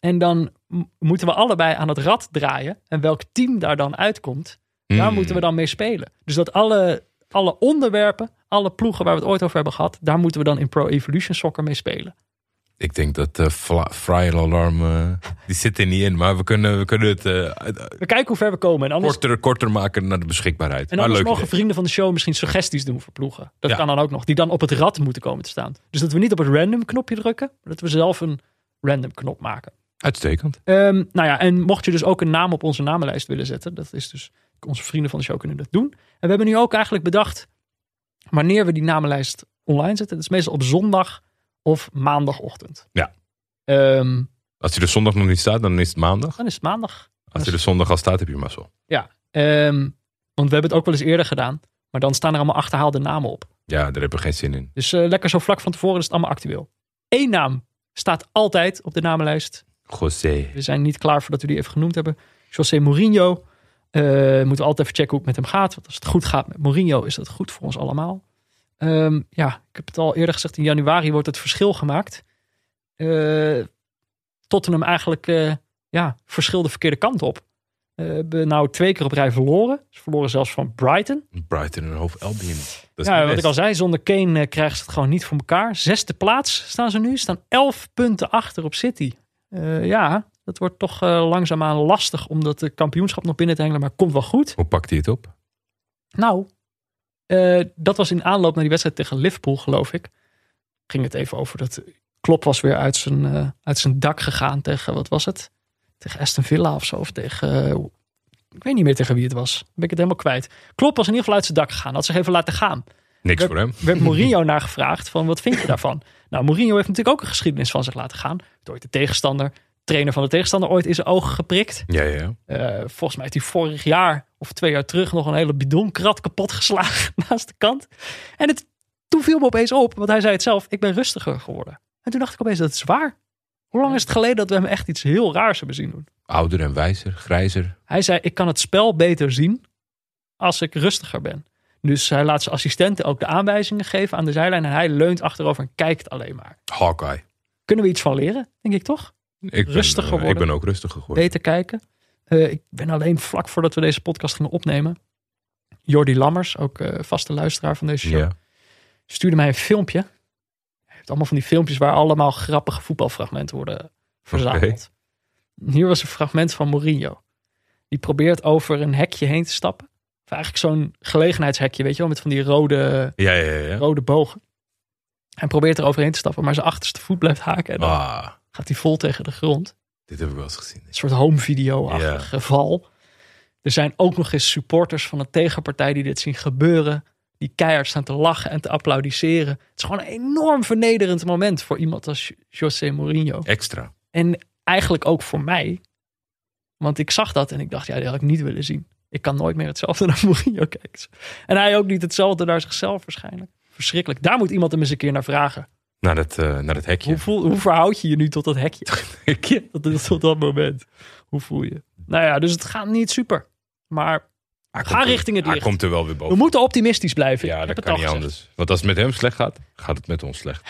En dan moeten we allebei aan het rad draaien. En welk team daar dan uitkomt, daar Hmm. moeten we dan mee spelen. Dus dat alle, alle onderwerpen, alle ploegen waar we het ooit over hebben gehad, daar moeten we dan in Pro Evolution Soccer mee spelen. Ik denk dat uh, Friar Alarm, eh, die zit er niet in. Maar we kunnen, we kunnen het eh, We kijken hoe ver we komen. En anders, korter, korter maken naar de beschikbaarheid. en anders mogen vrienden van de show misschien suggesties doen voor ploegen. Dat Ja. kan dan ook nog. Die dan op het rad moeten komen te staan. Dus dat we niet op het random knopje drukken, maar dat we zelf een random knop maken. Uitstekend. Ehm, nou ja, en mocht je dus ook een naam op onze namenlijst willen zetten, dat is dus onze vrienden van de show kunnen dat doen. En we hebben nu ook eigenlijk bedacht wanneer we die namenlijst online zetten. Dat is meestal op zondag of maandagochtend. Ja. Ehm, Als hij er zondag nog niet staat, dan is het maandag. dan is het maandag. Als hij er zondag al staat, heb je mazzel. Ehm, want we hebben het ook wel eens eerder gedaan, maar dan staan er allemaal achterhaalde namen op. Ja, daar hebben we geen zin in. Dus eh, lekker zo vlak van tevoren is het allemaal actueel. Eén naam staat altijd op de namenlijst. José. We zijn niet klaar voordat we die even genoemd hebben. José Mourinho. Eh, moeten we altijd even checken hoe het met hem gaat. Want als het goed gaat met Mourinho, is dat goed voor ons allemaal. Ehm, ja, ik heb het al eerder gezegd. In januari wordt het verschil gemaakt. Eh Tottenham eigenlijk eh, ja, verschil de verkeerde kant op. Eh, hebben nou twee keer op rij verloren. Ze verloren zelfs van Brighton. Brighton en Hoofd Albion. Dat is Ja, wat ik al zei, zonder Kane krijgen ze het gewoon niet voor elkaar. Zesde plaats staan ze nu. Staan elf punten achter op City. Ja, dat wordt toch eh, langzaamaan lastig om dat eh, kampioenschap nog binnen te hengelen. Maar komt wel goed. Hoe pakt hij het op? Nou, eh, dat was in aanloop naar die wedstrijd tegen Liverpool, geloof ik. Ging het even over dat Klopp was weer uit zijn, uit zijn dak gegaan tegen, wat was het? Tegen Aston Villa of zo. Of tegen, ik weet niet meer tegen wie het was. Dan ben ik het helemaal kwijt. Klopp was in ieder geval uit zijn dak gegaan. Had zich even laten gaan. Niks voor hem. werd *laughs* Mourinho naar gevraagd van wat vind je daarvan? Nou, Mourinho heeft natuurlijk ook een geschiedenis van zich laten gaan. Ooit de tegenstander, trainer van de tegenstander, ooit in zijn ogen geprikt. Ja, ja, ja. Eh, volgens mij heeft hij vorig jaar of twee jaar terug nog een hele bidonkrat kapot geslagen *laughs* naast de kant. En het, toen viel me opeens op, want hij zei het zelf, ik ben rustiger geworden. En toen dacht ik opeens, dat is waar. Hoe lang is het geleden dat we hem echt iets heel raars hebben zien doen? Ouder en wijzer, grijzer. Hij zei, ik kan het spel beter zien als ik rustiger ben. Dus hij laat zijn assistenten ook de aanwijzingen geven aan de zijlijn. En hij leunt achterover en kijkt alleen maar. Hawkeye. Kunnen we iets van leren, denk ik toch? Ik ben, Rustiger eh, Ik worden. ben ook rustiger geworden. Beter kijken. Eh, ik ben alleen vlak voordat we deze podcast gingen opnemen. Jordi Lammers, ook eh, vaste luisteraar van deze show, Ja. stuurde mij een filmpje. Hij heeft allemaal van die filmpjes waar allemaal grappige voetbalfragmenten worden verzameld. Hier was een fragment van Mourinho. Die probeert over een hekje heen te stappen. Of eigenlijk zo'n gelegenheidshekje, weet je wel, met van die rode, Ja, ja, ja. rode bogen. Hij probeert er overheen te stappen, maar zijn achterste voet blijft haken. En dan Ah, gaat hij vol tegen de grond. dit heb ik wel eens gezien. Een soort home video-achtig Ja. geval. Er zijn ook nog eens supporters van een tegenpartij die dit zien gebeuren. Die keihard staan te lachen en te applaudisseren. Het is gewoon een enorm vernederend moment voor iemand als José Mourinho. Extra. En eigenlijk ook voor mij. Want ik zag dat en ik dacht, ja, die had ik niet willen zien. Ik kan nooit meer hetzelfde *laughs* naar Mourinho kijken. En hij ook niet hetzelfde naar zichzelf waarschijnlijk. Verschrikkelijk. Daar moet iemand hem eens een keer naar vragen. Naar dat, eh, naar dat hekje. Hoe, voel, hoe verhoud je je nu tot dat hekje? *laughs* Hekje? tot, tot dat moment. Hoe voel je? Nou ja, dus het gaat niet super. Maar Hij Ga richting het Hij komt er wel weer we boven. moeten optimistisch blijven. Ja, dat het kan niet gezegd. anders. Want als het met hem slecht gaat, gaat het met ons slecht.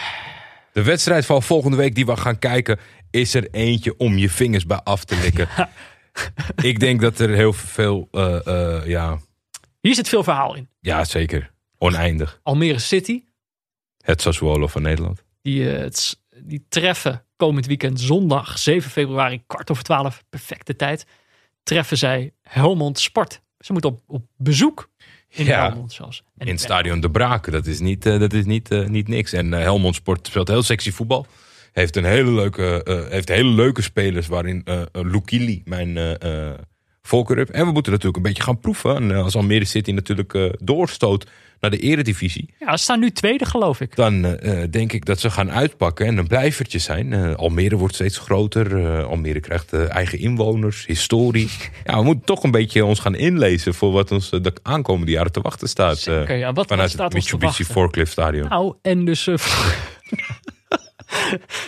De wedstrijd van volgende week die we gaan kijken, is er eentje om je vingers bij af te likken. *laughs* Ik denk dat er heel veel, eh, eh, ja, Hier zit veel verhaal in. ja, zeker. Oneindig. Almere City, Het Sassuolo van Nederland. die, eh, het die treffen komend weekend zondag 7 februari, kwart over twaalf, perfecte tijd. Treffen zij Helmond Sport. Ze moeten op, op bezoek in Ja. Helmond zelfs. En In het stadion De Braken, dat is niet, eh, dat is niet, eh, niet niks. En Helmond Sport speelt heel sexy voetbal. Heeft, een hele leuke, heeft hele leuke spelers, waarin Lukili mijn voorkeur heb. En we moeten natuurlijk een beetje gaan proeven. En als Almere City natuurlijk doorstoot naar de eredivisie. Ja, ze staan nu tweede geloof ik. Dan eh, eh, denk ik dat ze gaan uitpakken en een blijvertje zijn. Eh, Almere wordt steeds groter. Eh, Almere krijgt eigen inwoners, historie. *laughs* ja, we moeten toch een beetje ons gaan inlezen voor wat ons de aankomende jaren te wachten staat. Zeker, ja. Wat, vanuit staat het Mitsubishi? Forklift Stadion. Nou, en dus... *laughs*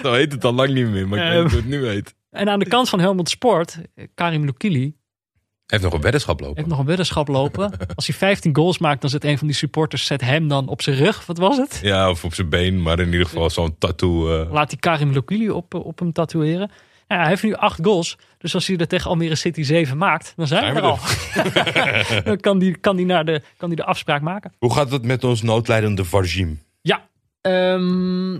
Dat heet het al lang niet meer, maar ik weet hoe het nu heet. en aan de kant van Helmond Sport, Karim Lukili, heeft nog een weddenschap lopen. heeft nog een weddenschap lopen. *laughs* Als hij 15 goals maakt, dan zet een van die supporters zet hem dan op zijn rug. Wat was het? Ja, of op zijn been, maar in ieder geval zo'n tattoo. eh. Laat die Karim Lukili op, op hem tatoeëren. Ja, hij heeft nu acht goals. Dus als hij er tegen Almere City 7 maakt, dan zijn, Zijn we er al. *laughs* dan kan die, kan, die naar de, kan die de afspraak maken. Hoe gaat het met ons noodlijdende Varjim? Ja, ehm,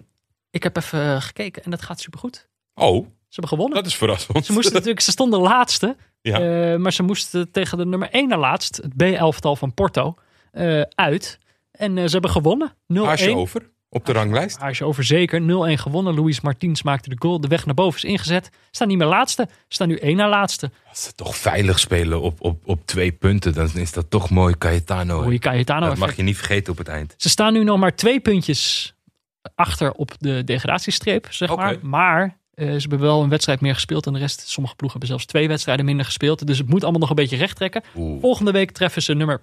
ik heb even gekeken en dat gaat supergoed. Oh, hebben gewonnen. dat is verrassend. Ze, moesten natuurlijk, ze stonden laatste, Ja. eh, maar ze moesten tegen de nummer 1 na laatst, het B-elftal van Porto, eh, uit. En eh, ze hebben gewonnen. 0-1. Haasje over op de ranglijst. Haasje over zeker. 0-1 gewonnen. Luis Martins maakte de goal. De weg naar boven is ingezet. Staan niet meer laatste. Staan nu één na laatste. Als ze toch veilig spelen op, op, op twee punten, dan is dat toch mooi Cayetano. Je Cayetano dat mag je niet vergeten op het eind. Ze staan nu nog maar twee puntjes achter op de degradatiestreep, zeg maar. Maar eh, ze hebben wel een wedstrijd meer gespeeld dan de rest. Sommige ploegen hebben zelfs twee wedstrijden minder gespeeld. Dus het moet allemaal nog een beetje recht trekken. Oeh. Volgende week treffen ze nummer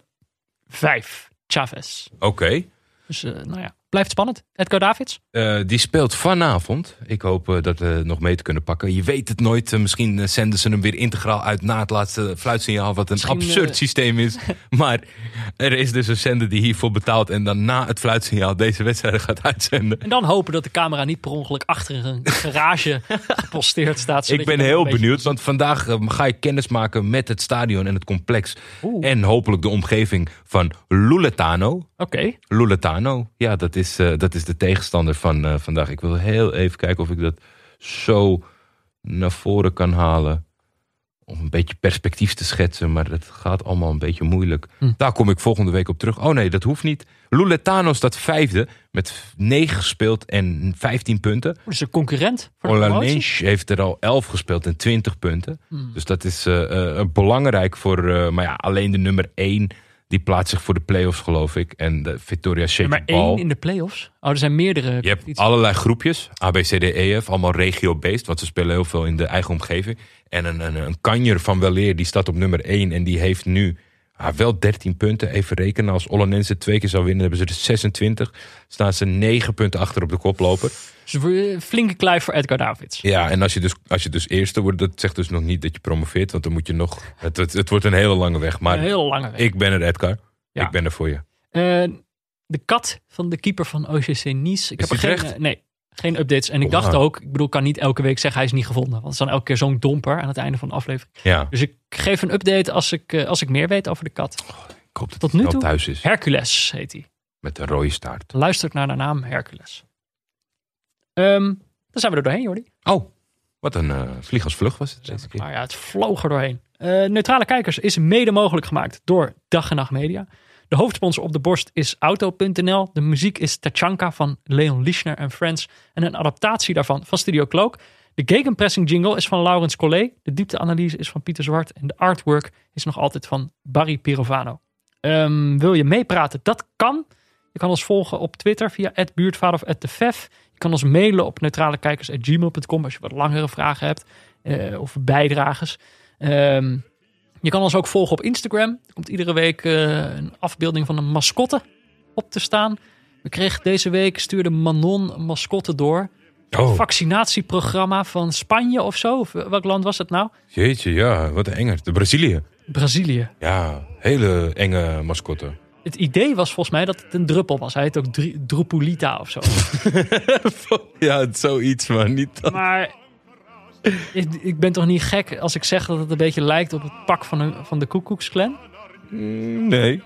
5, Chavez. Oké. Dus eh, nou ja, blijft spannend. Edgar Davids. Eh, die speelt vanavond. Ik hoop eh, dat we nog mee te kunnen pakken. Je weet het nooit. Eh, misschien zenden ze hem weer integraal uit na het laatste fluitsignaal. Wat een Misschien, absurd systeem is. *laughs* maar er is dus een zender die hiervoor betaalt. En dan na het fluitsignaal deze wedstrijd gaat uitzenden. En dan hopen dat de camera niet per ongeluk achter een garage *laughs* geposteerd staat. Ik ben heel benieuwd. Want vandaag ga ik kennis maken met het stadion en het complex. Oeh. En hopelijk de omgeving van Luletano. Oké. Luletano. Ja, dat is, dat is de tegenstander van eh, vandaag. Ik wil heel even kijken of ik dat zo naar voren kan halen. Om een beetje perspectief te schetsen, maar dat gaat allemaal een beetje moeilijk. Hm. Daar kom ik volgende week op terug. Oh nee, dat hoeft niet. Luletano staat vijfde met 9 gespeeld en 15 punten. Dus een concurrent voor de heeft er al 11 gespeeld en 20 punten. Hmm. Dus dat is eh, eh, belangrijk voor. maar ja, alleen de nummer 1 die plaatst zich voor de play-offs, geloof ik. En de Victoria Nummer Shake 1 in de play-offs. Oh, er zijn meerdere. Je hebt allerlei groepjes, A, B, C, D, E, F, allemaal regio-based, want ze spelen heel veel in de eigen omgeving. En een, een, een kanjer van Weleer, die staat op nummer 1 en die heeft nu ah, wel 13 punten. Even rekenen, als Ollanense twee keer zou winnen, hebben ze er 26. Staan ze 9 punten achter op de koploper. Dus flinke kluif voor Edgar Davids. Ja, en als je dus, als je dus eerste wordt, dat zegt dus nog niet dat je promoveert, want dan moet je nog... Het, het, het wordt een hele lange weg, maar een hele lange weg. ik ben er, Edgar. Ja. Ik ben er voor je. Eh, de kat van de keeper van OGC Nice. Ik Is heb er geen, eh, nee, geen updates. En ik Oh, dacht ook, ik bedoel, ik kan niet elke week zeggen hij is niet gevonden. Want het is dan elke keer zo'n domper aan het einde van de aflevering. Ja, Dus ik geef een update als ik, eh, als ik meer weet over de kat. ik hoop dat Tot nu toe? thuis is. Hercules heet hij. Met een rode staart. Luistert naar de naam Hercules. Ehm, dan zijn we er doorheen, Jordi. Oh, wat een vlieg als vlug was het deze keer. Maar ja, het vloog er doorheen. Eh, Neutrale Kijkers is mede mogelijk gemaakt door Dag en Nacht Media. De hoofdsponsor op de borst is Auto.nl. De muziek is Tachanka van Leon Lischner en Friends. En een adaptatie daarvan van Studio Cloak. De gegenpressing jingle is van Laurens Collet. De diepteanalyse is van Pieter Zwart. En de artwork is nog altijd van Barry Pirovano. Ehm, wil je meepraten? Dat kan. Je kan ons volgen op Twitter via @buurtvader of @defef. Je kan ons mailen op neutralekijkers@gmail.com als je wat langere vragen hebt eh, of bijdrages. Ehm, je kan ons ook volgen op Instagram. Er komt iedere week eh, een afbeelding van een mascotte op te staan. We kregen deze week, stuurde Manon een mascotte door. Oh, Vaccinatieprogramma van Spanje of zo. Of welk land was het nou? jeetje, ja, wat een enger. De Brazilië. Brazilië. Ja, hele enge mascotte. Het idee was volgens mij dat het een druppel was. Hij heet ook Drupulita of zo. *laughs* ja, zoiets, maar niet dat. Maar *laughs* ik, ik ben toch niet gek als ik zeg dat het een beetje lijkt op het pak van, een, van de Koekoeksclan? Nee.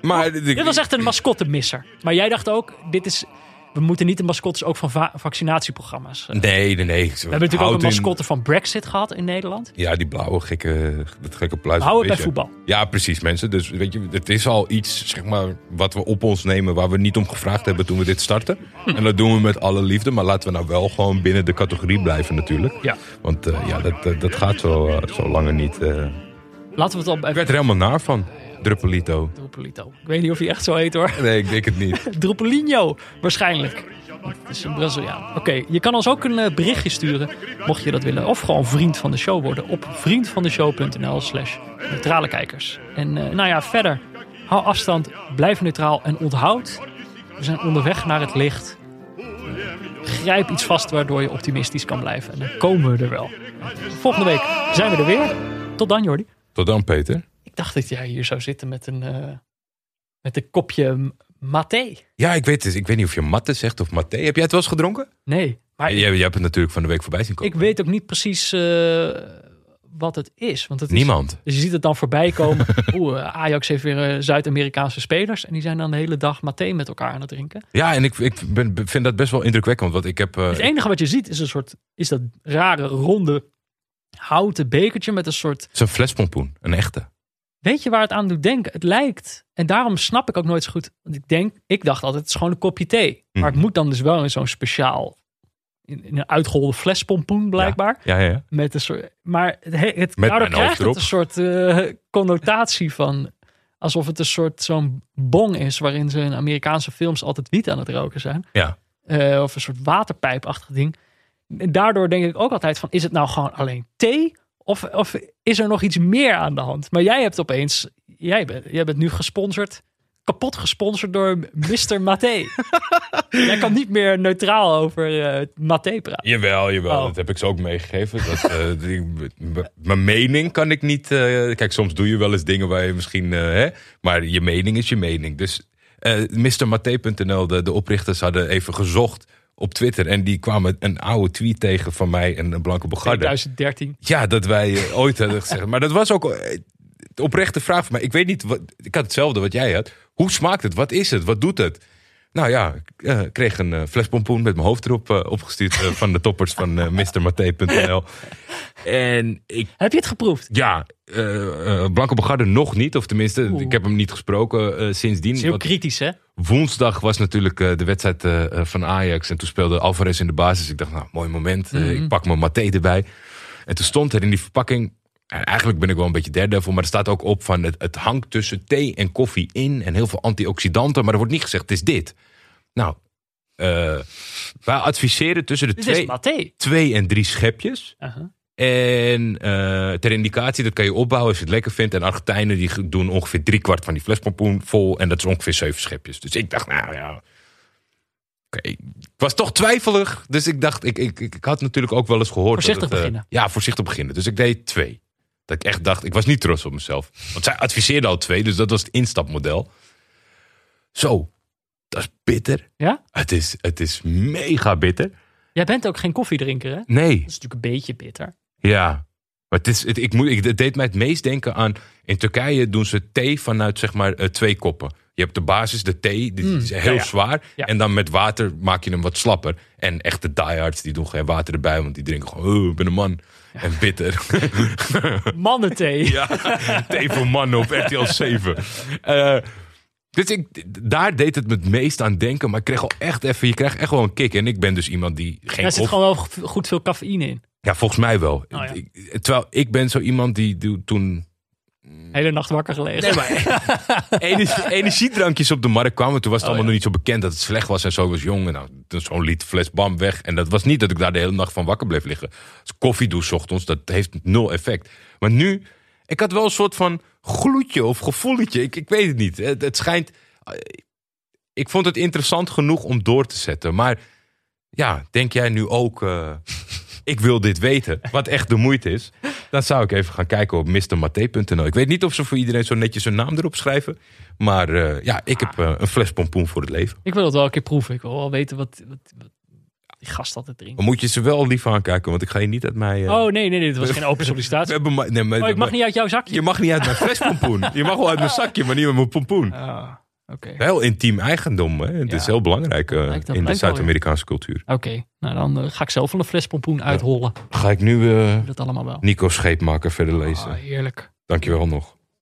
Maar Dit was echt een mascottemisser. Maar jij dacht ook, dit is, we moeten niet de mascottes ook van va- vaccinatieprogramma's. We Nee, nee, nee. hebben natuurlijk ook een mascotte van Brexit gehad in Nederland. Ja, die blauwe gekke, dat gekke pluis. We houden het bij voetbal. Ja, precies, mensen. Dus weet je, het is al iets, zeg maar, wat we op ons nemen waar we niet om gevraagd hebben toen we dit starten. En dat doen we met alle liefde. Maar laten we nou wel gewoon binnen de categorie blijven natuurlijk. Ja. Want eh, ja, dat, dat, gaat zo, eh, zo langer niet. eh. Laten we het al Ik werd er helemaal naar van. Druppelito. Druppelito. Ik weet niet of hij echt zo heet hoor. Nee, ik denk het niet. *laughs* Druppelinho, waarschijnlijk. Het is een Braziliaan. Oké, je kan ons ook een eh, berichtje sturen, mocht je dat willen. Of gewoon vriend van de show worden op vriendvandeshow.nl slash neutrale kijkers. En eh, nou ja, verder, hou afstand, blijf neutraal en onthoud. We zijn onderweg naar het licht. Grijp iets vast waardoor je optimistisch kan blijven. En dan komen we er wel. Volgende week zijn we er weer. Tot dan, Jordi. Tot dan, Peter. Dacht dat jij hier zou zitten met een, eh, met een kopje maté. Ja, ik weet het. Ik weet niet of je matte zegt of maté. Heb jij het wel eens gedronken? Nee, maar Jij, jij hebt het natuurlijk van de week voorbij zien komen. ik weet ook niet precies eh, wat het is. Want het is- Niemand. dus je ziet het dan voorbij komen. *laughs* Oeh, eh, Ajax heeft weer Zuid-Amerikaanse spelers. En die zijn dan de hele dag maté met elkaar aan het drinken. Ja, en ik, ik ben, vind dat best wel indrukwekkend. Want ik heb... Het enige wat je ziet is een soort, is dat rare ronde houten bekertje met een soort... het is een flespompoen. Een echte. Weet je waar het aan doet denken? Het lijkt, en daarom snap ik ook nooit zo goed. Want ik denk, ik dacht altijd, het is gewoon een kopje thee. Maar het Mhm. moet dan dus wel in zo'n speciaal, in, in een uitgeholde flespompoen blijkbaar. Ja, ja, ja. Met een soort, maar het, he- het, Met daardoor krijgt het een soort eh, connotatie van alsof het een soort zo'n bong is waarin ze in Amerikaanse films altijd wiet aan het roken zijn. Ja. Eh, of een soort waterpijpachtig ding. En daardoor denk ik ook altijd van, is het nou gewoon alleen thee? Of, of is er nog iets meer aan de hand? Maar jij hebt opeens, jij bent, jij bent nu gesponsord, kapot gesponsord door Mr. Maté. *laughs* jij kan niet meer neutraal over eh Maté praten. Jawel, jawel. Oh. Dat heb ik ze ook meegegeven. Dat, eh, *laughs* Mijn mening kan ik niet... eh, kijk, soms doe je wel eens dingen waar je misschien... hè, maar je mening is je mening. Dus MrMaté.nl, de, de oprichters, hadden even gezocht op Twitter. En die kwamen een oude tweet tegen van mij en een Blanke Bogarde. 2013. Ja, dat wij eh, ooit hadden *laughs* gezegd. Maar dat was ook eh, de oprechte vraag van mij. Ik weet niet, wat, ik had hetzelfde wat jij had. Hoe smaakt het? Wat is het? Wat doet het? Nou ja, ik eh, kreeg een eh, fles pompoen met mijn hoofd erop eh, opgestuurd eh, van de toppers van uh, MrMaté.nl. En ik, Heb je het geproefd? ja, eh eh, Blanco Bogarde nog niet. Of tenminste, Oeh. ik heb hem niet gesproken eh, sindsdien. Het is heel kritisch, hè? Woensdag was natuurlijk eh, de wedstrijd eh, eh, van Ajax. En toen speelde Alvarez in de basis. Ik dacht, nou, mooi moment. Eh, Mhm. Ik pak mijn maté erbij. En toen stond er in die verpakking... en eigenlijk ben ik wel een beetje daredevil, maar er staat ook op van... Het, het hangt tussen thee en koffie in en heel veel antioxidanten. Maar er wordt niet gezegd, het is dit. Nou, eh, wij adviseren tussen de twee, twee en drie schepjes. En eh, ter indicatie, dat kan je opbouwen als je het lekker vindt. En Argentijnen die doen ongeveer driekwart van die flespompoen vol. En dat is ongeveer zeven schepjes. Dus ik dacht, nou ja... Oké, ik was toch twijfelig. Dus ik dacht, ik, ik, ik, had natuurlijk ook wel eens gehoord... Voorzichtig dat het, eh, beginnen. ja, voorzichtig beginnen. Dus ik deed twee. Dat ik echt dacht, ik was niet trots op mezelf. Want zij adviseerde al twee, dus dat was het instapmodel. Zo, Dat is bitter. Ja? Het is, het is mega bitter. Jij bent ook geen koffiedrinker, hè? Dat Nee, is natuurlijk een beetje bitter. ja. Maar het, is, het, ik moet, ik, het deed mij het meest denken aan... In Turkije doen ze thee vanuit zeg maar eh, twee koppen. Je hebt de basis, de thee, die is heel Mm. ja, ja. zwaar. Ja. En dan met water maak je hem wat slapper. En echte diehards, die doen geen water erbij. Want die drinken gewoon, oh, ik ben een man. En bitter. *laughs* Mannenthee. *laughs* Ja, thee voor mannen op RTL 7. Eh, dus ik, daar deed het me het meest aan denken. Maar ik kreeg al echt even, je krijgt echt wel een kick. En ik ben dus iemand die geen Daar zit koffie- gewoon wel goed veel cafeïne in. Ja, volgens mij wel. Oh, ja. Ik- terwijl ik ben zo iemand die, die toen Hele nacht wakker gelegen. Nee, maar *laughs* energie- energiedrankjes op de markt kwamen. Toen was het Oh, allemaal nog niet zo bekend dat het slecht was en zo. Ik was jong en nou, toen zo'n liet fles bam weg. En dat was niet dat ik daar de hele nacht van wakker bleef liggen. Als koffie doe 's ochtends, dat heeft nul effect. Maar nu, ik had wel een soort van gloedje of gevoeletje. Ik, ik weet het niet. Het, het schijnt... eh, Ik vond het interessant genoeg om door te zetten. Maar ja, denk jij nu ook... eh, *laughs* ik wil dit weten, wat echt de moeite is. Dan zou ik even gaan kijken op mrmathé.nl. Ik weet niet of ze voor iedereen zo netjes hun naam erop schrijven. Maar eh, ja, ik heb eh, een fles pompoen voor het leven. Ik wil het wel een keer proeven. Ik wil wel weten wat, wat, wat die gast altijd drinkt. Dan moet je ze wel lief aankijken, want ik ga je niet uit mij... eh, Oh nee, nee, nee. Het was geen open *laughs* we sollicitatie. hebben maar- nee, maar- Oh, ik mag maar- niet uit jouw zakje. Je mag niet uit mijn fles pompoen. Je mag wel uit mijn zakje, maar niet uit mijn pompoen. Ah, Oké. Heel intiem eigendom. Hè? Het Ja. is heel belangrijk eh, dat in de Zuid-Amerikaanse cultuur. Oké, nou dan eh, ga ik zelf wel een fles pompoen uithollen. Ga ik nu eh, Dat allemaal wel. Nico Scheepmaker verder lezen. Ah, heerlijk. Dankjewel nog.